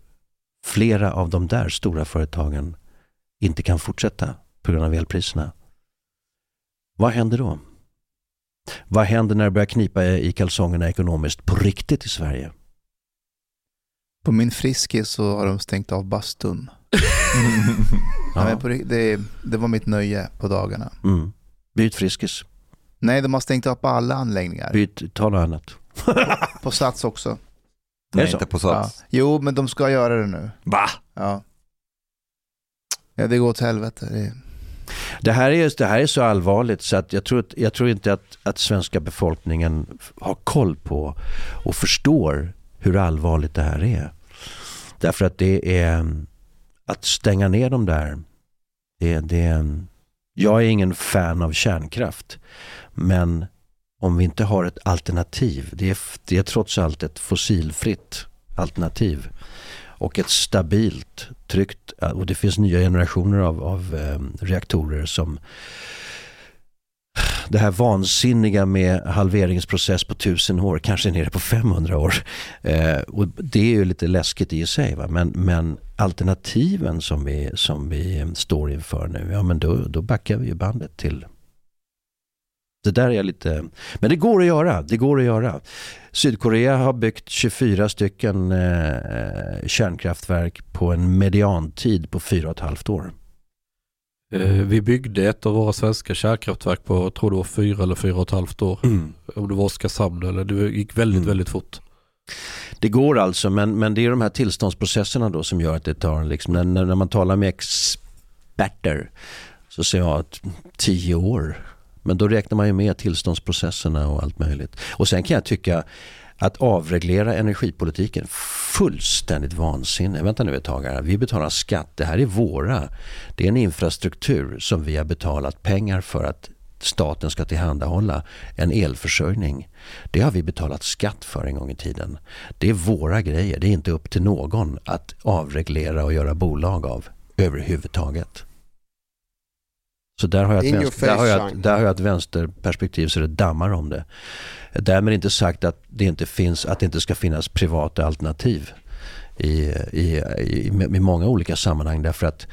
flera av de där stora företagen inte kan fortsätta på grund av elpriserna? Vad händer då? Vad händer när det börjar knipa i kalsongerna ekonomiskt på riktigt i Sverige? På min Friskis så har de stängt av bastun. ja. men på, det, det var mitt nöje på dagarna. Mm. Byt Friskis. Nej, de har stängt på alla anläggningar. Byt, ta något annat. på Sats också. Nej, inte på Sats. Ja. Jo, men de ska göra det nu. Va? Ja. Ja, det går åt helvete. Det... Det här, är, det här är så allvarligt så att jag tror, jag tror inte att, att svenska befolkningen har koll på och förstår hur allvarligt det här är. Därför att det är att stänga ner dem där. Det, det, jag är ingen fan av kärnkraft. Men om vi inte har ett alternativ, det är, det är trots allt ett fossilfritt alternativ och ett stabilt, tryggt, och det finns nya generationer av, av eh, reaktorer som det här vansinniga med halveringsprocess på tusen år, kanske nere på 500 år. Eh, och det är ju lite läskigt i sig. Va? Men, men alternativen som vi, som vi står inför nu, ja men då, då backar vi ju bandet till det där är lite... Men det går att göra. Det går att göra. Sydkorea har byggt 24 stycken eh, kärnkraftverk på en mediantid på 4,5 år. Eh, vi byggde ett av våra svenska kärnkraftverk på, jag tror det var fyra eller fyra och ett halvt år. Mm. Om det var Oskarshamn eller det gick väldigt, mm. väldigt fort. Det går alltså, men, men det är de här tillståndsprocesserna då som gör att det tar, liksom, när, när man talar med experter så säger jag att tio år. Men då räknar man ju med tillståndsprocesserna och allt möjligt. Och sen kan jag tycka att avreglera energipolitiken, fullständigt vansinne. Vänta nu ett tag här, vi betalar skatt, det här är våra. Det är en infrastruktur som vi har betalat pengar för att staten ska tillhandahålla en elförsörjning. Det har vi betalat skatt för en gång i tiden. Det är våra grejer, det är inte upp till någon att avreglera och göra bolag av överhuvudtaget. Så där har jag ett, vänster, där har jag, där har jag ett vänsterperspektiv så det dammar om det. Därmed inte sagt att det inte, finns, att det inte ska finnas privata alternativ i, i, i, i många olika sammanhang. Därför att,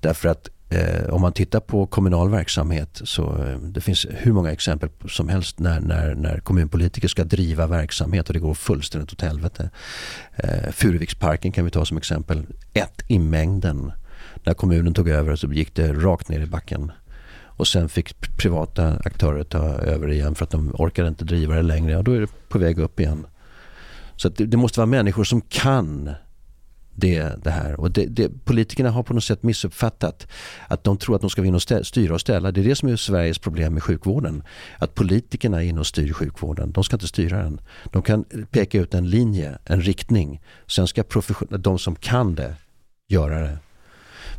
därför att eh, om man tittar på kommunal verksamhet så eh, det finns hur många exempel som helst när, när, när kommunpolitiker ska driva verksamhet och det går fullständigt åt helvete. Eh, Furuviksparken kan vi ta som exempel. Ett i mängden. När kommunen tog över så gick det rakt ner i backen. Och sen fick privata aktörer ta över igen för att de orkade inte driva det längre. Och då är det på väg upp igen. Så det, det, måste vara människor som kan det, det här. Och det, det, politikerna har på något sätt missuppfattat att de tror att de ska vinna och stä, styra och ställa. Det är det som är Sveriges problem med sjukvården. Att politikerna är inne och styr sjukvården. De ska inte styra den. De kan peka ut en linje, en riktning. Sen ska de som kan det göra det.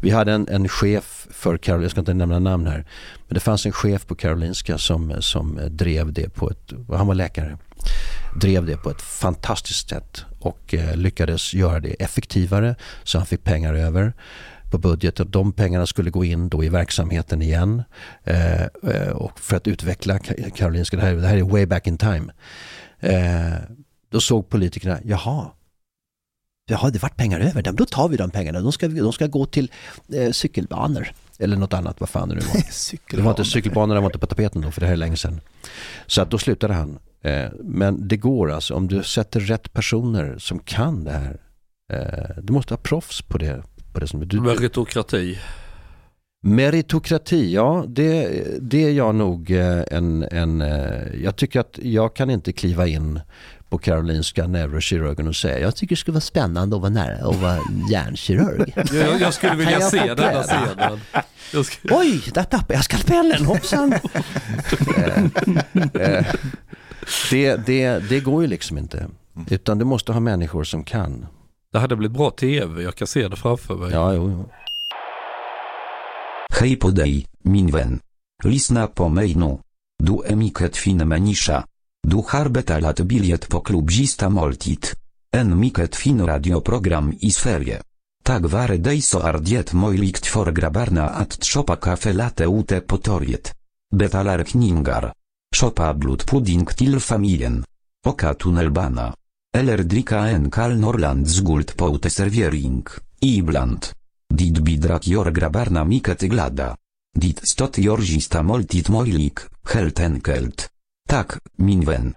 Vi hade en, en chef för Karolinska, jag ska inte nämna namn här, men det fanns en chef på Karolinska som, som drev det på ett, han var läkare, drev det på ett fantastiskt sätt och eh, lyckades göra det effektivare så han fick pengar över på budgeten. De pengarna skulle gå in då i verksamheten igen eh, eh och för att utveckla Karolinska. Det här, det här är way back in time. Eh, då såg politikerna, jaha, Jaha, det vart pengar över. Då tar vi de pengarna. De ska, de ska gå till eh, cykelbanor. Eller något annat, vad fan det nu var. det var inte cykelbanorna var inte på tapeten då, för det här är länge sedan. Så att då slutade han. Eh, men det går alltså, om du sätter rätt personer som kan det här. Eh, du måste ha proffs på det. På det som, du, Meritokrati. Meritokrati, ja det, det är jag nog eh, en, en... Eh, jag tycker att jag kan inte kliva in på Karolinska neurokirurgen och säga jag tycker det skulle vara spännande att vara nära och vara hjärnkirurg. jag, jag skulle vilja jag se den scenen. Skulle... Oj, där tappade jag skalpellen, hoppsan. Eh, eh, det, det, det går ju liksom inte. Utan du måste ha människor som kan. Det hade blivit bra tv, jag kan se det framför mig. Ja, jo, jo. Hej på dig, min vän. Lyssna på mig nu. Du är mycket fin människa. Du har betalat bilet på klubbzista måltid. En mycket fin radioprogram i Sverige. Tack vare dig så är det möjligt för grabbarna att shoppa kaffe ute på torget. Betalar kningar. Shoppa blodpudding till familjen. Oka tunnelbana. Eller dricka en kall Norrlands guld på uteservering, ibland. Dit bidrak gör grabbarna mycket glada. Dit stot gör gista måltid möjlig, helt enkelt. Tak, min vän.